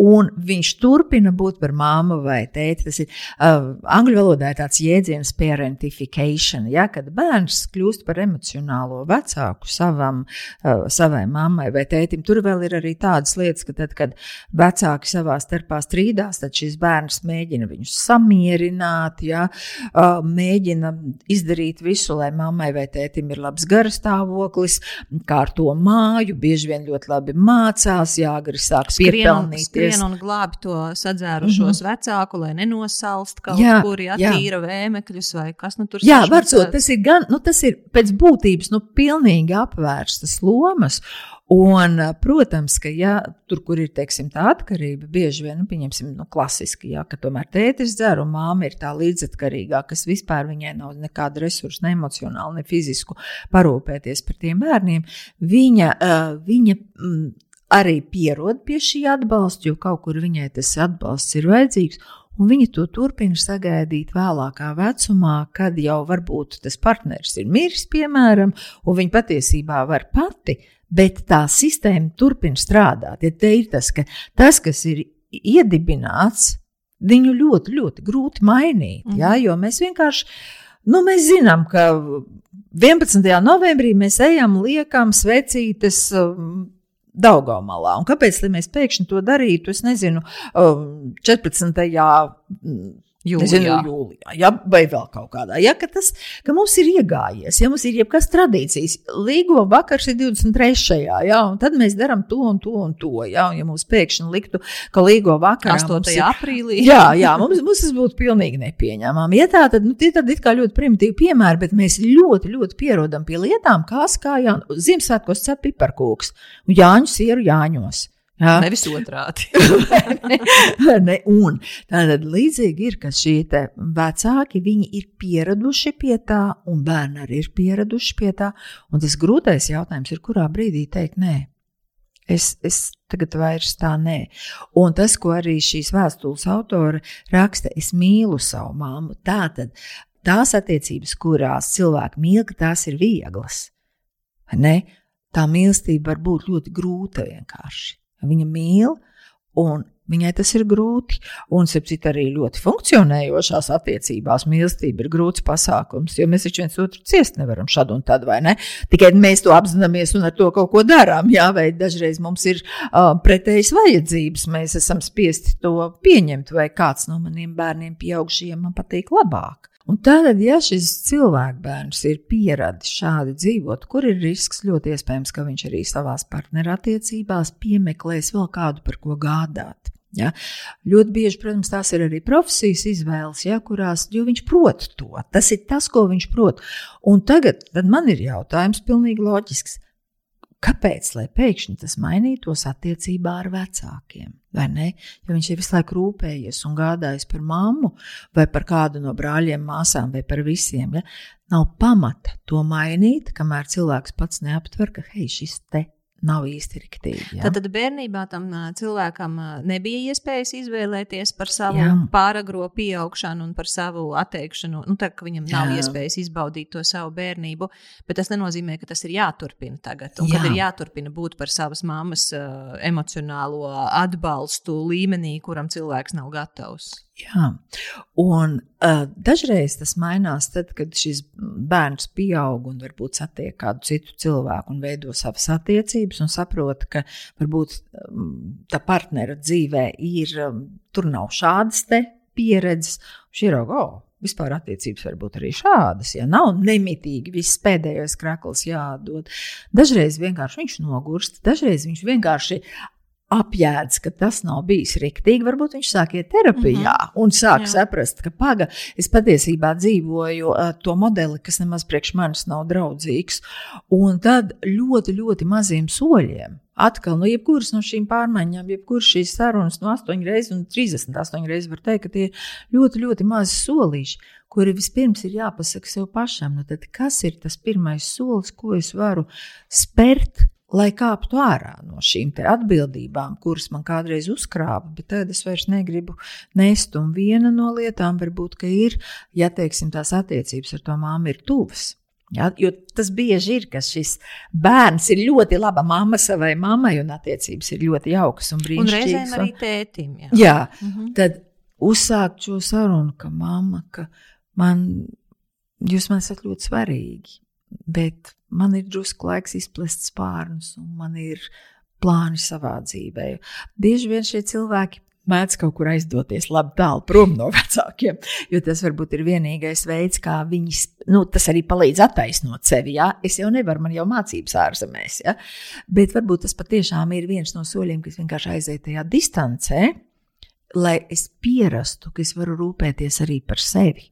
Un viņš turpina būt par mammu vai tēti. Tas ir uh, angļu valodā tāds jēdziens parentification, ja, kad bērns kļūst par emocionālo vecāku savam, uh, savai mammai vai tētim. Tur vēl ir arī tādas lietas, ka tad, kad vecāki savā starpā strīdās, tad šis bērns mēģina viņus samierināt, ja, uh, mēģina izdarīt visu, lai mammai mammai vai tētim ir labs garastāvoklis, kārto māju, bieži vien ļoti labi mācās, jāgari sāk piepelnīt. Skrien un glābi to sadzērušos mm -hmm. vecāku, lai nenosalst kaut jā, kur, ja tīra vēmekļus vai kas nu tur Jā, varbūt tas ir gan, nu tas ir pēc būtības, nu pilnīgi apvērstas lomas. Un, protams, ka ja, tur, kur ir teiksim, tā atkarība, bieži vien, nu, pieņemsim, nu, klasiski, ja, ka tomēr tētis dzer un māma ir tā līdzatkarīgā, kas vispār viņai nav nekāda resursa, ne emocionāli, ne fizisku parūpēties par tiem bērniem, viņa, viņa mm, arī pierod pie šī atbalsta, jo kaut kur viņai tas atbalsts ir vajadzīgs. Un viņi to turpina sagaidīt vēlākā vecumā, kad jau varbūt tas partneris ir miris, piemēram, un viņa patiesībā var pati bet tā sistēma turpina strādāt. Ja te ir tas, ka tas, kas ir iedibināts, viņu ļoti, ļoti grūti mainīt. Mm. Ja, jo mēs vienkārši, nu, mēs zinām, ka 11. novembrī mēs ejam, liekam svecītes. Um, Daugamalā. Un kāpēc mēs pēkšņi to darītu? Es nezinu, 14. Jūlijā. Nezinu, jūlijā ja, vai vēl kaut kādā. Ja, ka tas, ka mums ir iegājies, ja mums ir jebkas tradīcijas, līgo vakars ir 23. Ja, un tad mēs darām to un to un to. Ja, un ja mums pēkšņi liktu, ka līgo vakarā 8. Ir, aprīlī. Jā, jā mums, mums tas būtu pilnīgi nepieņemami. Ja tā, tad nu, tie tad ir kā ļoti primitīvi piemēri, bet mēs ļoti, ļoti pierodam pie lietām, kā skājā Ziemassvētkos cep piparkūks un Jāņu sieru Jāņos. Jā. Nevis otrādi. ne, un tātad līdzīgi ir, ka šie vecāki ir pieraduši pie tā, un bērni arī ir pieraduši pie tā. Un tas grūtais jautājums ir, kurā brīdī teikt nē. Es, es tagad vairs tā nē. Un tas, ko arī šīs vēstules autora raksta, es mīlu savu māmu. Tā tad tās attiecības, kurās cilvēki mīl, tās ir vieglas. Ne? Tā mīlestība var būt ļoti grūta vienkārši. Viņa mīl, un viņai tas ir grūti. Un, sapcīt, arī ļoti funkcionējošās attiecībās mīlestība ir grūts pasākums, jo mēs taču viens otru ciest nevaram šad un tad, vai ne? Tikai mēs to apzināmies un ar to kaut ko darām, jā, vai dažreiz mums ir uh, pretējas vajadzības, mēs esam spiesti to pieņemt, vai kāds no maniem bērniem pieaugšiem man patīk labāk. Un tad, ja šis cilvēkbērns ir pieradis šādi dzīvot, kur ir risks ļoti iespējams, ka viņš arī savā partnerattiecībās piemeklēs vēl kādu, par ko gādāt. Ja? Ļoti bieži, protams, tās ir arī profesijas izvēles, ja, kurās viņš prot to. Tas ir tas, ko viņš prot. Un tagad man ir jautājums, pilnīgi loģisks. Kāpēc lai pēkšņi tas mainītos attiecībā ar vecākiem? Vai ne? Ja viņš ir visu laiku rūpējies un gādājis par mammu, vai par kādu no brāļiem, māsām, vai par visiem, ja? nav pamata to mainīt, kamēr cilvēks pats neaptver, ka hei, šis te nav īsti riktīgi. Ja? Tad bērnībā tam cilvēkam nebija iespējas izvēlēties par savu jā. pāragro pieaugšanu un par savu atteikšanu. Nu, tā, viņam nav jā. iespējas izbaudīt to savu bērnību, bet tas nenozīmē, ka tas ir jāturpina tagad. Un jā. kad ir jāturpina būt par savas mammas uh, emocionālo atbalstu līmenī, kuram cilvēks nav gatavs. Jā, un uh, dažreiz tas mainās tad, kad šis bērns pieaug un varbūt satiek kādu citu cilvēku un veido savas attiecības un saprot, ka varbūt um, tā partnera dzīvē ir, um, tur nav šādas pieredzes. Šī ir auga, oh, vispār attiecības var būt arī šādas. Ja nav nemitīgi viss pēdējais krakls jādod. Dažreiz vienkārši viņš nogurst, dažreiz viņš vienkārši apjēdz, ka tas nav bijis riktīgi, varbūt viņš sāk iet terapijā mm -hmm. un sāk Jā. saprast, ka paga, es patiesībā dzīvoju uh, to modeli, kas nemaz priekš manis nav draudzīgs. Un tad ļoti, ļoti maziem soļiem. Atkal, no jebkuras no šīm pārmaiņām, jebkuras šīs sarunas, no 8 reizes un 38 reizes var teikt, ka tie ir ļoti, ļoti mazi solīši, kuri vispirms ir jāpasaka sev pašam. Nu, tad kas ir tas pirmais solis, ko es varu spērt, lai kāptu ārā no šīm atbildībām, kuras man kādreiz uzkrāpa, bet tagad es vairs negribu nest. Un viena no lietām varbūt ir, ja teiksim, tās attiecības ar to māmu ir tuvas. Ja, jo tas bieži ir, ka šis bērns ir ļoti laba mamma savai mammai, un attiecības ir ļoti jaukas un Un brīnišķīgas. reizēm arī tētim. Jā. Jā, Mhm. tad uzsākt šo sarunu, ka mamma, ka man, jūs man esat ļoti svarīgi, bet man ir drusku laiks izplest spārnus, un man ir plāni savā dzīvē. Bieži vien šie cilvēki mēdz kaut kur aizdoties labi tālu prom no vecākiem, jo tas varbūt ir vienīgais veids, kā viņi, nu, tas arī palīdz attaisnot sevi. Ja? Es jau nevaru, man jau mācības ārzemēs, ja? bet varbūt tas patiešām ir viens no soļiem, kas vienkārši aiziet tajā distancē, lai es pierastu, ka es varu rūpēties arī par sevi.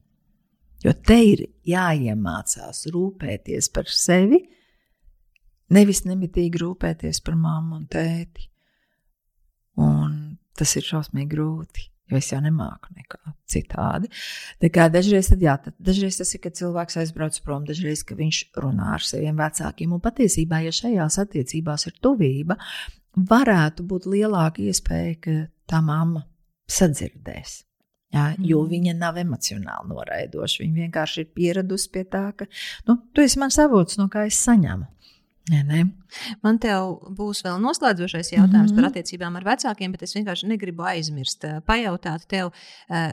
Jo te ir jāiemācās rūpēties par sevi, nevis nemitīgi rūpēties par mammu un tēti. Un tas ir šausmīgi grūti, jo es jau nemāku nekā citādi. Tā kā dažreiz, tad, jā, tad, dažreiz tas ir, kad cilvēks aizbrauc prom, dažreiz, viņš runā ar saviem vecākiem. Un patiesībā, ja šajās attiecībās ir tuvība, varētu būt lielāka iespēja, ka tā mamma sadzirdēs. Jā, jo Mhm. viņa nav emocionāli noraidoša. Viņa vienkārši ir pieradusi pie tā, ka nu, tu esi mans avots, no kā es saņemu. Nē, nē. Man te būs vēl noslēdzošais jautājums mm Mhm. -hmm. par attiecībām ar vecākiem, bet es vienkārši negribu aizmirst. Pajautāt tev,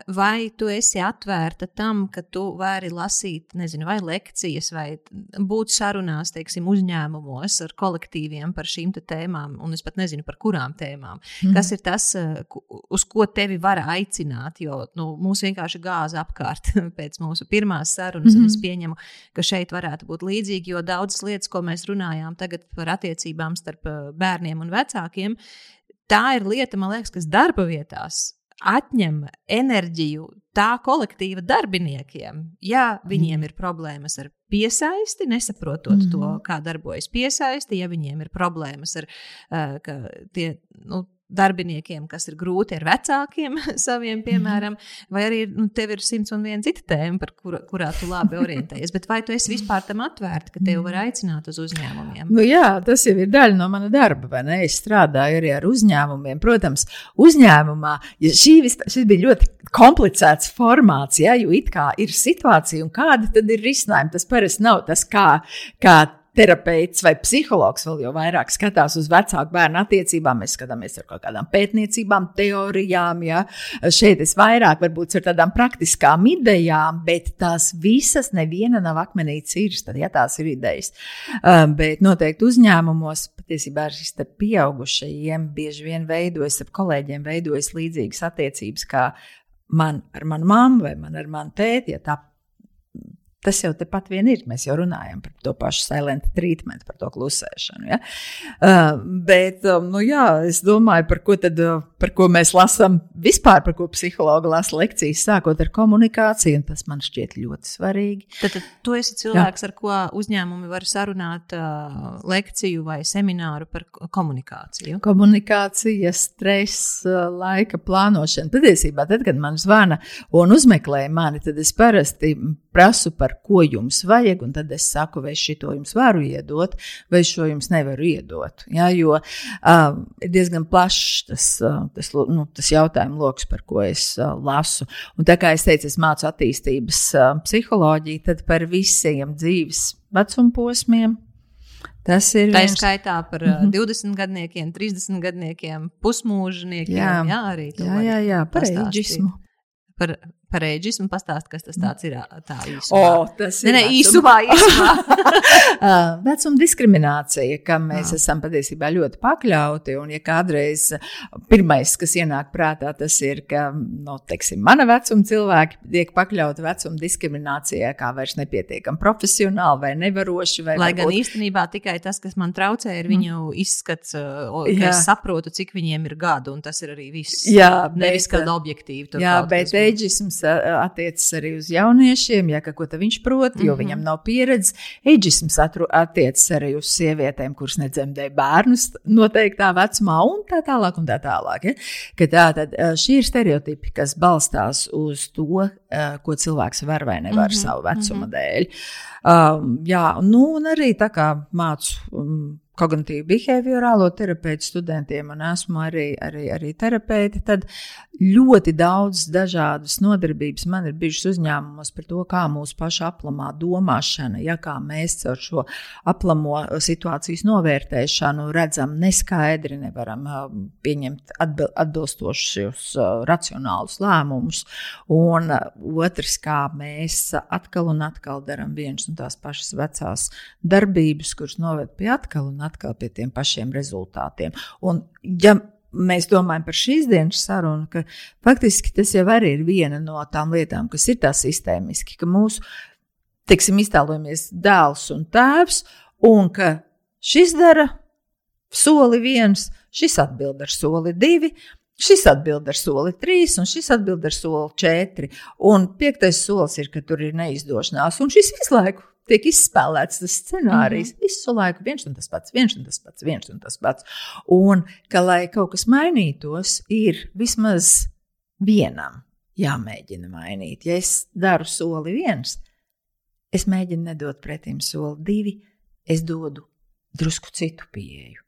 vai tu esi atvērta tam, ka tu vari lasīt, nezinu, vai lekcijas, vai būt sarunās, teiksim, uzņēmumos ar kolektīviem par šīm tēmām, un es pat nezinu, par kurām tēmām. Mhm. Kas ir tas, uz ko tevi var aicināt? Jo nu, mūs vienkārši gāza apkārt pēc mūsu pirmās sarunas, mm -hmm. un es pieņemu, ka šeit varētu būt līdzīgi, jo daudzas lietas, ko mēs runājām tagad par attiecībām starp eh, bērniem un vecākiem, tā ir lieta, man liekas, kas darba vietās atņem enerģiju tā kolektīva darbiniekiem. Ja viņiem ir problēmas ar piesaisti, nesaprotot Mhm. to, kā darbojas piesaisti, ja viņiem ir problēmas ar ka tie. Nu, Darbiniekiem, kas ir grūti ar vecākiem saviem, piemēram, vai arī nu, tev ir simts un viena cita tēma, par kura, kurā tu labi orientējies. Bet vai tu esi vispār tam atvērta, ka tevi var aicināt uz uzņēmumiem? Nu, jā, tas jau ir daļa no mana darba. vai ne? Es strādāju arī ar uzņēmumiem. Protams, uzņēmumā ja šī, vis- šis bija ļoti komplicēts formāts, ja, jo it kā ir situācija un kāda tad ir risinājuma. Tas parasti nav tas, kā, kā terapeits vai psihologs vēl jau vairāk skatās uz vecāku bērnu attiecībām. Mēs skatāmies ar kaut kādām pētniecībām, teorijām. Ja. Šeit es vairāk varbūt ar tādām praktiskām idejām, bet tās visas neviena nav akmenī cirsta, ja tās ir idejas. Um, bet noteikti uzņēmumos patiesībā arī starp pieaugušajiem bieži vien veidojas, ar kolēģiem veidojas līdzīgas attiecības kā man ar manu mammu vai man ar manu tēti. Ja tā Tas jau tepat vien ir. Mēs jau runājam par to pašu silent treatment, par to klusēšanu. Ja? Uh, bet, um, nu, jā, es domāju, par ko, tad, uh, par ko mēs lasām vispār, par ko psihologi lasa lekcijas, sākot ar komunikāciju, un tas man šķiet ļoti svarīgi. Tad, tad tu esi cilvēks, ar ko uzņēmumi var sarunāt uh, lekciju vai semināru par ko- komunikāciju. Komunikācija, stress, uh, laika plānošana. Patiesībā, tad, kad man zvana un uzmeklē mani, tad es parasti prasu, par ko jums vajag, un tad es saku, vai šo jums varu iedot, vai šo jums nevaru iedot. Ja, jo uh, ir diezgan plašs tas, uh, tas, nu, tas jautājumu lokus, par ko es uh, lasu. Un tā kā es teicu, es mācu attīstības uh, psiholoģiju, tad par visiem dzīves vecuma posmiem. Tas ir Tā ir viens- skaitā par uh, 20 gadniekiem, 30 gadniekiem, pusmūžniekiem. Jā. Jā, arī Jā, jā, jā, par eģismu. Par, par ēģismu pastāst, kas tas tāds ir tā O, īsumā. tas Nē, ir nē, vecuma- īsumā, īsumā. Vecuma diskriminācija, kam mēs Jā. esam patiesībā ļoti pakļauti. Un, ja kādreiz pirmais, kas ienāk prātā, tas ir, ka nu, teiksim, mana vecuma cilvēki tiek pakļauti vecuma diskriminācijai, kā vairs nepietiekami profesionāli vai nevaroši. Vai Lai gan varbūt- īstenībā tikai tas, kas man traucē, ir viņu izskats, uh, o- ka es saprotu, cik viņiem ir gadu, un tas ir arī viss. Jā, Nevis bet, kāda objektīva. tur Jā, bet eģisms ā, attiecas arī uz jauniešiem, ja ko viņš prot, jo mm Mhm. -hmm. viņam nav pieredzes. Eģisms attiecas arī uz sievietēm, kuras nedzemdē bērnus noteiktā vecumā, un tā tālāk. Un tā tālāk ja? Ka tā tad šie ir stereotipi, kas balstās uz to, ko cilvēks var vai nevar mm Mhm, -hmm. savu vecuma mm -hmm. dēļ. Um, jā, nu, un arī tā kā mācu um, kognitīvu behaviorālo terapeitu studentiem, un esmu arī, arī, arī terapeite, tad ļoti daudz dažādas nodarbības man ir bijušas uzņēmumos par to, kā mūsu paša aplamā domāšana, ja kā mēs ar šo aplamo situācijas novērtēšanu redzam neskaidri, nevaram pieņemt atbilstošus racionālus lēmumus, un otrs, kā mēs atkal un atkal darām vienas un tās pašas vecās darbības, kuras noved pie atkal un atkal pie tiem pašiem rezultātiem. Un, ja mēs domājam par šīs dienas sarunu, ka faktiski tas jau arī ir viena no tām lietām, kas ir tā sistēmiski, ka mūsu, teiksim, iztēlojamies dēls un tēvs, un ka šis dara soli viens, šis atbild ar soli divi. Šis atbild ar soli trīs, un šis atbild ar soli četri. Un piektais solis ir, ka tur ir neizdošanās, un šis visu laiku tiek izspēlēts tas scenārijs. Mm -hmm. Visu laiku viens un tas pats, viens un tas pats, viens un tas pats. Un ka, lai kaut kas mainītos, ir vismaz vienam jāmēģina mainīt. Ja es daru soli viens, es mēģinu nedot pretim soli divi, es dodu drusku citu pieeju.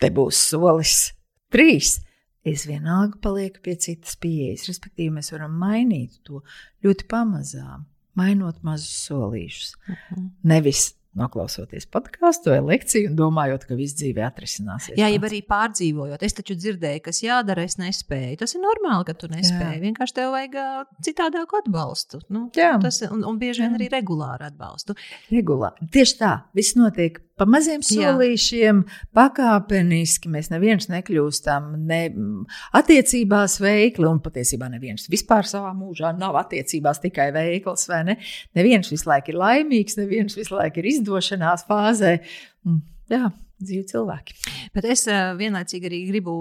Te būs solis trīs. Es vienalga palieku pie citas pieejas. Respektīvi, mēs varam mainīt to ļoti pamazām mainot mazus solīšus. Uh mhm. -huh. Nevis noklausoties podkāstu vai lekciju un domājot, ka viss dzīvē atrisināsies. Jā, jau arī pārdzīvojot. Es taču dzirdēju, kas jādara, es nespēju. Tas ir normāli, ka tu nespēji. Jā. Vienkārši tev vajag citādāku atbalstu. Nu, Jā. tas, un, un bieži vien arī regulāru atbalstu. Regulāri. Tieši tā, viss notiek pa maziem solīšiem, Jā. pakāpeniski. Mēs neviens nekļūstam ne attiecībās veikli, un patiesībā neviens vispār savā mūžā nav attiecībās tikai veikls, vai ne? Neviens visu laiku ir laimīgs, neviens visu laiku ir izdošanās fāzē. Jā, dzīvi cilvēki. Bet es uh, vienlaicīgi arī gribu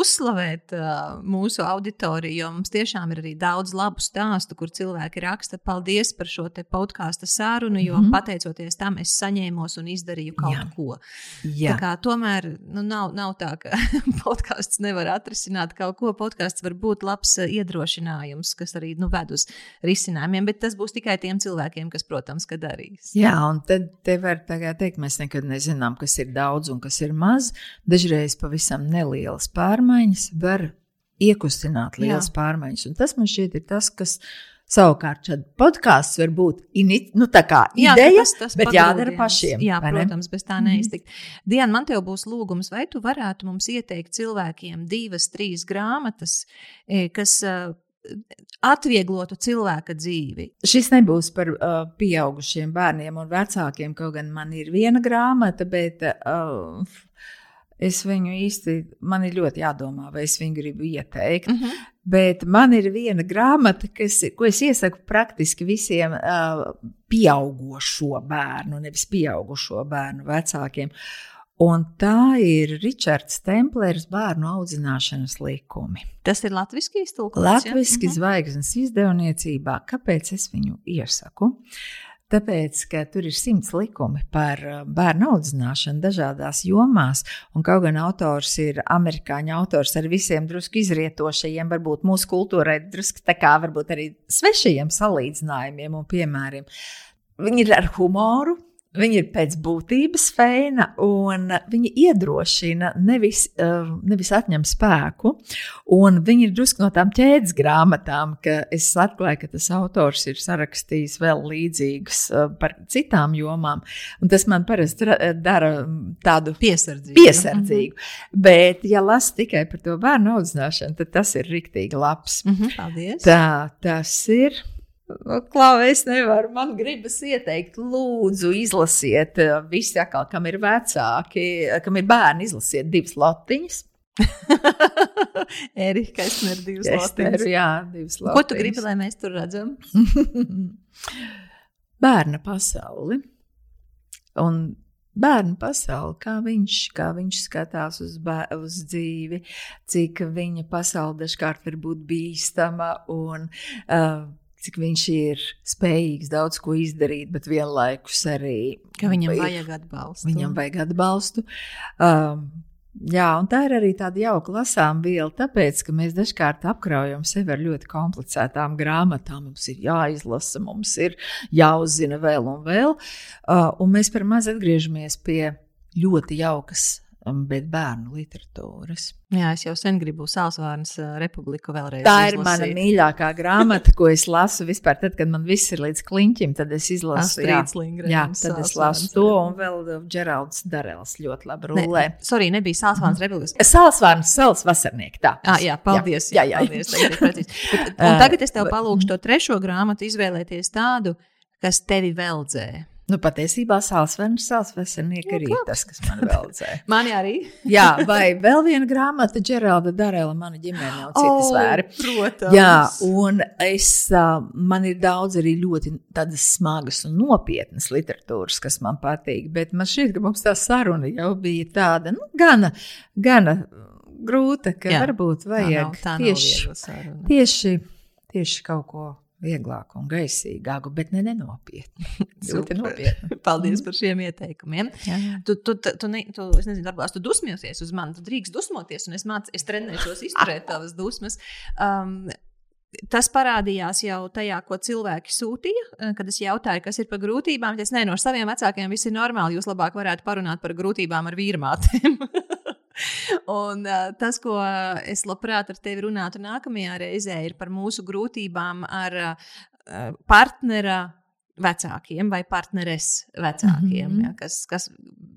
uzslavēt uh, mūsu auditoriju, jo mums tiešām ir arī daudz labu stāstu, kur cilvēki raksta, paldies par šo podkāstu sarunu, jo mm -hmm. pateicoties tam es saņēmos un izdarīju kaut Jā. ko. Jā. Tā kā, tomēr nu, nav, nav tā, ka podkāsts nevar atrisināt kaut ko. Podkāsts var būt labs uh, iedrošinājums, kas arī nu, ved uz risinājumiem, bet tas būs tikai tiem cilvēkiem, kas, protams, darīs. Jā, un tad te var teikt, mēs nekad nezinām, kas ir daudz daudz un kas ir maz, dažreiz pavisam nelielas pārmaiņas var iekustināt lielas Jā. pārmaiņas. Un tas man šķiet ir tas, kas. Savukārt, šādi podkāsts var būt nu, jā, ideja, tas, tas bet jādara pašiem. Jā, protams, bez tā mhm. neiztikt. Mm -hmm. Diana, man te būs lūgums, vai tu varētu mums ieteikt cilvēkiem divas, trīs grāmatas, e, kas atvieglotu cilvēka dzīvi. Šis nebūs par uh, pieaugušiem bērniem un vecākiem, kaut gan man ir viena grāmata, bet uh, es viņu īsti, man ir ļoti jādomā, vai es viņu gribu ieteikt. Mhm. -huh. Bet man ir viena grāmata, kas, ko es iesaku praktiski visiem uh, pieaugušo bērnu, nevis pieaugušo bērnu vecākiem. Uh, Un tā ir Ričards Templers bērnu audzināšanas likumi. Tas ir latviešu iztulkojums. Latviešu ja? zvaigznes izdevniecībā. Kāpēc es viņu iesaku? Tāpēc, ka tur ir simts likumi par uh, bērnu audzināšanu dažādās jomās, un kaut gan autors ir amerikāņu autors ar visiem drusku izrietošajiem, varbūt mūsu kultūrai drusku tā kā varbūt arī svešajiem salīdzinājumiem un piemēriem. Viņi ir ar humoru, Viņa ir pēc būtības feina, un viņa iedrošina, nevis, uh, nevis atņem spēku. Viņa ir drusku no tām ķēdes grāmatām, ka es atklāju, ka tas autors ir sarakstījis vēl līdzīgus uh, par citām jomām. Tas man parasti dara tādu piesardzīgu. piesardzīgu. Mm -hmm. Bet, ja lasu tikai par to bērnu audzināšanu, tad tas ir rīktīgi labs. Mm -hmm, paldies! Tā tas ir. Klau, es nevaru. Man gribas ieteikt, lūdzu, izlasiet, eh, visi, atkal, kam ir vecāki, eh, kam ir bērni, izlasiet divas latiņas. Erika, es nevaru divas latiņas. Jā, divas latiņas. Ko tu gribi, lai mēs tur redzam? Bērna pasauli. Un bērnu pasauli, kā viņš, kā viņš skatās uz, uz dzīvi, cik viņa pasaule dažkārt var būt bīstama un uh, cik viņš ir spējīgs daudz ko izdarīt, bet vienlaikus arī. Ka viņam vajag atbalstu. Viņam vajag atbalstu. Um, Jā, un tā ir arī tāda jauka lasām viela, tāpēc, ka mēs dažkārt apkraujam sevi ar ļoti komplicētām grāmatām. Mums ir jāizlasa, mums ir jāuzzina vēl un vēl, uh, un mēs par maz atgriežamies pie ļoti jaukas bet bērnu literatūras. Jā, es jau sen gribu Sālsvārnas republiku vēlreiz. Tā ir izlasīt. mana mīļākā grāmata, ko es lasu vispār. Tad, kad man viss ir līdz kliņķim, tad es izlasu jā, Astrīds Lindgrens, jā, tad es lasu Sālsvārnas to, un vēl Džeralds Darels ļoti labi Ne, rulē. sorry, nebija Sālsvārnas republikas. Salsvārns, sals vasarnieki. Tā. Ah, jā, paldies. Jā, jā, jā. paldies ir precīzi. Bet, un tagad es tev palūgšu to trešo grāmatu izvēlēties tādu, kas tevi veldzē. Nu, patiesībā Salsvārns, salsvārnieki arī ir tas, kas man veldzē. Mani arī. Jā, vai vēl viena grāmata, Džeralda Darela, mana ģimene un citas vēri. protams. Jā, un es, man ir daudz arī ļoti tādas smagas un nopietnas literatūras, kas man patīk. Bet man šķiet, ka mums tā saruna jau bija tāda, nu, gana, gana grūta, ka Jā, varbūt Tā nav, vajag tā nav tieši, viegla saruna. tieši, tieši kaut ko vieglāku un gaisīgāku, bet ne nenopietnu. ļoti nopietnu. Paldies par šiem ieteikumiem. Jā, jā. Tu, tu, tu, tu, ne, tu, es nezinu, varbūt tu dusmosies uz mani. Tu drīkst dusmoties, un es, māc, es trenēšos izturēt tavas dusmas. Um, Tas parādījās jau tajā, ko cilvēki sūtīja, eh, kad es jautāju, kas ir par grūtībām. Es nezinu, no saviem vecākiem viss ir normāli. Jūs labāk varētu parunāt par grūtībām ar vīrmātēm. Un uh, tas, ko es labprāt ar tevi runātu nākamajā reizē, ir par mūsu grūtībām ar uh, partnera vecākiem vai partneres vecākiem, mm. -hmm. ja, kas, kas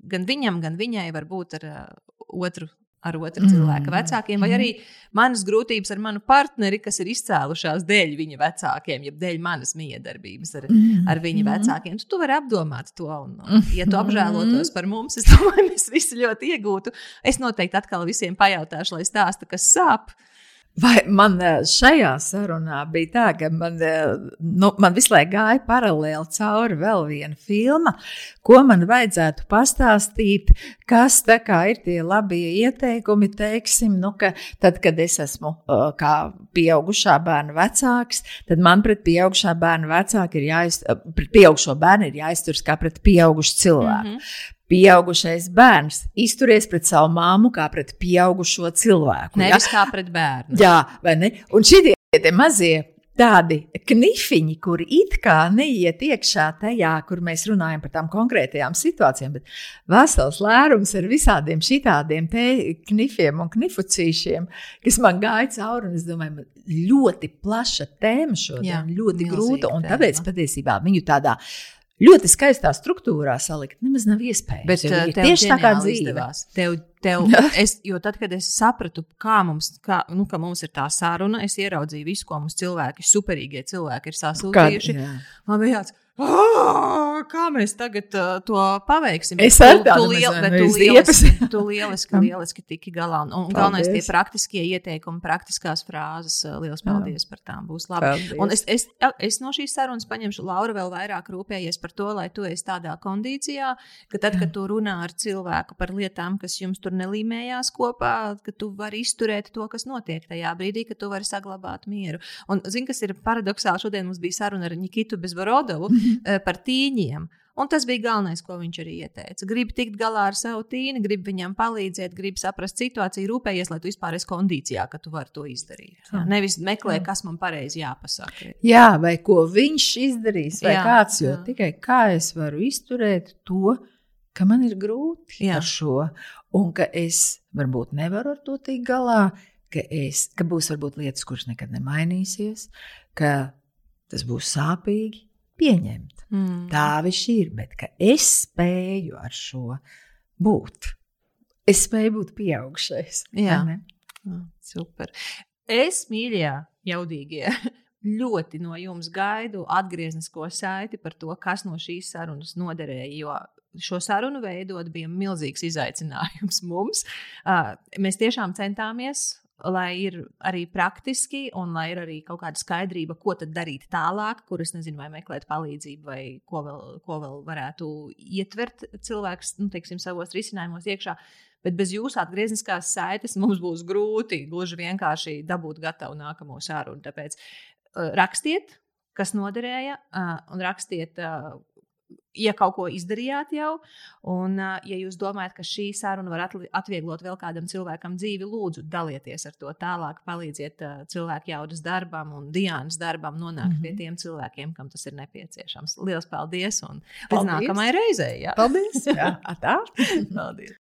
gan viņam, gan viņai var būt ar uh, otru. Ar otru Mm. cilvēku vecākiem, vai arī manas grūtības ar manu partneri, kas ir izcēlušās dēļ viņa vecākiem, jeb dēļ manas miedarbības ar, ar viņa Mhm. vecākiem. Tu, tu vari apdomāt to. Un, un, ja tu apžēlotos par mums, es domāju, mēs visi ļoti iegūtu. Es noteikti atkal visiem pajautāšu, lai stāsta, kas sāp. Vai man eh, šajā sarunā bija tā, ka man, eh, nu, man visu laiku gāja paralēli cauri vēl viena filma, ko man vajadzētu pastāstīt, kas ir tie labie ieteikumi, teiksim, nu, ka tad, kad es esmu uh, kā pieaugušā bērna vecāks, tad man pret pieaugušā bērna vecāku ir jāizturas, pret pieaugušo bērnu ir jāizturas kā pret pieaugušu cilvēku. Mhm. Pieaugušais bērns izturies pret savu māmu kā pret pieaugušo cilvēku. ja? Nevis kā pret bērnu. Jā, vai ne? Un šie mazie tādi knifiņi, kuri it kā neiet iekšā tajā, kur mēs runājam par tām konkrētajām situācijām, bet vesels lērums ar visādiem šitādiem knifiem un knifucīšiem, kas man gāja cauri, un es domāju, ļoti plaša tēma šodien, Jā, ļoti grūta, un tāpēc patiesībā viņu tādā ļoti skaistā struktūrā salikt nemaz nav iespējams. Bet viņi ir tev tieši tā kā izdevās. Tev, tev, es, jo tad, kad es sapratu, kā mums, kā, nu, ka mums ir tā saruna, es ieraudzīju visu, ko mums cilvēki, superīgie cilvēki ir sasūtījuši. Man bija tāds, "Ā, kā mēs tagad uh, to paveiksim. Es ar tu tādu liel- mazliet bet no tu lieliski, tu lieliski, lieliski tiki galā. Un, un galvenais tie praktiskie ieteikumi, praktiskās frāzes. uh, Liels paldies par tām. Būs labi. Paldies. Un es, es, es no šīs sarunas paņemšu, Laura, vēl vairāk rūpējies par to, lai tu esi tādā kondīcijā, ka tad, kad tu runā ar cilvēku par lietām, kas jums tur nelīmējās kopā, ka tu vari izturēt to, kas notiek tajā brīdī, ka tu vari saglabāt mieru. Un, zini, kas ir paradoxāli, šodien mums bija saruna ar Nikitu Bezborodovu eh, par tīņiem. Un tas bija galvenais, ko viņš arī ieteica. Gribu tikt galā ar savu tīni, gribu viņam palīdzēt, gribu saprast situāciju, rūpējies, lai tu vispār esi kondīcijā, ka tu vari to izdarīt. Jā. Nevis meklē, kas man pareizi jāpasaka. Jā, vai ko viņš izdarīs, vai Jā, kāds, jo jā. tikai kā es varu izturēt to, ka man ir grūti jā. ar šo, un ka es varbūt nevaru ar to tikt galā, ka, es, ka būs varbūt lietas, kuras nekad nemainīsies, ka tas būs sāpīgi pieņemt. Mm. Tā viņš ir, bet es spēju ar šo būt. Es spēju būt pieaugušais. Jā. Ah, Super. Es, mīļie, jaudīgie, ļoti no jums gaidu atgrieznisko saiti par to, kas no šīs sarunas noderēja. Jo šo sarunu veidot bija milzīgs izaicinājums mums. Ah, Mēs tiešām centāmies. Lai ir arī praktiski, un lai ir arī kaut kāda skaidrība, ko tad darīt tālāk, kur es nezinu, vai meklēt palīdzību, vai ko vēl, ko vēl varētu ietvert cilvēks nu, teiksim, savos risinājumos iekšā. Bet bez jūsu atgriezniskās saites mums būs grūti gluži vienkārši dabūt gatavu nākamo sarunu. Tāpēc uh, rakstiet, kas noderēja, uh, un rakstiet, uh, ja kaut ko izdarījāt jau, un ja jūs domājat, ka šī saruna var atvieglot vēl kādam cilvēkam dzīvi, lūdzu, dalieties ar to tālāk, palīdziet cilvēku jaudas darbam un Diānas darbam nonākt mm -hmm. pie mhm. tiem cilvēkiem, kam tas ir nepieciešams. Lielas paldies un līdz paldies. nākamajai reizei! Jā. Paldies! Jā, tā! paldies!